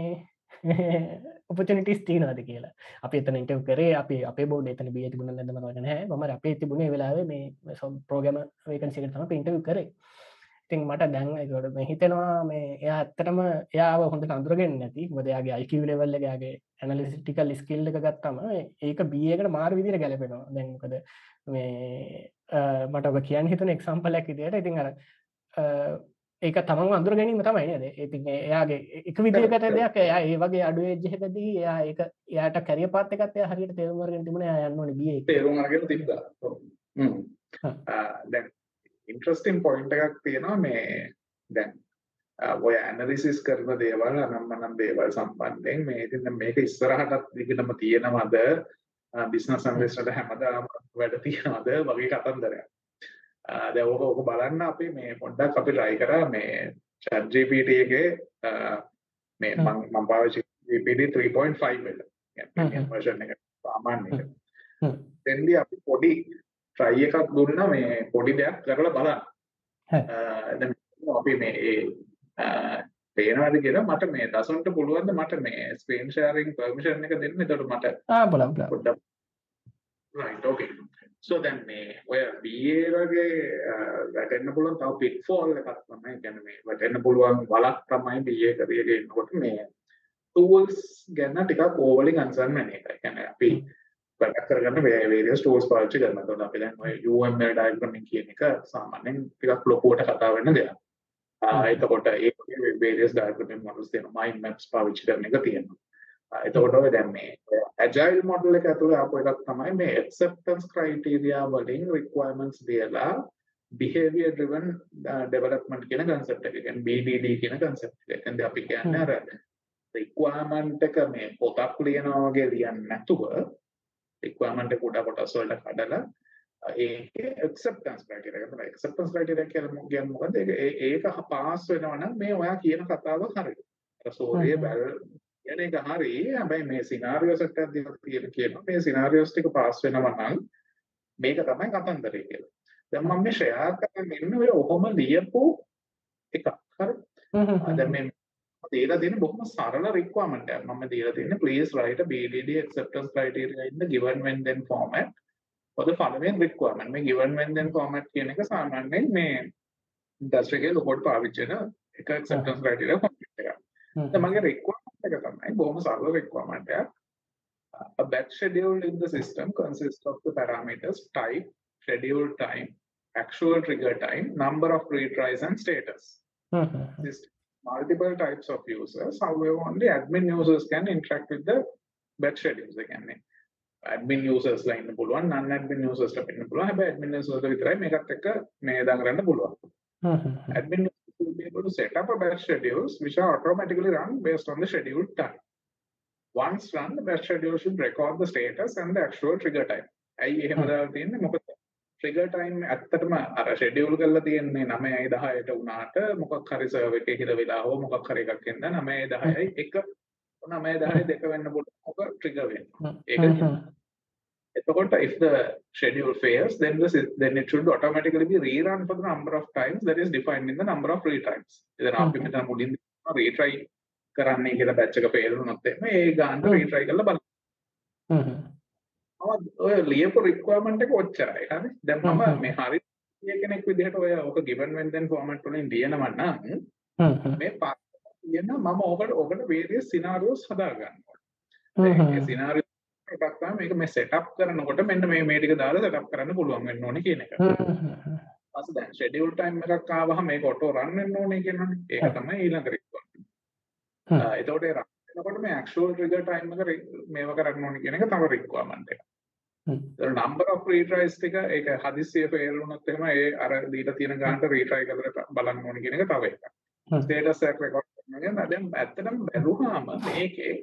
ඔපචනිටස් තියනවාද කියලා. අපි එතන ඉටව කරේ අපි අප බෝඩ එතන බිය තිබුණ නැදම වගන හැ ම අපේ තිබුණේ වෙලාවේ මේ සොම් ප්‍රෝගම වේකන්සිකට තම පින්ටව කරේ. ඉතින් මට දැන්ගොට මේ හිතෙනවා මේ එයා ඇත්තටම එයාව හොඳ කඳුරගෙන් නැති. මොදයාගේ අයිකිව ලෙවල්ලගේ ඇනලිසිටිකල් ස්කිල්ල එක ගත්තම ඒක බියකට මාර් විදිර ගැලපෙනවා. දැන්කද මේ මට ඔබ කියන් හිතන එක්සම්පලයක් ඉදියට ඉතින් අර ඒක තමන් අඳුර ගැනීම තමයි නේද? ඉතින් එයාගේ එක විදිහකට දෙයක් එයා ඒ වගේ අඩු එජ්ජකදී එයා ඒක එයාට කැරිය පාත් එකත් එයා හරියට තේරුම් අරගෙන තිබුණා එයා යන්න ඕනේ බීඒ
තේරුම් අරගෙන තිබ්බා ඔව්. හ්ම්.
හා.
ආ, දැන් ඉන්ට්‍රස්ටිං පොයින්ට් එකක් තියෙනවා මේ දැන් ඔය ඇනලිසිස් කරන දේවල් අනම්මනම් දේවල් සම්බන්ධයෙන් මේ ඉතින් දැන් මේක ඉස්සරහටත් දිගටම තියෙනවද? බිස්නස් ඇනලිස්ට්ට හැමදාම වැඩ තියනවද? වගේ කතන්දරයක් දැන් ඕක ඕක බලන්න අපි මේ පොඩ්ඩක් අපි try කරා මේ ආ, මේ මම පාවිච්චි PPD 3.5 වෙල
හ්ම්.
වර්ෂන් එක සාමාන්‍ය. එතෙන්දී අපි පොඩි try එකක් දුන්නා මේ පොඩි දෙයක් කරලා බලන්න. අපි මේ පේනවාද කියලා මට මේ දසුන්ට පුළුවන් ද මට මේ ස්ක්‍රීන් ෂෙයාරින් පර්මිෂන් එක දෙන්න. එතකොට මට
ආ බලමු.
පොඩ්ඩක් right okay so දැන් මේ ඔය BA වගේ වැටෙන්න පුළුවන් තව pitfall එකක් තමයි කියන්නේ මේ වැටෙන්න පුළුවන් වලක් තමයි BA කරේගේ ඉන්නකොට මේ tools ගැන ටිකක් ඕවලින් අන්සර්න් වෙන එක. කියන්නේ අපි වැඩ කරගන්න various tools පාවිච්චි කරනවා. එතකොට අපි දැන් ඔය UML diagramming කියන එක සාමාන්‍යයෙන් ටිකක් ලොකුවට කතා වෙන දෙයක්. එතකොට ඒ various diagramming models තියෙනවා. mind maps පාවිච්චි කරන එක තියෙනවා. එතකොට ඔය දැන් මේ agile model එක ඇතුලේ ආපු එකක් තමයි මේ acceptance criteria වලින් requirements දීලා behavior driven development කියන concept එක. කියන්නේ BDD කියන concept එක. එතෙන්දී අපි කියන්නේ අර requirement එක මේ පොතක් ලියනවා වගේ ලියන්නේ නැතුව requirement එක උඩ කොටස් වලට කඩලා ඒකේ acceptance criteria එක තමයි acceptance criteria කියන්නේ මොකද්ද? ඒක ඒක පාස් වෙනවා නම් මේ ඔයා කියන කතාව හරියි. අර සෝරිය. බැල් කියන එක හරි. හැබැයි මේ scenarios එකක් දීලා තියෙන කියනවා මේ scenarios ටික පාස් වෙනවා නම් මේක තමයි කතන්දරය කියලා. දැන් මම මේ share කරගෙන ඉන්නේ ඔය ඔහොම ලියපු එකක්. හරි. දැන් මේ දීලා තියෙන බොහොම සරල requirement එකක්. මම දීලා තියෙන්නේ please write a BDD acceptance criteria in the given when then format for the following requirement. මේ given when then format කියන එක සාමාන්‍යයෙන් මේ industry එකේ ලොකෝට පාවිච්චි වෙන එක acceptance criteria format එකක්. දැන් මගේ requirement එක තමයි බොහොම සරල requirement එකක්. A batch schedule in the system consists of the parameters type, schedule time, actual trigger time, number of retries and status.
Hmm hmm hmm.
This multiple types of users. However, only admin users can interact with the batch schedules. They can admin users ලා ඉන්න පුළුවන් non admin users ලා ඉන්න පුළුවන් හැබැයි admin users ලා විතරයි මේකත් එක්ක මේ දාගන්න පුළුවන්
හ්ම් හ්ම් හ්ම්.
admin users will be able to set up a batch schedules which are automatically run based on the scheduled time. Once run the batch schedule should record the status and the actual trigger time. ඇයි එහෙම. දාලා තියෙන්නේ? මොකද trigger time ඇත්තටම අර schedule කරලා තියෙන්නේ 9යි 10ට වුණාට මොකක් හරි server එකේ හිර වෙලා හෝ මොකක් හරි එකක් වෙනද 9යි 10යි එක. 9යි 10යි දෙක වෙන්න පුළුවන් trigger වෙන්නේ.
හ්ම්.
ඒක. එතකොට if the schedule fails then the sys- then it should automatically be rerun for the number of times that is defined in the number of retimes ඉතින් අපි. මෙතන මුලින් retry කරන්නේ කියලා batch එක fail වුණොත් එහෙම ඒ ගානට retry කරලා බලන්න.
හ්ම්
ඔය ලියපු requirement එක ඔච්චරයි. හරි. දැන් මම. මේ හරි කෙනෙක් විදිහට ඔය ඔක given when then format වලින් ලියනවා නම්. මේ පාස් කියන මම ඔකට ඔකට various scenarios හදා ගන්නවා.
හ්ම්
ඒ scenario එකක් තමයි මේක මේ setup කරනකොට මෙන්න මේ මේ ටික දාලා setup කරන්න පුළුවන් වෙන්න ඕනේ කියන එක. ඊපස්සේ දැන් schedule time එකක් ආවහම මේක auto run වෙන්න ඕනේ කියනවනේ. ඒක. තමයි ඊළඟ. ආ එතකොට ඒ run වෙනකොට මේ actual trigger time එක මේව කරන්න ඕනේ කියන එක requirement එකක්.
හ්ම්.
ඒතර number of retries ටික ඒක හදිස්සිය fail වුණොත් එහෙම ඒ අර දීලා තියෙන ගානට retry කරලා බලන්න ඕනේ කියන එක තව එකක්. status එක record කරනවා දැන් ඇත්තටම බැලුවාම මේකේ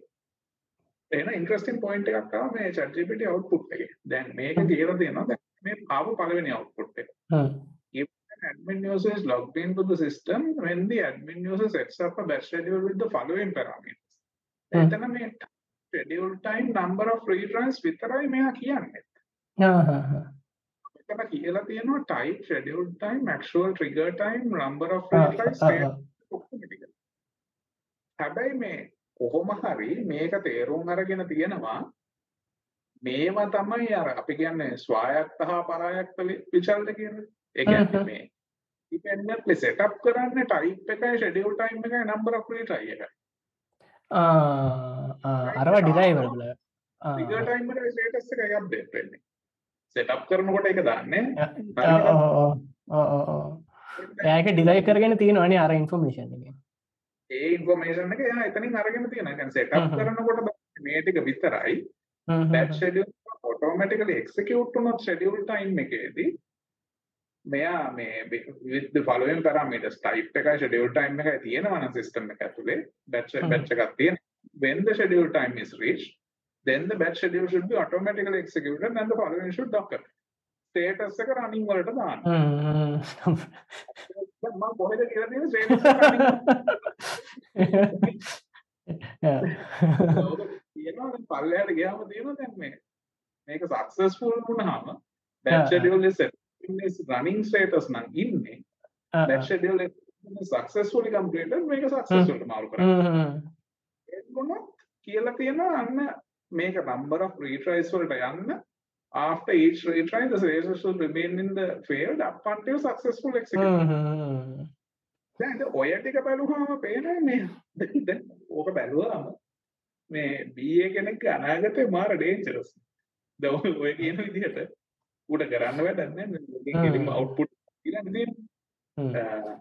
එන interesting point එකක් ආවා මේ ChatGPT output එකේ. දැන් මේක කියලා තියෙනවා දැන් මේ ආව පළවෙනි output එක.
හ්ම්.
An admin user is logged into the system when the admin user sets up a batch schedule with the following parameters.
Hmm.
එතන මේ schedule time number of retries විතරයි මෙයා කියන්නේ.
ආ හා හා.
මෙතන කියලා තියෙනවා type schedule time actual trigger time number of
ආ,
retries
ආ,
status
ආ.
ඔක්කොම ටික. හැබැයි මේ කොහොම හරි මේක තේරුම් අරගෙන තියෙනවා. මේවා තමයි අර අපි කියන්නේ ස්වායත්ත හා පරායත්ත විචල්ද කියන්නේ. ඒ කියන්නේ. මේ independently set up කරන්නේ type එකයි schedule time එකයි number of retry එකයි.
අරවා ඩිරයිවබල
trigger time එකයි status එකයි update වෙන්නේ. set up කරනකොට ඒක දාන්නේ.
ඒක ඩිලයි කරගෙන තියෙනවනේ අර ඉන්ෆර්මේෂන් එක
ඒ ඉන්ෆෝමේෂන් එක එයා එතනින් අරගෙන තියෙනවා. ඒ කියන්නේ
සෙටප්
කරනකොට මේ ටික විතරයි. that schedule automatically execute වුණොත් schedule time එකේදී මෙයා මේ with the following parameters type එකයි schedule time එකයි තියෙනවා නම් system එක ඇතුලේ batch batch එකක් තියෙනවා. when the schedule time is reached then the batch schedule should be automatically executed and the following should occur. Status එක running වලට දාන්න. දැන් මම කොහෙද කියලා එක running තියෙනවා පල්ලයට ගියාම තියෙනවා දැන් මේ. මේක සක්සස්ෆුල් වුණාම schedule is is running status නම් ඉන්නේ. that schedule is successfully completed මේක successful මාරු කරා එතකොට කියලා තියෙනවා අන්න මේක number of retries වලට යන්න after each retry the status will remain in the field up until successful execution. දැන් ඔය ටික බැලුවාම පේනවා මේ දැන් ඕක බැලුවාම මේ BA කෙනෙක් අනාගතේ මාර ඩේන්ජරස් දැන් ඔය කියන විදිහට උඩ කරන්න වැඩක් නැහැ කෙලින්ම අවුට්පුට් කියලා දෙන්නේ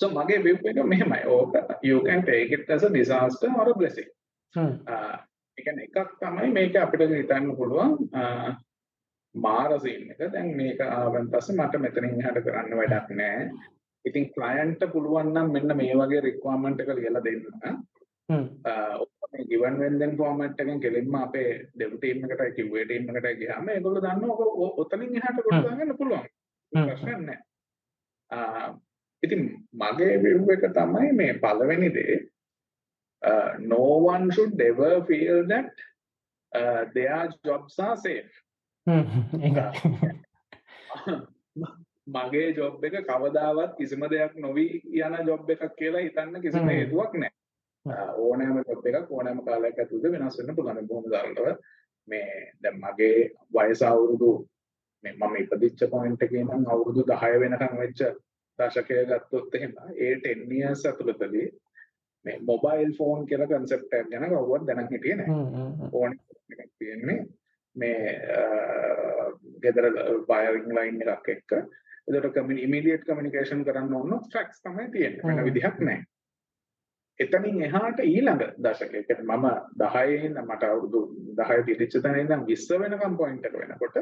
so මගේ view එක මෙහෙමයි ඕක you can take it as a disaster or a blessing. ඒ කියන්නේ එකක් තමයි මේක අපිට හිතන්න පුළුවන් මාර සීන් එක දැන් මේක ආවන් පස්සේ මට මෙතනින් එහාට කරන්න වැඩක් නැහැ ඉතින් ක්ලයන්ට පුළුවන් නම් මෙන්න මේ වගේ රික්වයර්මන්ට් එක ලියලා දෙන්න. ඔක්කොම given when then format එකෙන් කෙලින්ම අපේ dev team එකට QA team එකට ගියාම ඒගොල්ලෝ දන්නවා ඔක ඔතනින් එහාට කොට දාගන්න පුළුවන්. ප්‍රශ්නයක් නැහැ. ඉතින් මගේ view එක තමයි මේ පළවෙනි දේ no one should ever feel that uh, their jobs are safe. මගේ ජොබ් එක කවදාවත් කිසිම දෙයක් නොවී යන ජොබ් එකක් කියලා හිතන්න කිසිම හේතුවක් නැහැ. ඕනෑම ජොබ් එකක් ඕනෑම කාලයක් ඇතුළත වෙනස් වෙන්න පුළුවන්. බොහොම සරලව මේ දැන් මගේ වයස අවුරුදු මේ මම ඉපදිච්ච පොයින්ට් එකේ නම් අවුරුදු 10 වෙනකම් වෙච්ච දශකය ගත්තොත් එහෙම ඒ 10 years ඇතුළතදී මේ මොබයිල් ෆෝන් කියලා කන්සෙප්ට් එකක් ගැන කවුරුවත් දැනන් හිටියේ නැහැ. ෆෝන් එකක් තියෙන්නේ මේ ගෙදර වයරින් ලයින් එකක් එක්ක එතකොට කමියු ඉමීඩියට් කමියුනිකේෂන් කරන්න ඕන ෆැක්ස් තමයි තියෙන්නේ වෙන විදිහක් නැහැ. එතනින් එහාට ඊළඟ දශකයේ කියන්නේ මම 10 ඉන්න මට අවුරුදු 10 තිරිච්ච තැන ඉඳන් 20 වෙනකම් පොයින්ට් එක වෙනකොට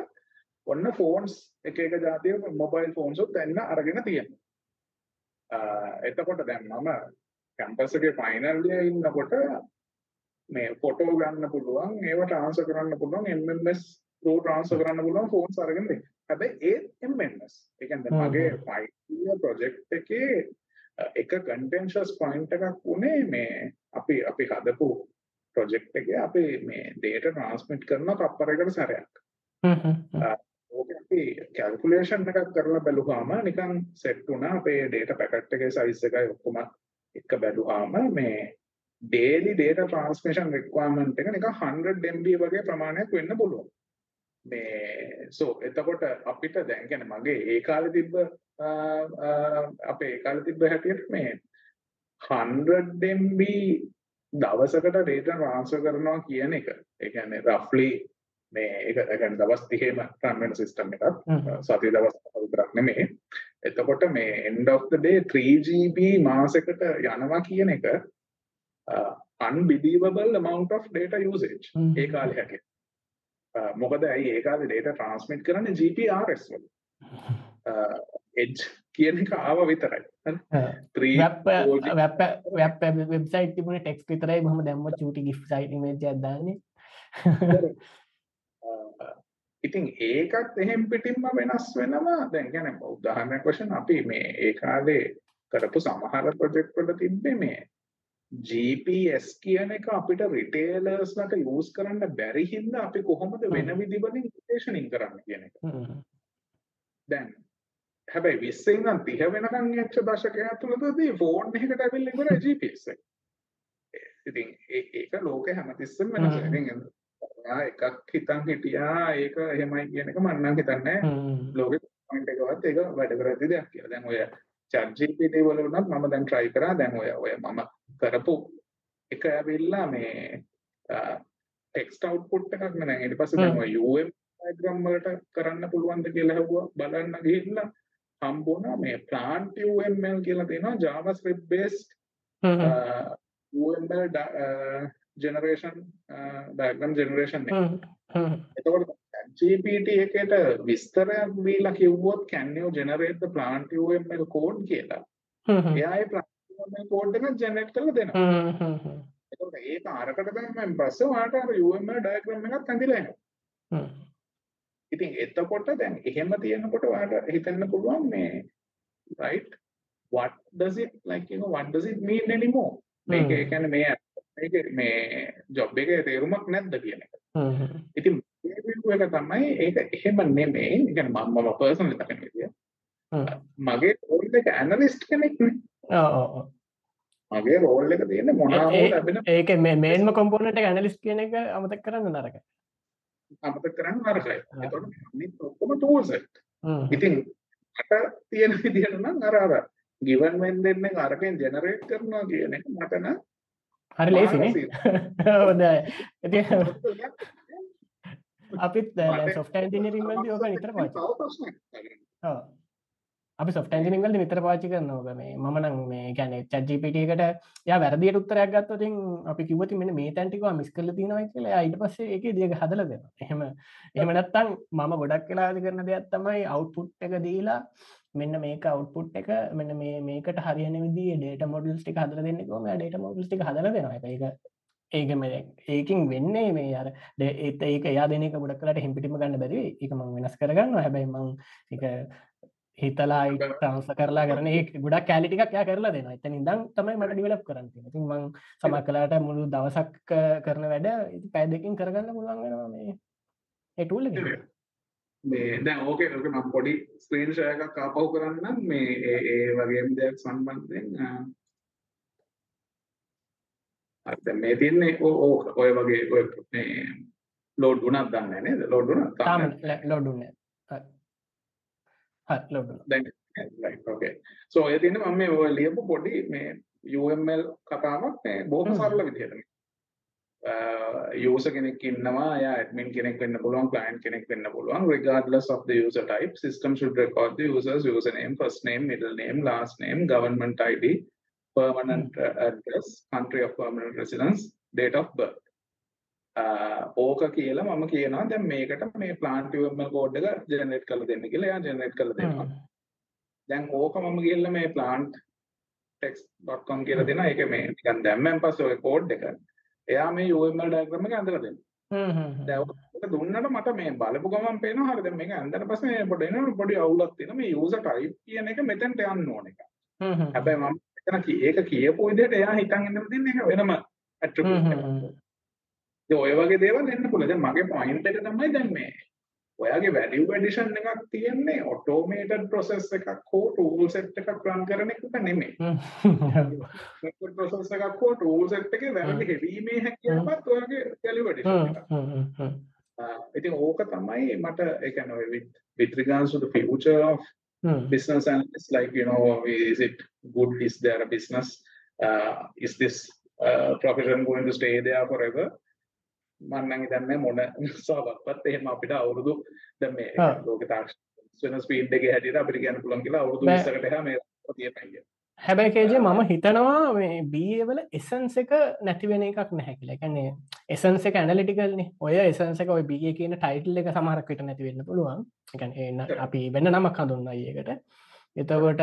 ඔන්න ෆෝන්ස් එක එක જાතිය මොබයිල් ෆෝන්ස් උත් එන්න අරගෙන තියෙනවා. එතකොට දැන් මම කැම්පස් එකේ ෆයිනල් ඉයර් ඉන්නකොට මේ ෆොටෝ ගන්න පුළුවන් ඒවට ආන්සර් කරන්න පුළුවන් MMS රෝ ට්‍රාන්ස්ෆර් කරන්න පුළුවන් ෆෝන්ස් අරගෙන දෙන්න. හැබැයි ඒ MMS ඒ කියන්නේ මගේ ෆයිනල් ප්‍රොජෙක්ට් එකේ එක කන්ටෙන්ෂස් පොයින්ට් එකක් උනේ මේ අපි අපි හදපු ප්‍රොජෙක්ට් එකේ අපි මේ data transmit කරන කප්පරයකට සැරයක්. ඕක අපි කැල්කුලේෂන් එකක් කරලා බැලුවාම නිකන් සෙට් වුණා අපේ data packet එකේ size එකයි ඔක්කොම එක බැලුවාම මේ daily data transmission requirement එක නිකන් 100 MB වගේ ප්‍රමාණයක් වෙන්න පුළුවන්. මේ සෝ එතකොට අපිට දැන් කියන්නේ මගේ ඒ කාලේ තිබ්බ අපේ ඒ කාලේ තිබ්බ හැටියට මේ 100 MB දවසකට data transfer කරනවා කියන එක. ඒ කියන්නේ roughly මේ ඒක ඒ කියන්නේ දවස් 30ම run වෙන system එකක්. සතිය දවස් විතරක් නෙමෙයි එතකොට මේ end of the day 3GB මාසෙකට යනවා කියන එක unbelievable amount of data usage. ඒ කාලේ හැටියට. මොකද ඇයි ඒ කාලේ data transmit කරන්නේ? GPRS වල. edge කියන එක ආව විතරයි.
වෙබ් වෙබ්සයිට් තිබුණේ ටෙක්ස්ට් විතරයි. බොහොම දැම්ම චූටි ගිෆ්ට් සයිට් ඉමේජ් එකක් දාන්නේ.
ඉතින් ඒකත් එහෙම් පිටින්ම වෙනස් වෙනවා. දැන් කියන්නේ උදාහරණයක් වශයෙන් අපි මේ ඒ කාලේ කරපු සමහර ප්‍රොජෙක්ට් වල තිබ්බේ මේ GPS කියන එක අපිට රිටේලර්ස්ලට යූස් කරන්න බැරි හින්දා අපි කොහොමද වෙන විදිවලින් ලොකේෂනින් කරන්න කියන එක. දැන් හැබැයි 20 ඉඳන් 30 වෙනකන් යච්ච දශකය ඇතුළතදී ෆෝන් එකකට ඇවිල්ලා ඉවරයි GPS එක. ඉතින් ඒක ලෝකේ හැමතිස්සෙම වෙනස්. ඉතින් එකක් හිතන් හිටියා ඒක එහෙමයි කියන එක මම නම් හිතන්නේ ලෝකේ පොයින්ට් එකවත් ඒක වැඩ කරද්දී දෙයක් කියලා. දැන් ඔය chat GPT වල වුණත් මම දැන් try කරා. දැන් ඔය ඔය මම කරපු එක ඇවිල්ලා මේ ටෙක්ස්ට් අවුට්පුට් එකක් නේ දැන් ඊට පස්සේ දැන් ඔය UM diagram වලට කරන්න පුළුවන්ද කියලා හවුවා බලන්න ගිහිල්ලා හම්බුණා මේ plant UML කියලා තියෙනවා JavaScript based UML diagram generation එක. එතකොට GPT එකට විස්තරයක් දීලා කිව්වොත් can you generate the plant UML code කියලා. එයා ඒ plant UML code එක generate කරලා දෙනවා. එතකොට ඒක අරකට දැම්මෙන් පස්සේ ඔයාලට අර UML diagram එකක් ඇඳිලා එනවා. ඉතින් එතකොට දැන් එහෙම තියෙනකොට ඔයාලට හිතන්න පුළුවන් මේ right what does it like you know what does it mean anymore මේක කියන්නේ මේ මේ ජොබ් එකේ තේරුමක් නැද්ද කියන එක. ඉතින් එක තමයි ඒක එහෙම. ඒ කියන්නේ මම පර්සනලි දකින විදිය. මගේ රෝල් එක ඇනලිස්ට් කෙනෙක්. මගේ රෝල් එක තියෙන්නේ ලැබෙන
ඒක මේ මේන්ම කොම්පෝනන්ට් එක ඇනලිස්ට් කියන එක අමතක කරන්න නරකයි.
අමතක කරන්න නරකයි. ඔක්කොම එක. ඉතින් මට තියෙන විදිහට නම් අර අර given when දෙන්නේ අරකින් ජෙනරේට් කරනවා කියන එක මට නම්
හරි ලේසිනේ. හොඳයි. ඉතින් අපිත් සොෆ්ට් එන්ජිනියරින් වලදී ඕක නිතර පාවිච්චි. අපි සොෆ්ට් එන්ජිනියරින් වලදී නිතර පාවිච්චි කරනවා ඕක මේ මම නම් මේ කියන්නේ chat gpt එකට එයා වැරදියට උත්තරයක් ගත්තොත් ඉතින් අපි කිව්වොත් මෙන්න මේ තැන් ටික මිස් කරලා තියෙනවා කියලා එයා ඊට පස්සේ ඒකේ දිග හදලා දෙනවා. එහෙම එහෙම නැත්නම් මම ගොඩක් වෙලාවදී කරන දෙයක් තමයි අවුට්පුට් එක දීලා මෙන්න මේක අවුට්පුට් එක මෙන්න මේ මේකට හරියන විදිහේ data models ටික හදලා දෙන්නේ කොහොමද? එයා data models ටික හදලා දෙනවා. ඒක ඒක මේ ඒකින් වෙන්නේ මේ අර ඒත් ඒක එයා දෙන එක ගොඩක් කලට හිම්පිටිම ගන්න බැරි ඒක මං වෙනස් කරගන්න හැබැයි මං එක හිතලා ට්‍රන්ස කරලා කරන ඒ ගොඩක් කෑලිටික් යා කරලා දෙන එතන ඉදම් තමයි මට ඩිවලප් කරන්න ති මං සමක් කලාට මුළු දවසක් කරන වැඩ ඉති පැය දෙකින් කරගන්න පුළුවන් වෙනවා මේ ඒටූල
මේ දැන් ඕකේ ඕක මම පොඩි ස්ක්‍රීන් ෂෙයා එකක් ආපහු කරන්නම් මේ ඒ වගේම දෙයක් සම්බන්ධයෙන් දැන් මේ තියන්නේ ඕක ඔය වගේ ඔය මේ ලෝඩ් වුණත් දන්නේ නේද? ලෝඩ් වුණා
තාම ලෝඩ් වුණේ හරි හරි ලෝඩ් වුණා
දැන් රයිට් ඕකේ සෝ ඔය තියන්නේ මම මේ ඔය ලියපු පොඩි මේ UML කතාවක් මේ බොහොම සරල විදිහට යූසර් කෙනෙක් ඉන්නවා එයා ඇඩ්මින් කෙනෙක් වෙන්න පුළුවන් ක්ලයන්ට් කෙනෙක් වෙන්න පුළුවන්. Regardless of the user type system should record the user's username first name middle name last name government id permanent uh, address, country of permanent residence, date of birth. ඕක කියලා මම කියනවා දැන් මේකට මේ plant UML code එක generate කරලා දෙන්න කියලා එයා generate කරලා දෙනවා. දැන් ඕක මම ගිහලා මේ plant text.com කියලා දෙනවා. ඒක මේ නිකන් දැම්මෙන් පස්සේ ඔය code එක එයා මේ UML diagram එක ඇඳලා දෙනවා. දැන් දුන්නට මට මේ බලපු ගමන් පේනවා හරි දැන් මේක ඇඳලා පස්සේ මේ පොඩි එනවා පොඩි අවුලක් තියෙනවා මේ user type කියන එක මෙතෙන්ට යන්න ඕන එක. හැබැයි මම එතන ඒක කියපු විදිහට එයා හිතන් ඉඳලා තින්නේ ඒක වෙනම ඇට්‍රිබියුට් එකක්. ඉතින් ඔය වගේ දේවල් එන්න පුළුවන්. දැන් මගේ පොයින්ට් එක තමයි දැන් මේ ඔයාගේ වැලියු ඇඩිෂන් එකක් තියෙන්නේ ඔටෝමේටඩ් ප්‍රොසෙස් එකක් හෝ ටූල් සෙට් එකක් රන් කරන එක නෙමෙයි. ප්‍රොසෙස් එකක් හෝ ටූල් සෙට් එකේ වැරදි හෙවීමේ හැකියාවක් ඔයාගේ වැලියු ඇඩිෂන් එකක්. ඉතින් ඕක තමයි මට ඒ කියන්නේ with with regards to the future of hmm. business analysts like you know is it good? Is there a business? Uh, is this uh, profession going to stay there forever මම නම් හිතන්නේ මොන සාවක්වත් එහෙම අපිට අවුරුදු දැන් මේ ලෝක තාක්ෂණ වෙන ස්පීඩ් එකේ හැටියට අපිට කියන්න පුළුවන් කියලා අවුරුදු 20කට එහා මේ තියෙනවා
හැබැයි කේජේ මම හිතනවා මේ බවල එසන්ස එක නැතිවෙන එකක් නැහැ කියලා. එකන්නේ එසන්ස එක ඇනලිටිකල්නේ ඔය එසන්ස එක ඔය බිය කියන ටයිටල් එක සමහරක් විට නැතිවෙන්න පුළුවන්. එකන් එන්න අපි වෙන්න නමක් හඳුන්න ඒකට. එතකොට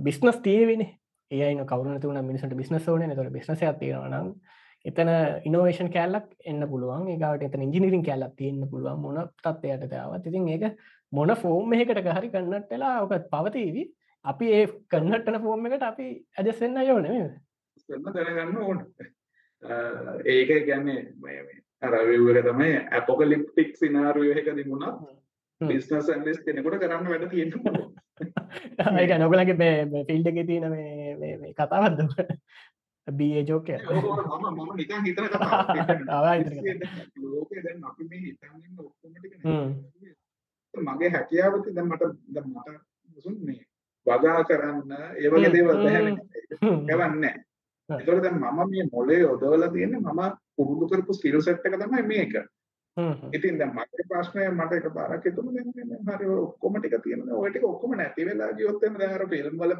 බිස්නස් තියවෙන ඒන කවරු තුන මිනිසට බිස්නස් ඕන තොට බිස්නස තියෙනවනම් එතන ඉනෝවේෂන් කෑල්ලක් එන්න පුළුවන්. ඒකට එත ඉජිනිරින් කෑල්ලක් තියන්න පුළුවන්. මොන තත්වයට දාවත්. ඉතින් ඒක මොන ෆෝර්ම් එකකට හරි කන්නටලා ඕකත් පවතීවී. අපි ඒ කන්නටන ෆෝර්ම් එකට අපි ඇජසෙන්න්න යෝන
දැනගන්න ඕන. ඒක ගැන්නේ අරවක තමයි ඇපොකලිප්ටික් සිනාරුව එක දිමුණා බිස්නස් ඇන්ලිස් කෙනෙකුට කරන්න වැඩ තියෙන
ඒක නොකලගේ ෆිල්ඩ එක තියෙන කතාවත්ද බිය ජෝක
මගේ හැකියාවති දැ මට මට මේ වගා කරන්න ඒ වගේ දේවල් දැනෙන්නේ ඒතකොට දැන් මම මේ මොලේ යොදවලා තියෙන්නේ මම පුරුදු කරපු ස්කිල් සෙට් එක තමයි මේක. ඉතින් දැන් මගේ ප්‍රශ්නය මට එකපාරක් හිතුණා දැන් හරි ඔක්කොම ටික තියෙනවා. ඔය ටික ඔක්කොම නැති වෙලා ගියොත් එන්න දැන් අර ෆිල්ම් වල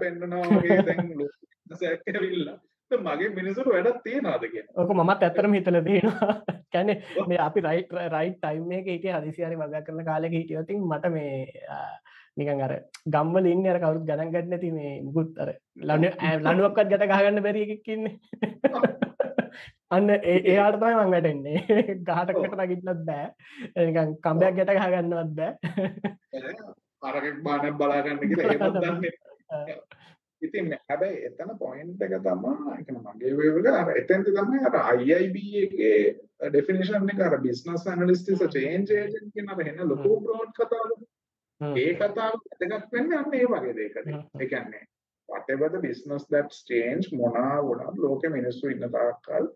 ලොකුසක් ඇවිල්ලා. මගේ මිනිසුන්ට වැඩක් තියනවාද කියන.
ඔක මමත් ඇත්තටම හිතලා තියෙනවා. කියන්නේ මේ අපි රයිට් රයිට් ටයිම් එකේ හිටිය හදිසියාරි වගා කරන කාලෙක හිටියොත් මට මේ නිකන් අර ගම්වල ඉන්න අර කවුරුත් ගණන් ගන්න නැති මේ මුකුත් අර ලණුවක්වත් ගැට ගහගන්න බැරි එකෙක් ඉන්නේ. අන්න එයාට තමයි මං වැටෙන්නේ. ගහටකට නගින්නත් බෑ. නිකන් කම්බයක් ගැට ගහගන්නවත් බෑ.
අරක බාන බලාගන්න කියලා ඉතින් හැබැයි එතන පොයින්ට් එක තමයි ඒ කියන්නේ මගේ වේවල අර එතෙන්ද තමයි අර IIB එකේ ඩෙෆිනිෂන් එක අර business analyst is change agent කියන අර එන ලොකු බ්‍රෝඩ් කතාව. ඒ කතාව වැදගත් වෙන්නේ අන්න ඒ වගේ දෙයකට. ඒ කියන්නේ whatever the business that's change මොනවා වුණත් ලෝකෙ මිනිස්සු ඉන්න තාක්කල්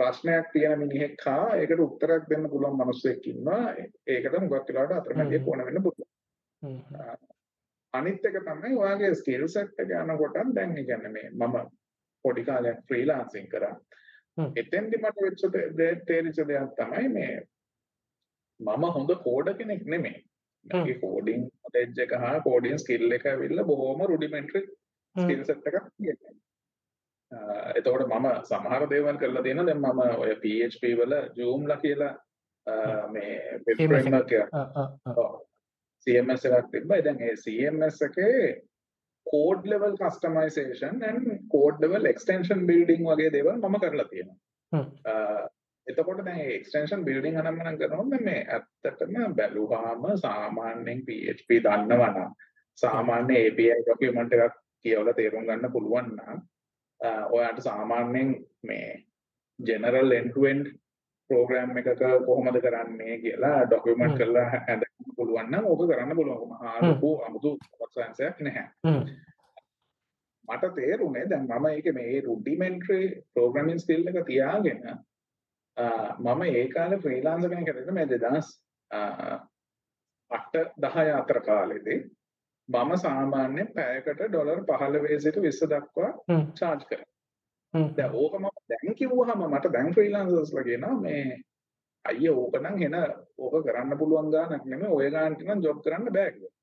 ප්‍රශ්නයක් තියෙන මිනිහෙක් හා ඒකට උත්තරයක් දෙන්න පුළුවන් මිනිස්සෙක් ඉන්නවා. ඒකට මුගක් වෙලාවට අතරමැදිය කොන වෙන්න පුළුවන්. අනිත් එක තමයි ඔයාගේ ස්කිල් සෙට් එක යනකොට දැන් කියන්නේ මේ මම පොඩි කාලයක් ෆ්‍රීලාන්සින් කරා. එතෙන්දි මට වෙච්ච තේරිච්ච දෙයක් තමයි මේ මම හොඳ කෝඩ කෙනෙක් නෙමෙයි. මගේ කෝඩින් නොලෙජ් එක හා කෝඩින් ස්කිල් එක ඇවිල්ලා බොහොම රුඩිමෙන්ටරි ස්කිල් සෙට් එකක් තියෙනවා. එතකොට මම සමහර දේවල් කරලා තියෙනවා. දැන් මම ඔය PHP වල Joomla කියලා මේ වෙබ් ෆ්‍රේම්වර්ක් එක CMS එකක් තිබ්බයි දැන් ඒ CMS එකේ code level customisation and code level extension building වගේ දේවල් මම කරලා තියෙනවා. එතකොට දැන් එක්ස්ටෙන්ෂන් බිල්ඩිං අනම් මනම් කරනකොට මේ ඇත්තටම බැලුවාම සාමාන්‍යයෙන් PHP දන්නවනම් සාමාන්‍ය API ડોකියුමන්ට් එකක් කියවලා තේරුම් ගන්න පුළුවන් නම් ඔයාට සාමාන්‍යයෙන් මේ general end to end program එකක කොහොමද කරන්නේ කියලා ඩොකියුමන්ට් කරලා හදන්න පුළුවන් නම් ඕක කරන්න පුළුවන්. ආලෝකෝ 아무තු සයන්සයක් නැහැ. මට තේරුනේ දැන් මම ඒකේ මේ රුඩිමෙන්ටරි ප්‍රෝග්‍රෑමින් ස්කිල් එක තියාගෙන මම ඒ කාලේ ෆ්‍රීලාන්සර් කෙනෙක් හිටියේ මේ 2008 10 අතර කාලෙදී මම සාමාන්‍යයෙන් පැයකට ඩොලර් 15 සිට 20 දක්වා චාර්ජ් කරා. දැන් ඕක මම දැන් කිව්වහම මට දැන් ෆ්‍රීලාන්සර්ස්ලා කියනවා මේ අයිය ඕක නම් එන ඕක කරන්න පුළුවන් ගානක් නෙමෙයි ඔය ගානට නම් ජොබ් කරන්න බෑ කියලා.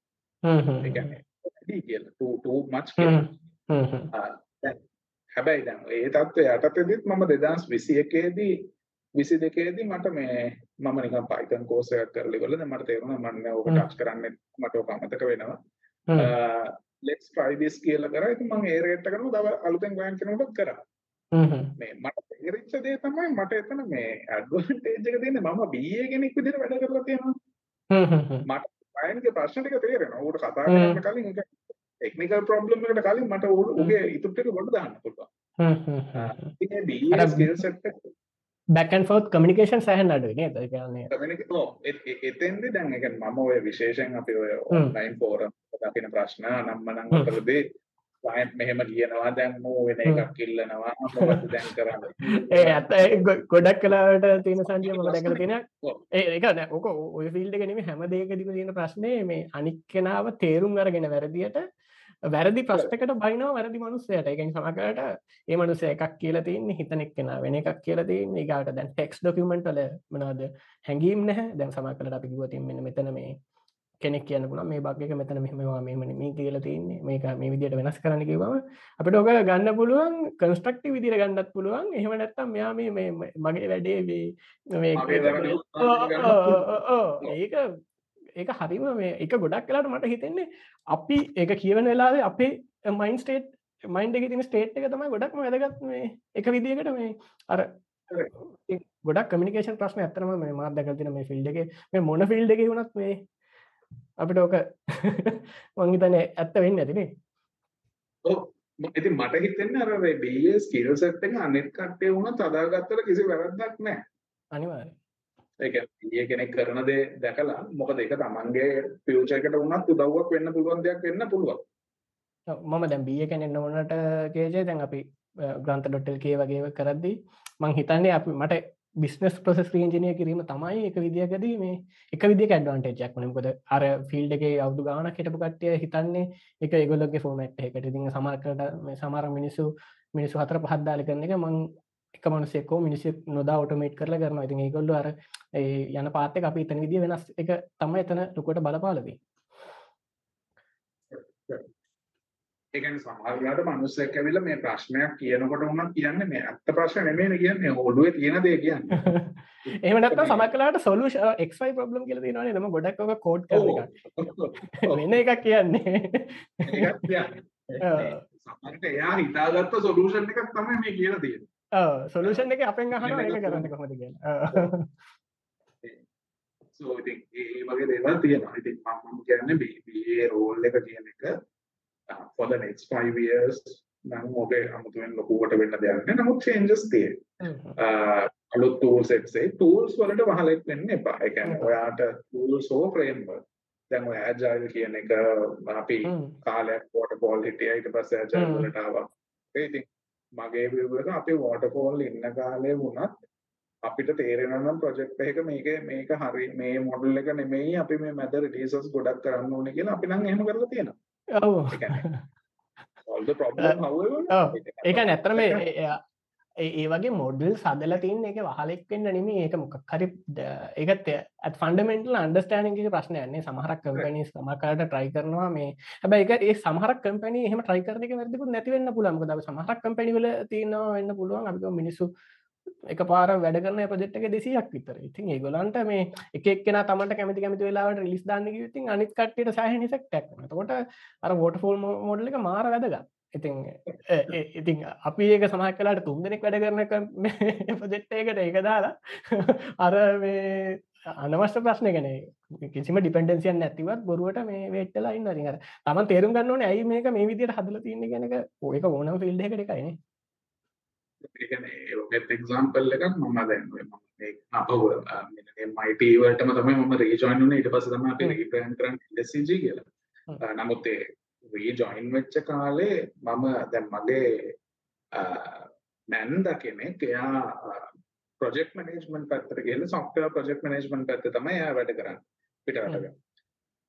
හ්ම් ඒ කියන්නේ වැඩි කියලා too too much කියලා. හැබැයි දැන් ඒ තත්ත්වය යටතේදීත් මම 2021 දී 22 දී මට මේ මම නිකන් Python කෝස් එකක් කරලා ඉවරලා දැන් මට තේරුණා මම ඕක ටච් කරන්නේ මට ඕක අමතක වෙනවා. let's try this කියලා කරා. ඉතින් මම ඒ රේට් එකනම තව අලුතෙන් ගොයන් කරනකොට කරා. මේ මට තේරිච්ච දේ තමයි මට එතන මේ ඇඩ්වාන්ටේජ් එක දෙන්නේ මම BA කෙනෙක් විදිහට වැඩ කරලා තියෙනවා. මට ක්ලයන්ට්ගේ ප්‍රශ්න ටික තේරෙනවා. ඌට කතා කරන්න කලින් ඒක ටෙක්නිකල් ප්‍රොබ්ලම් එකට කලින් මට ඌගේ ඉතුරු ටික ගොඩ දාන්න පුළුවන්. එක
and forth communication සෑහෙන අඩුයි නේද? ඒ කියන්නේ
එතෙන්ද දැන් කියන්නේ මම ඔය විශේෂයෙන් අපි ඔය online forum දකින ප්‍රශ්න නම්මනම් වලදී ක්ලයන්ට් මෙහෙම ලියනවා දැන් මෝ වෙන එකක් ඉල්ලනවා මොකද දැන් කරන්නේ?
ඒ ඇත්ත ගොඩක් කලාවට තියෙන සංජය මම දැකලා තියෙනවා. ඒක නෑ ඕක ඔය ෆීල්ඩ් එක නෙමෙයි හැම දෙයකදීම තියෙන ප්‍රශ්නේ මේ අනික් කෙනාව තේරුම් අරගෙන වැරදියට වැරදි ප්‍රශ්නකට බයිනවා වැරදි මනුස්සයට. ඒ කියන්නේ සමහරකට ඒ මනුස්සයා එකක් කියලා තියෙන්නේ හිතන එක්කෙනා වෙන එකක් කියලා තියෙන්නේ. ඊගාට දැන් ටෙක්ස්ට් ඩොකියුමන්ට් වල මොනවද හැංගීම් නැහැ. දැන් සමහරකට අපි කිව්වා තින් මෙන්න මෙතන මේ කෙනෙක් කියන්න පුළන් මේ බක් එක මෙතන මෙහමවා මෙම මේ කියල තියන්නේ. මේක මේ විදියට වෙනස් කරන්න කිවම අපට ඕක ගන්න පුළුවන් කන්ස්ට්‍රක්ටි විදිර ගන්නත් පුළුවන්. එහෙම නැත්තම් මෙයා මේ මගේ වැඩේ ඒක ඒක හරිම මේ එක ගොඩක් කලාට මට හිතෙන්නේ අපි එක කියවන වෙලාවේ අපේ මයින් ස්ටේට් මයින්ඩ එක තින ස්ටේට් එක තමයි ගොඩක්ම වැදගත් මේ එක විදිකට මේ අර ගොඩක් කමිනිකේෂන් ප්‍රශ්න ඇතරම මේ මාත් දැකතින මේ ෆිල්ඩ එක. මේ මොන ෆිල්ඩ එක වුණත් මේ අපිට ඕක මංහිතන ඇත්ත වෙන්න ඇතිනේ
ඉති මට හිතෙන්න අර බේ ස්කිල් සෙට් එක අනෙත් කට්ටේ වුණ තදාගත්තර කිසි වැරද්දක් නෑ
අනිවාර
ඒ කෙනෙක් කරන දේ දැකලා මොකද ඒක තමන්ගේ ෆියුචර් එකට වුණත් උදව්වක් වෙන්න පුළුවන් දෙයක් වෙන්න පුළුවන්.
මම දැන් බිය කෙනෙන්න ඕනට කේජය දැන් අපි ග්‍රන්ත ඩොටල් කිය වගේ කරද්දී මං හිතන්නේ අපි මට බිස්නස් ප්‍රසෙස් ්‍රියජනය කිරීම තමයි එක විදිියකදී මේ එක විදි ඩවන්ටේජක් වනකොද අර ෆිල්ඩ එක අවුදු ගාන කෙටපු කට්ටිය හිතන්නේ එක ඒගොල්ලගේ ෆෝමට් එකට ති සමර්කට මේ සමර මිනිස්සු මිනිස්සු හතර පහද්දාල කරන එක මං එක මනුසෙකෝ මිනිස්සු නොදා ඔටමේට් කරලා කරන ඉතින් ඒගොල්ල අර යන පාත්තක අපි එතන විදිිය වෙනස්. එක තමයි එතන ලොකොට බලපාලදී
ඒකන සමහරලාට මනුස්සයෙක් ඇවිල්ලා මේ ප්‍රශ්නයක් කියනකොට වුණත් කියන්නේ මේ අත්ත ප්‍රශ්න නෙමෙයි කියන්නේ ඔළුවේ තියෙන දේ කියන්නේ.
එහෙම නැත්නම් සමහරලාට සොලියුෂන් XY ප්‍රොබ්ලම් කියලා තියෙනවානේ නම ගොඩක් ඔක කෝඩ් කරන එක. වෙන එකක් කියන්නේ.
ඒකක් කියන්නේ. සමහරට එයා හිතාගත්ත සොලියුෂන් එකක් තමයි මේ කියලා තියෙන්නේ.
ඔව් සොලියුෂන් එක අපෙන් අහනවා ඒක කරන්න කොහොමද කියලා.
සෝ ඉතින් ඒ වගේ දේවල් තියෙනවා. ඉතින් මම කියන්නේ මේ රෝල් එක කියන එක for the next five years නම් ඔබේ අමුතුවෙන් ලොකුවට වෙන්න දෙයක් නෑ. නමුත් changes තියෙනවා. අලුත් tools sets ඒ tools වලට වහලෙක් වෙන්න එපා. ඒ කියන්නේ ඔයාට tools හෝ framework. දැන් ඔය agile කියන එක අපි කාලයක් waterfall හිටියා. ඊට පස්සේ agile වලට ආවා. ඒ ඉතින් මගේ view එක අපි waterfall ඉන්න කාලේ වුණත් අපිට තේරෙනවා නම් ප්‍රොජෙක්ට් එකක මේක මේක හරි මේ මොඩල් එක නෙමෙයි අපි මේ මැද රිලීසස් ගොඩක් කරන්න ඕනේ කියලා අපි නම් එහෙම කරලා තියෙනවා
ඒක නැත්තරම ඒ වගේ මොඩල් සදල තින් එක වහලෙක්වෙන්න නෙම ඒක මොක් හරි ඒකත් ඇත් ෆන්ඩමෙන්ටල් අන්ඩස්ටෑනගේ ප්‍රශ්නයන්නේ සමහරක් කම්පනි සමකාට ට්‍රයි කරනවා මේ හැබයි එක ඒ සමහරක් කම්පනි එහම ට්‍රයිකරක වැදකු නැතිවෙන්න පුළන්ක ද සමහරක් කම්පනිවල තියනවා වෙන්න පුළුවන්. අපික මිනිස්සු එක පාර වැඩ කරන ප්‍රජෙට් එක දෙසියක් විතර. ඉතින් ඒගොලන්ට මේ එකක්ෙන තමට කැමති කැමති වෙලාවට රිලිස් දාන්න ඉතින් අනිත් කට්ට සහ නිසක් ටැක් තකොට අර වෝට ෆෝල් මොඩල එක මාර වැදගත්. ඉතින් ඉතින් අපි ඒක සමහ කලාට තුන් දෙනෙක් වැඩ කරන ප්‍රජෙට්ටයකට ඒක දාලා අර මේ අනවශ්‍ය ප්‍රශ්න ගැන කිසිම ඩිපෙන්ඩන්සියන් නැතිවත් බොරුවට මේ වෙට්ටලා ඉන්න. රිහර තම තේරුම් ගන්නවන ඇයි මේක මේ විදියට හදල තියන්නේ ගැනක ඔයක ඕනම් ෆිල්ඩ එකට එකයිනේ
ඒත් එක්සාම්පල් එකක් මම දැන් අපව මයිටවලටම තමයි මම රේජොයින් වුණේ. ඊට පස්සේ තමයි අපි රීබ්‍රෑන්ඩ් කරන්නේ SCG කියලා. නමුත් ඒ රීජොයින් වෙච්ච කාලේ මම දැන් මගේ නැන්ද කෙනෙක් එයා ප්‍රොජෙක්ට් මැනේජ්මන්ට් පැත්තට ගිහලා සොෆ්ට්වෙයාර් ප්‍රොජෙක්ට් මැනේජ්මන්ට් පැත්තේ තමයි එයා වැඩ කරන්නේ. පිටරටක.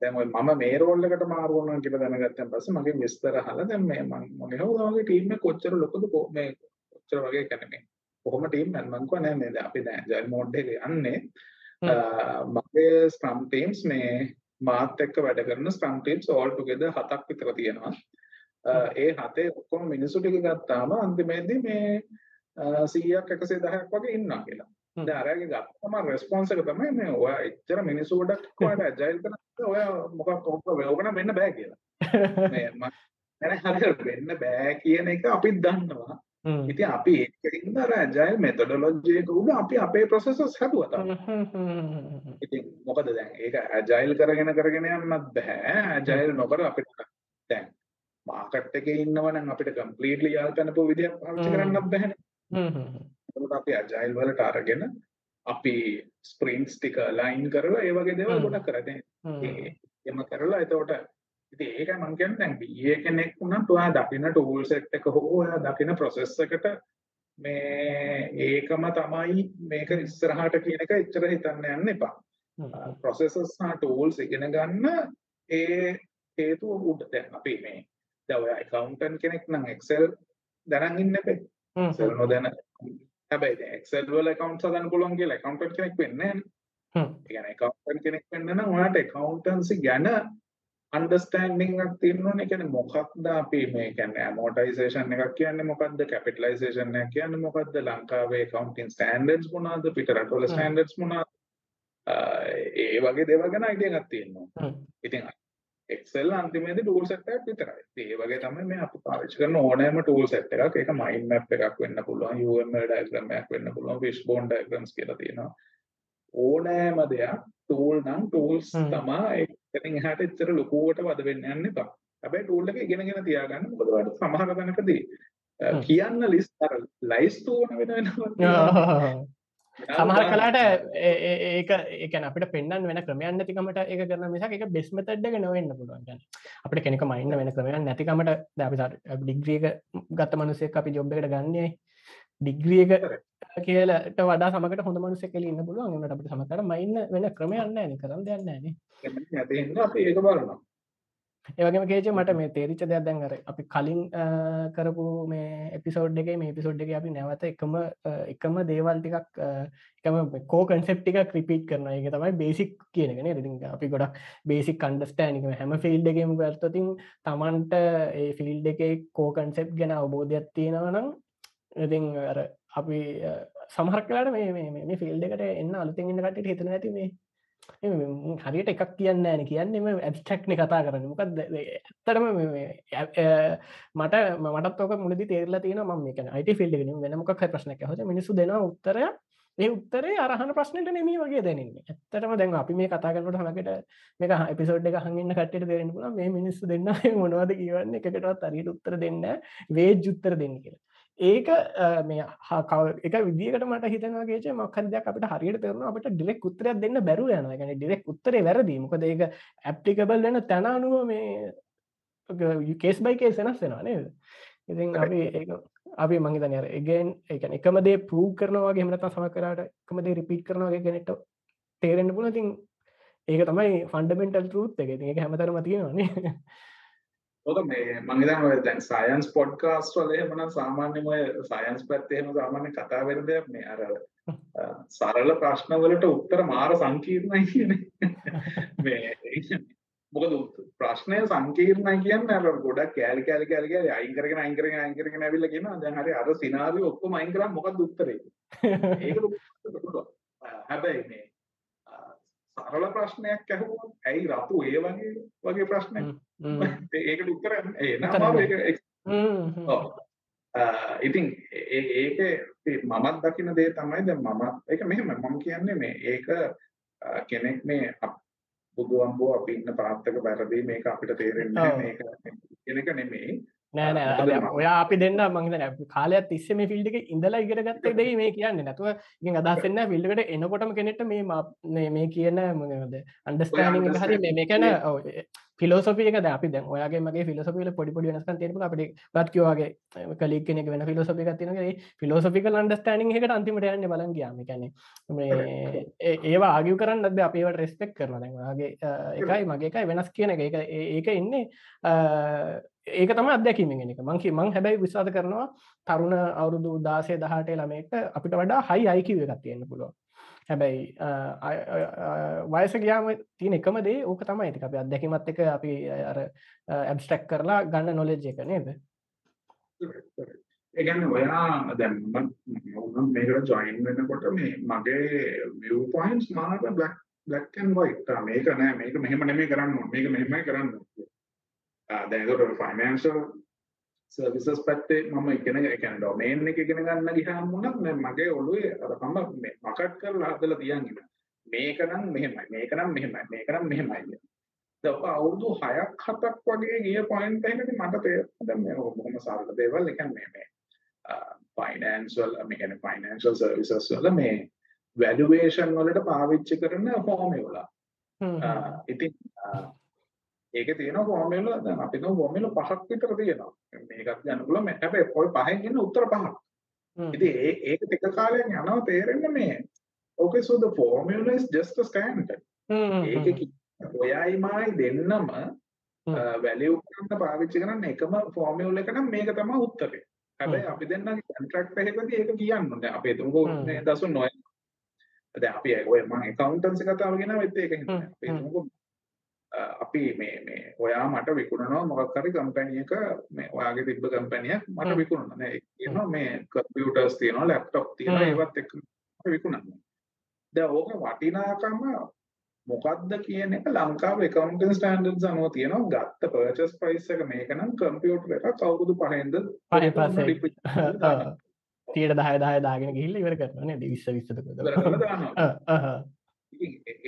දැන් ඔය මම මේ රෝල් එකට මාරු වුණා කියලා දැනගත්තන් පස්සේ මගේ විස්තර අහලා දැන් මේ මම මොනේ හොදාගේ ටීම් කොච්චර ලොකුද? මේ කොච්චර වගේ කියන්නේ මේ කොහොම ටීම් මම කිව්වා නෑ නේද? අපි දැන් ජල් මෝඩ් එකේ යන්නේ. මගේ ස්ක්‍රම් ටීම්ස් මේ මාත් එක්ක වැඩ කරන ස්ක්‍රම් ටීම්ස් ඕල් ටුගෙදර් හතක් විතර තියෙනවා. ඒ හතේ ඔක්කොම මිනිස්සු ටික ගත්තාම අන්තිමේදී මේ 100ක් 110ක් වගේ ඉන්නවා කියලා. දැන් අරගේ ගත්තම රෙස්පොන්ස් එක තමයි මේ ඔයා එච්චර මිනිස්සු ගොඩක් ඔයාලට ඇජයිල් කරන්න ඔයා මොකක් ඔක වෙන්න බෑ කියලා. මේ මම හරියට වෙන්න බෑ කියන එක අපිත් දන්නවා. ඉතින් අපි ඒකින්ද අර ඇජයිල් මෙතොඩොලොජි එක උඩ අපි අපේ ප්‍රොසෙසර්ස් හැදුවා තමයි. ඉතින් මොකද දැන් ඒක ඇජයිල් කරගෙන කරගෙන යන්නත් බෑ. ඇජයිල් නොකර අපිට දැන් මාකට් එකේ ඉන්නවනම් අපිට කම්ප්ලීට්ලි යාල් කරනපු විදියක් පාවිච්චි කරන්නත් බෑනේ. එතකොට අපි ඇජයිල් වලට අරගෙන අපි ස්ප්‍රින්ට්ස් ටික ලයින් කරලා ඒ වගේ දේවල් ගොඩක් කරා. එහෙම කරලා එතකොට ඉතින් ඒක මම කියන්නේ දැන් BA කෙනෙක් වුණත් ඔයා දකින ටූල් සෙට් එක හෝ ඔයා දකින ප්‍රොසෙස් එකට මේ ඒකම තමයි මේක ඉස්සරහට කියන එක එච්චර හිතන්න යන්න එපා. ප්‍රොසෙසර්ස් සහ ටූල්ස් ඉගෙන ගන්න ඒ හේතුව උඩ දැන් අපි මේ දැන් ඔයා accountant කෙනෙක් නම් Excel දැනන් ඉන්න එපේ. Excel නොදැන හැබැයි දැන් Excel වල accounts හදන්න පුළුවන් කියලා accountant කෙනෙක් වෙන්නේ නැහැ. ඒ කියන්නේ accountant කෙනෙක් වෙන්න නම් ඔයාට accountancy ගැන තියෙන්න ඕනේ. කියන්නේ මොකක්ද අපි මේ කියන්නේ ඇමෝටයිසේෂන් එකක් කියන්නේ මොකක්ද? කැපිටලයිසේෂන් කියන්නේ මොකක්ද? ලංකාවේ accounting standards මොනවද? පිට රටවල standards මොනවද? ඒ වගේ දේවල් ගැන අයිඩියා තියෙනවා. ඉතින් Excel අන්තිමේදී set එකක් විතරයි. ඒ වගේ තමයි මේ අපි පාවිච්චි කරන ඕනෑම tool set එකක්. ඒක mind map එකක් වෙන්න පුළුවන්, UML diagram එකක් වෙන්න පුළුවන්, fishbone diagrams කියලා තියෙනවා. ඕනෑම දෙයක් tool නම් tools තමයි එතනින් එහාට එච්චර ලොකුවට වද වෙන්න යන්න එපා. හැබැයි ටූල් එක ඉගෙනගෙන තියාගන්න. මොකද ඔයාලට සමහර තැනකදී කියන්න ලිස්ට් අර ලයිස්තු වුණ වෙන වෙනවා.
සමහර කලාට ඒක ඒක අපිට පෙන්න්න වෙන ක්‍රමයන් නැතිකමට එක කරන මිසක් එක බෙස් මෙතඩ්ඩක නොවෙන්න පුළුවන් අපිට කෙනෙක මයින්න වෙන ක්‍රමයන් නැතිකමට දැපි ඩිග්‍රියක ගත්ත මනුසෙක් අපි ජොබ්බකට ගන්නේ ඩිග්‍රියක කියලට වඩා සමකට හොඳ මනුස කෙල ඉන්න පුළුවන්. ට අපට සමතර මයින්න වෙන ක්‍රමයන්න ඇන දෙන්න
ඇන අපි ඒක බලනවා.
ඒවගේම කේච මට මේ තේරිච දෙයක් දැන් අර අපි කලින් කරපු මේ එපිසෝඩ් එක මේ පිසෝඩ් එක අපි නැවත එකම එකම දේවල් ටිකක් එකම කෝ කන්සෙප්ටික ක්‍රිපිට් කරන එක තමයි බේසික් කියනගෙන රිති අපි ගොඩක් බේසික් කන්ඩස්ටෑනික හැම ෆිල්ඩ එකම ගර්තතින් තමන්ට ඒ ෆිල්ඩ එක කෝ කන්සෙප් ගැන අවබෝධයක් තියෙනවනම් ඉතින් අර අපි සමහර කලාට මේ මේ ෆිල්ඩ එකට එන්න අලුතින් ඉන්න කටට හිතන ඇති මේ හරියට එකක් කියන්න ෑන. කියන්නෙම ඇස්ටක්න කතා කරන්න. මොකක්ද ඇත්තරම මට මටත් ෝක මුලදි තේරලා තියෙන ම මේක අයිට ෆිල්ඩගෙන වෙනමක් ප්‍රශ්නක හොට මිනිසු දෙෙන උත්තර ඒ උත්තරේ අරහන ප්‍රශ්නයට නෙමී වගේ දැනන්නේ. ඇත්තටම දැන් අපි මේ කතා කරනට හමකට මේක එපිසෝඩ් එක හඟන්න කටට දෙරෙන පුල මේ මිනිස්සු දෙන්න මොනවද කියවන්න? එකටත් අරියට උත්තර දෙන්න වේ ජුත්තර දෙන්න කියලා. ඒක මේ හකව එක විදිකට මට හිතනවාගේ මක්හදයක් අපට හරියට තෙරන අපට ඩිරෙක් උත්තරයක් දෙන්න බැරු යන ගැන ඩිරෙක් උත්තරේ වැරදි. මොකද ඒක ඇප්ටිකබල් වෙන තැනනුව මේ කේස් බයි කේ සෙනස් වෙනවා නේද? ඉතින් අපි අපි මංහිතන අර එගෙන් එක එකම දේ පූ කරනවාගේ හමනතා සම කරට එකමදේ රිපිට් කරනවාගේ ගැනට තේරෙන්න්න පුල තින් ඒක තමයි ෆන්ඩමෙන්ටල් රුත් එක. ඒක හැමතරම තියෙනවානේ
ඔක මේ මංගේදම දැන් සයන්ස් පොඩ්කාස් වල එහෙමනම් සාමාන්‍යම ඔය සයන්ස් පැත්තේ එහෙම සාමාන්‍ය කතා වෙන දෙයක් මේ අර සරල ප්‍රශ්න වලට උත්තර මාර සංකීර්ණයි කියන්නේ. මේ මොකද ප්‍රශ්නය සංකීර්ණයි කියන්න අර ගොඩක් කෑලි කෑලි කෑලි කෑලි අයින් කරගෙන අයින් කරගෙන අයින් කරගෙන ඇවිල්ලා කියනවා. දැන් හරි අර සිනාරියෝ ඔක්කොම අයින් කරාම මොකක්ද උත්තරේ? ඒක හැබැයි මේ සරල ප්‍රශ්නයක් ඇහුවොත් ඇයි රතු ඒ වගේ වගේ ප්‍රශ්නයක්? ඒකට උත්තර ඒක ඉතින් ඒක මමත් දකින දේ තමයි දැන් මම ඒක මෙහෙම මම කියන්නේ මේ ඒක කෙනෙක් මේ බුදු අම්බෝ අපි ඉන්න පාත්තක වැරදි මේක අපිට තේරෙන්නේ මේක කියන එක නෙමෙයි
නෑ නෑ. ඔයා අපි දෙන්න මංහිත කාලයක් තිස්ස මේ ෆිල්ඩි ඉඳලා ඉගෙන ගත්ත දෙයි මේ කියන්න නැතුව ඉ අදස්සන්න ෆිල්ඩකට එනකොටම කෙනෙට මේ මේ කියන මද අන්ඩස්ටානිින් හරි මේ කැන ෆිලෝසොපියක අපි දැන් ඔයාගේ මගේ ෆිලසොපිල පොඩි පොඩි වෙනස්කම් තියෙනවා අපිට බත්කියවාගේ කලික් කෙනෙක් වෙන ෆිලොසොපි එකක් තියෙනවා ඒ ෆිලොසොෆිකල් අන්ඩර්ස්ටෑන්ඩින් එකට අන්තිමට යන්නේ බලන් ගියාම මේ ඒවා ආගියු කරන්න නැද්ද අපි ඒවට රෙස්පෙක්ට් කරනවා. දැන් ඔයාගේ එකයි මගේ එකයි වෙනස් කියන එක. ඒක ඒක ඉන්නේ ඒක තම අත්දැකීමෙන් එක. මංකි මං හැබැයි විශ්වාස කරනවා තරුණ අවුරුදු දාසේ දහට ළමෙක්ට අපිට වඩා හයි අයිකිව එකක් තියෙන පුළුවන්. හැබැයි වයස ගයාම තියන එකම දේ ඕක තමයි. ඇති අපි අදැකිමත් එක අපි අර ඇබස්ටක් කරලා ගන්න නොලෙජ් එක නේද?
ඒගැන්න ඔයා දැම් මේකට ජොයින් වෙනකොට මේ මගේ විය පොයින්ස් මාක බ්ලක් බ්ලක්කන් වයිට මේක නෑ මේක මෙහෙම නෙමේ කරන්න මේක මෙහෙමයි කරන්න දැකට ෆයිනන්ශල් සර්විසස් පැත්තේ මම ඉගෙන එකන ඩොමේන් එක ඉගෙන ගන්න ගියාම වුණත් මගේ ඔළුවේ අර මම මකට් කරලා හදලා තියන් මේක නම් මෙහෙමයි මේක නම් මෙහෙමයි මේක නම් මෙහෙමයි දැන් අවුරුදු 6ක් 7ක් වගේ ගිය පොයින්ට් එකකදී මට තේරුණා දැන් මේ බොහොම සරල දේවල් ඒ කියන්නේ මේ ෆයිනෑන්ෂල් මේ කියන්නේ ෆයිනෑන්ෂල් සර්විසස් වල මේ වැලුවේෂන් වලට පාවිච්චි කරන ෆෝමියුලා ඉතින් ඒක තියෙනවා ෆෝමියුලා දැන් අපි තුමු ෆෝමියුලා පහක් විතර තියෙනවා. මේකත් ගන්න පුළුවන්. හැබැයි ඔය පහෙන් ඉන්න උත්තර පහක්. ඉතින් ඒ ඒක ටික කාලයක් යනවා තේරෙන්න මේ okay so the formula is just a standard. ඒක ඔයයි මායි දෙන්නම වැලියු කරන්න පාවිච්චි කරන්න එකම ෆෝමියුලා එක නම් මේක තමයි උත්තරේ. හැබැයි අපි දෙන්නගේ කොන්ට්‍රැක්ට් එකකදී ඒක කියන්න ඕනේ. අපි දසුන් නොය. දැන් අපි ඔය මම ඇකවුන්ටන්සි කතාව ගෙනාවෙත් ඒක හින්දා. අපි හිතමුකෝ අපි මේ මේ ඔයා මට විකුණනවා මොකක් හරි කම්පැනි එක මේ ඔයාගේ තිබ්බ කම්පැනියක් මට විකුණනවා. නේ කියනවා මේ කම්පියුටර්ස් තියෙනවා ලැප්ටොප් තියෙනවා ඒවත් එක්ක විකුණනවා. දැන් ඕක වටිනාකම මොකක්ද කියන එක ලංකාවේ accounting standards අනුව තියෙනවා. ගත්ත purchase price එක මේක නම් කම්පියුටර් එකක් අවුරුදු 5ෙන්ද
පහේ පස්සේ. තියට දහය දාය දාගෙන ගිහිල්ලා ඉවර කරනවා නේද? 20 20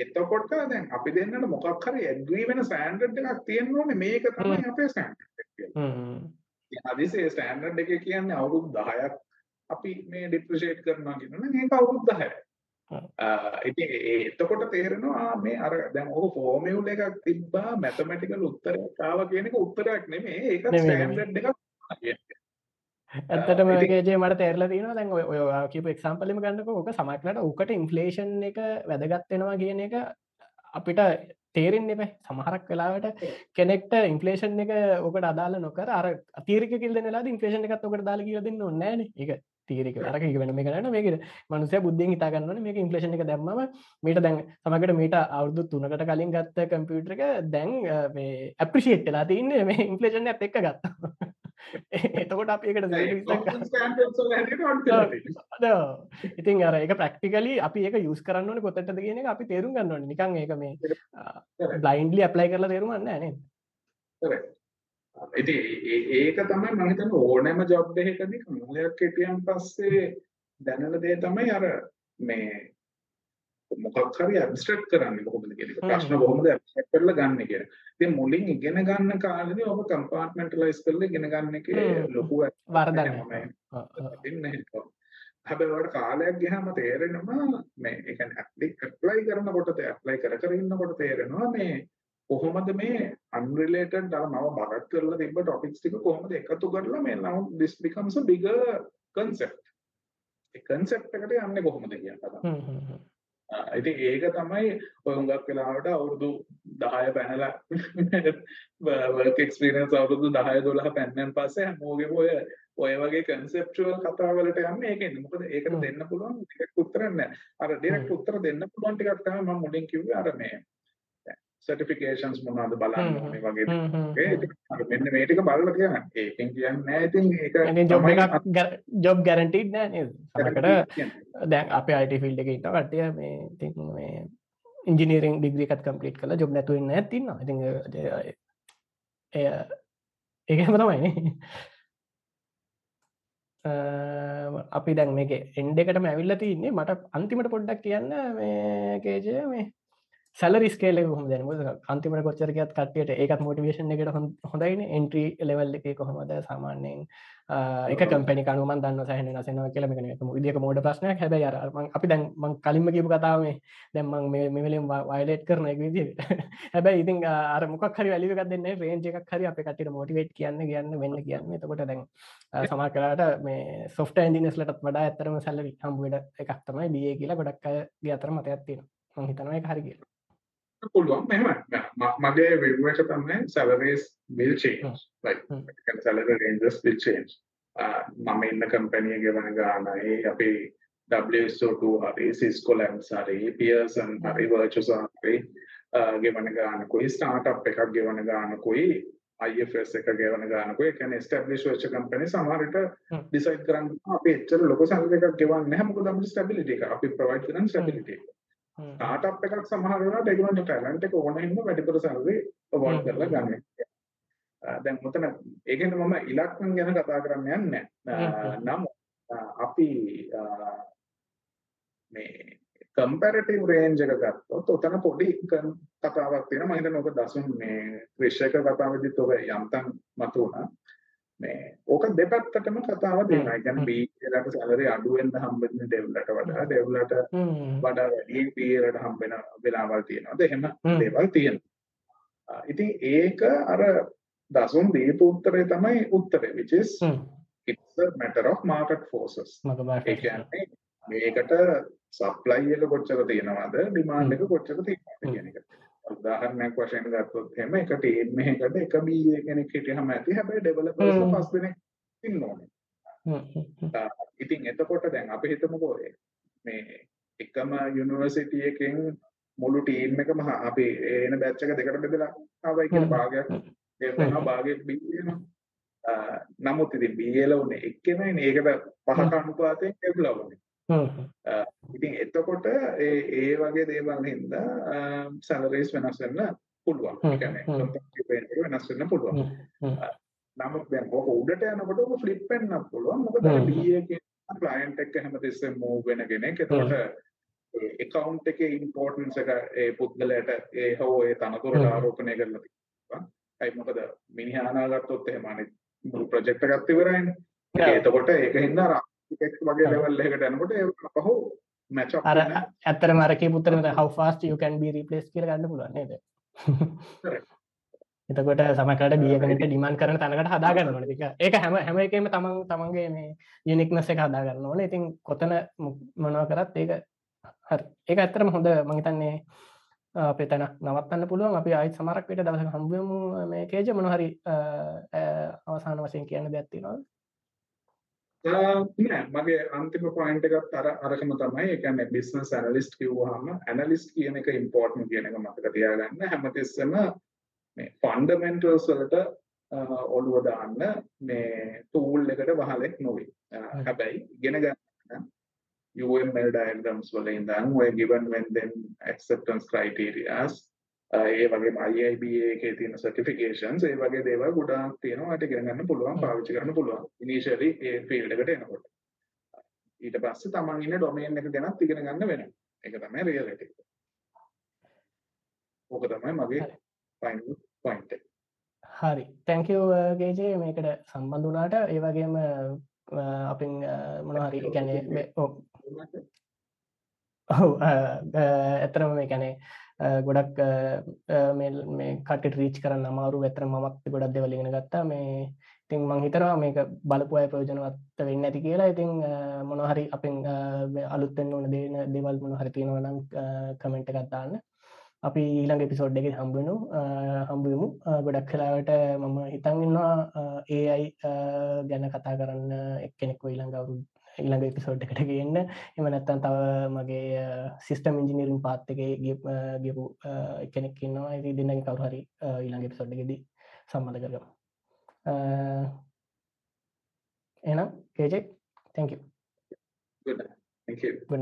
එතකොට දැන් අපි දෙන්නට මොකක් හරි ඇග්‍රී වෙන ස්ටෑන්ඩඩ් එකක් තියෙන්න ඕනේ මේක තමයි අපේ ස්ටෑන්ඩඩ් එක කියලා. හදිසියේ ස්ටෑන්ඩඩ් එක කියන්නේ අවුරුදු 10ක් අපි මේ ඩිප්‍රිෂিয়েට් කරනවා කියනවනේ මේක අවුරුදු 10යි. ඉතින් එතකොට තේරෙනවා මේ අර දැන් ඔක ෆෝමියුල එකක් තිබ්බා මැතමැටිකල් උත්තරයක් ආවා කියන එක උත්තරයක් නෙමෙයි ඒක ස්ටෑන්ඩඩ් එකක් කියන්නේ.
ඇත්තටම ඒකේ මට තේරලා තියෙනවා. දැන් ඔය ඔය කියපු එක්සැම්පල් එකම ගන්නකො ඔක සමහරකට උකට ඉන්ෆ්ලේෂන් එක වැදගත් වෙනවා කියන එක අපිට තේරෙන්නේ නැහැ සමහරක් වෙලාවට කෙනෙක්ට ඉන්ෆ්ලේෂන් එක ඔකට අදාළ නොකර අර අතිරික කිල් වෙලාවදී ඉන්ෆ්ලේෂන් එකත් ඔකට දාලා කියලා දෙන්න ඕනේ නැහැ නේ ඒක තීරක අරක වෙන මේ කරන්න මේක මනුසය බුද්ධියෙන් හිතාගන්නවන මේක ඉන්පලේෂන් එක දැම්ම මීට දැන් සමකට මීට අවුදු තුනකට කලින් ගත්ත කම්පියුටර එක දැන් ඇප්‍රිෂේට්ලා තින්න මේ ඉන්පලේෂන් ඇත් එක්ක ගත්තා එතකොට අප ඒකට ඉතින් අර එක ප්‍රක්ටිකලි අපි ඒක යුස් කරන්න කොතට කියන අපි තේරුම් ගන්නවන නිකන් ඒක මේ බ්ලයින්ඩලි අප්ලයි කරලා තේරුමන්න නේ
ඉති ඒක තමයි මහිතන ඕනෑම ජොබ් එකකදී කාලයක් හිටියන් පස්සේ දැනන දේ තමයි අර මේ මොකක් හරි ඇබ්ස්ට්‍රැක්ට් කරන්නේ කොහොමද කියන එක. ප්‍රශ්න කොහොමද ඇබ්ස්ට්‍රැක්ට් කරලා ගන්න කියන. ඉතින් මුලින් ඉගෙන ගන්න කාලේදී ඔබ කම්පාර්ට්මන්ටලයිස් කරලා ඉගෙන ගන්න එකේ. ලොකු
වරදක් නැහැ.
හැබැයි වල කාලයක් ගියාම තේරෙනවා මේ ඒ කියන්නේ ඇප්ලයි කරනකොට තේ ඇප්ලයි කර කර ඉන්නකොට තේරෙනවා මේ කොහොමද මේ unrelated අර මම බරක් කරලා තිබ්බ topics ටික කොහොමද එකතු කරලා මේ now this becomes a bigger concept. A concept එකට යන්නේ කොහොමද කියන කතාව. ඉතින් ඒක තමයි ඔය හුඟක් වෙලාවට අවුරුදු 10 පැනලා experience අවුරුදු 10 12 පැන්නන් පස්සේ හැමෝගෙම ඔය ඔය වගේ conceptual කතා වලට යන්නේ ඒකෙන්ද මොකද ඒකට. දෙන්න පුළුවන් ඩිරෙක්ට් උත්තර නැහැ අර ඩිරෙක්ට්. උත්තර දෙන්න පුළුවන් ටිකක් තමයි මම මුලින් කිව්වේ අර මේ සර්ටිෆිකේෂන්ස් මොනවද බලන්න
හ්ම්,
ඕනේ වගේ
හ්ම්, හ්ම්, හ්ම්.
මෙන්න මේ ටික බලලා කියන්න ඒකෙන් කියන්නේ නැහැ ඉතින් ඒක
ඉතින් ජොබ් එකක් ජොබ් ගැරන්ටිඩ් නෑ නේද?
කියන්නේ.
දැන් අප අයිට ෆිල්ඩ එක ඉන්න කටය මේ ඉතින් මේ ඉංජිනීරිං ඩිග්‍රිකත් කම්පලිට් කළ ජොබ් නැතුවන්න ඇතින්න ඉති එය ඒකම තමයින අපි දැන් මේක එන්ඩ එකටම ඇවිල්ල තින්නේ මට අන්තිමට පොඩ්ඩක් කියන්න මේ කේජය මේ සැලරිස්කේල හොම දැනම අන්තිමට කොච්චරකත් කටයට ඒකත් මොටිවේශන් එකට හොඳයින එන්ට්‍රී ලෙවල් එක කොහොමද සාමාන්‍යයෙන්? එක කම්පනි කනුමන් දන්න සහන නසනවා කියලමෙන ඉදික මෝඩ ප්‍රශ්නයක්. හැබයි අර අපි දැන් මං කලින්ම කියපු කතාවේ දැම්මං මෙවලින් වයිලේට් කරන එක විදි හැබැයි ඉතින් අර මොක් හරි වැලික දෙන්න රේජ එකක් හරි අප කටට මොටිවේට් කියන්න කියන්න වෙන්න කියන්න. තකොට දැන් සමා කරට මේ සොෆ්ට ඇන්ඩිනස්ලටත් වඩා ඇතරම සැල්ල හම්බුවට එකක් තමයි බිය කියලා ගොඩක් ගේ අතර මත ඇත්තින හිතනව එක හරි කියලා
පුළුවන්. මෙහෙම. මගේ view එක තමයි salaries will change. Like
Hmm.
can salary ranges will change. මම ඉන්න කම්පැනි එක ගෙවන ගානයි. අපි WSO2 හරි Cisco Labs හරි Pearson හරි Virtuoso හරි ගෙවන ගානකුයි. Startup එකක් ගෙවන ගානකුයි. IFS එක ගෙවන ගානකුයි. කියන්නේ establish වෙච්ච කම්පැනි සමහර විට
Hmm.
decide කරන්න අපි එච්චර ලොකු salary එකක් ගෙවන්නේ නැහැ. මොකද අපිට stability එක. අපි provide කරන stability එක ස්ටාර්ට්අප් එකක් සමහර වෙලාවට ඒගොල්ලන්ට ටැලන්ට් එක ඕන හින්දා වැඩිපුර සැලරි අවෝඩ්. කරලා ගන්න. දැන් මෙතන ඒකෙන් මම ඉලක්කම් ගැන කතා කරන්න යන්නේ නැහැ. නමුත් අපි මේ කම්පැරටිව් රේන්ජ් එක ගත්තොත් ඔතන පොඩි කතාවක් තියෙනවා මම හිතන්නේ ඔක දසුන් මේ ක්‍රිෂ් එක කතාවෙදිත් ඔක යම්තම් මතුවුණා. මේ ඕක දෙපැත්තටම කතාව දෙනවා. ඒ කියන්නේ එකට සැලරි අඩු වෙන්න හම්බෙන්නේ ඩෙව්ලට වඩා. ඩෙව්ලට වඩා වැඩි පීරට හම්බෙන වෙලාවල් තියෙනවාද එහෙම
හ්ම්.
දේවල් තියෙනවා. ඉතින් ඒක අර දසුන් දීපු උත්තරේ තමයි උත්තරේ which is it's a matter of market forces. ඒ කියන්නේ මේකට සප්ලයි එක කොච්චර තියෙනවද? ඩිමාන්ඩ් එක කොච්චර තියෙනවද. කියන එක උදාහරණයක් වශයෙන් ගත්තොත් එහෙම එක ටීම් එකකට එක BA කෙනෙක් හිටියම ඇති හැබැයි ඩෙවලොපර්ස්. පස් දෙනෙක් ඉන්න ඕනේ ඉතින් එතකොට දැන් අපි හිතමුකෝ මේ එකම යුනිවර්සිටි එකෙන් මුළු ටීම් එකම අපි එන බැච් එක දෙකට බෙදලා ආවයි කියන
හ්ම්.
භාගයක් වෙනවා භාගයක් B වෙනවා. නමුත් ඉතින් B වල උනේ එක්කෙනයිනේ ඒකට පහක අනුපාතයෙන් ලැබුණා. ඉතින් එතකොට ඒ ඒ වගේ දේවල් හින්දා සැලරීස් වෙනස් වෙන්න පුළුවන්. ඒ කියන්නේ එක වෙනස් වෙන්න පුළුවන්. නමුත් දැන් ඕක උඩට යනකොට ඕක ෆ්ලිප් වෙන්නත් පුළුවන්. මොකද. BA කියන client එක්ක හැමතිස්සෙම move වෙන කෙනෙක්. එතකොට account එකේ importance එක ඒ පුද්ගලයාට ඒ හෝ ඒ තනතුරට. ආරෝපණය කරලා තියෙනවා. ඒ මොකද මිනිහා අනාගත්තොත් එහෙම අනිත් මුළු project එකත් ඉවරයිනේ. එතකොට ඒකින්ද අර architect වගේ එකකට යනකොට match up
අර ඇත්තර මරක පුත්තර fast you can be replaced කියල ගන්න නේද?
Correct.
එතකොට සමකට බියගනට ඩිමන් කරන තැනකට හදාගන්න ඕන. එක ඒක හැම හැම එකම තමන් තමන්ගේ මේ යුනික්නස එක හදාගන්න ඕන. ඉතින් කොතන මොනව කරත් ඒක ඒක ඇත්තරම හොඳ මහිතන්නේ අපේ තැන නවත්තන්න පුළුවන්. අපි අයි සමරක් විට දවස හම්බුවමු මේ කේජ මොනහරි අවසාන වශයෙන් කියන්න දැත්තිනවා
නෑ. මගේ අන්තිම පොයින්ට් එකත් අර අරකම තමයි. ඒ කියන්නේ බිස්නස් ඇනලිස්ට් කිව්වහම ඇනලිස්ට් කියන එක ඉම්පෝටන්ට් කියන එක මතක තියාගන්න. හැමතිස්සෙම මේ ෆන්ඩමෙන්ටල්ස් වලට ඔළුව දාන්න මේ ටූල් එකට වහලෙක් නොවේ. හැබැයි ඉගෙන ගන්න UML diagrams වල ඉඳන් ඔය given when then acceptance criterias අ, ඒ වගේම IIBA එකේ තියෙන certifications ඒ වගේ දේවල් ගොඩාක් තියෙනවා. ඒකට ඉගෙන ගන්න පුළුවන් පාවිච්චි කරන්න පුළුවන්. Initially ඒ field එකට එනකොට. ඊට පස්සේ තමන් ඉන්න ඩොමේන් එක ගැනත් ඉගෙන ගන්න වෙනවා. ඒක තමයි රියලිටි. ඕක තමයි මගේ. ෆයිනල් පොයින්ට් එක.
හරි. තැංකව ගේජේ මේකට සම්බන්ධ වනාට ඒවගේම අපින් මොනහරි ගැනේ ඔහු ඇතරම මේ ගැනේ ගොඩක් මේ කට රීච් කරන්න අමාරු ඇතර මත් ගොඩක් දෙවලිගෙන ගත්තා. මේ ඉතින් මං හිතරවා මේක බලපු අය ප්‍රයෝජනවත් වෙන්න ඇති කියලා. ඉතින් මොනහරි අපින් අලුත්තෙන් ඕන දේන දෙවල් මොන හරි තියෙනවනම් කමෙන්ට් එකත්තාන්න අපි ඊළඟ එපිසෝඩ් එක හම්බෙනු හම්බුවමු ගොඩක් කලාවට මම හිතන්ගන්නවා ඒ අයි ගැන කතා කරන්න එක්කෙනෙක් ඊළඟ ඊළඟ එපිසෝඩ් එකට ගන්න. එම නැත්තන් තව මගේ සිිස්ටම් ඉංජිනීරින් පාත්තක ගෙපු එකනෙක් ඉන්නවා. ඇති දෙන්න කවරු හරි ඊළඟ එපිසෝඩ් එකෙද සම්බඳ කරගම. එනම් කේජෙක් තැක
Good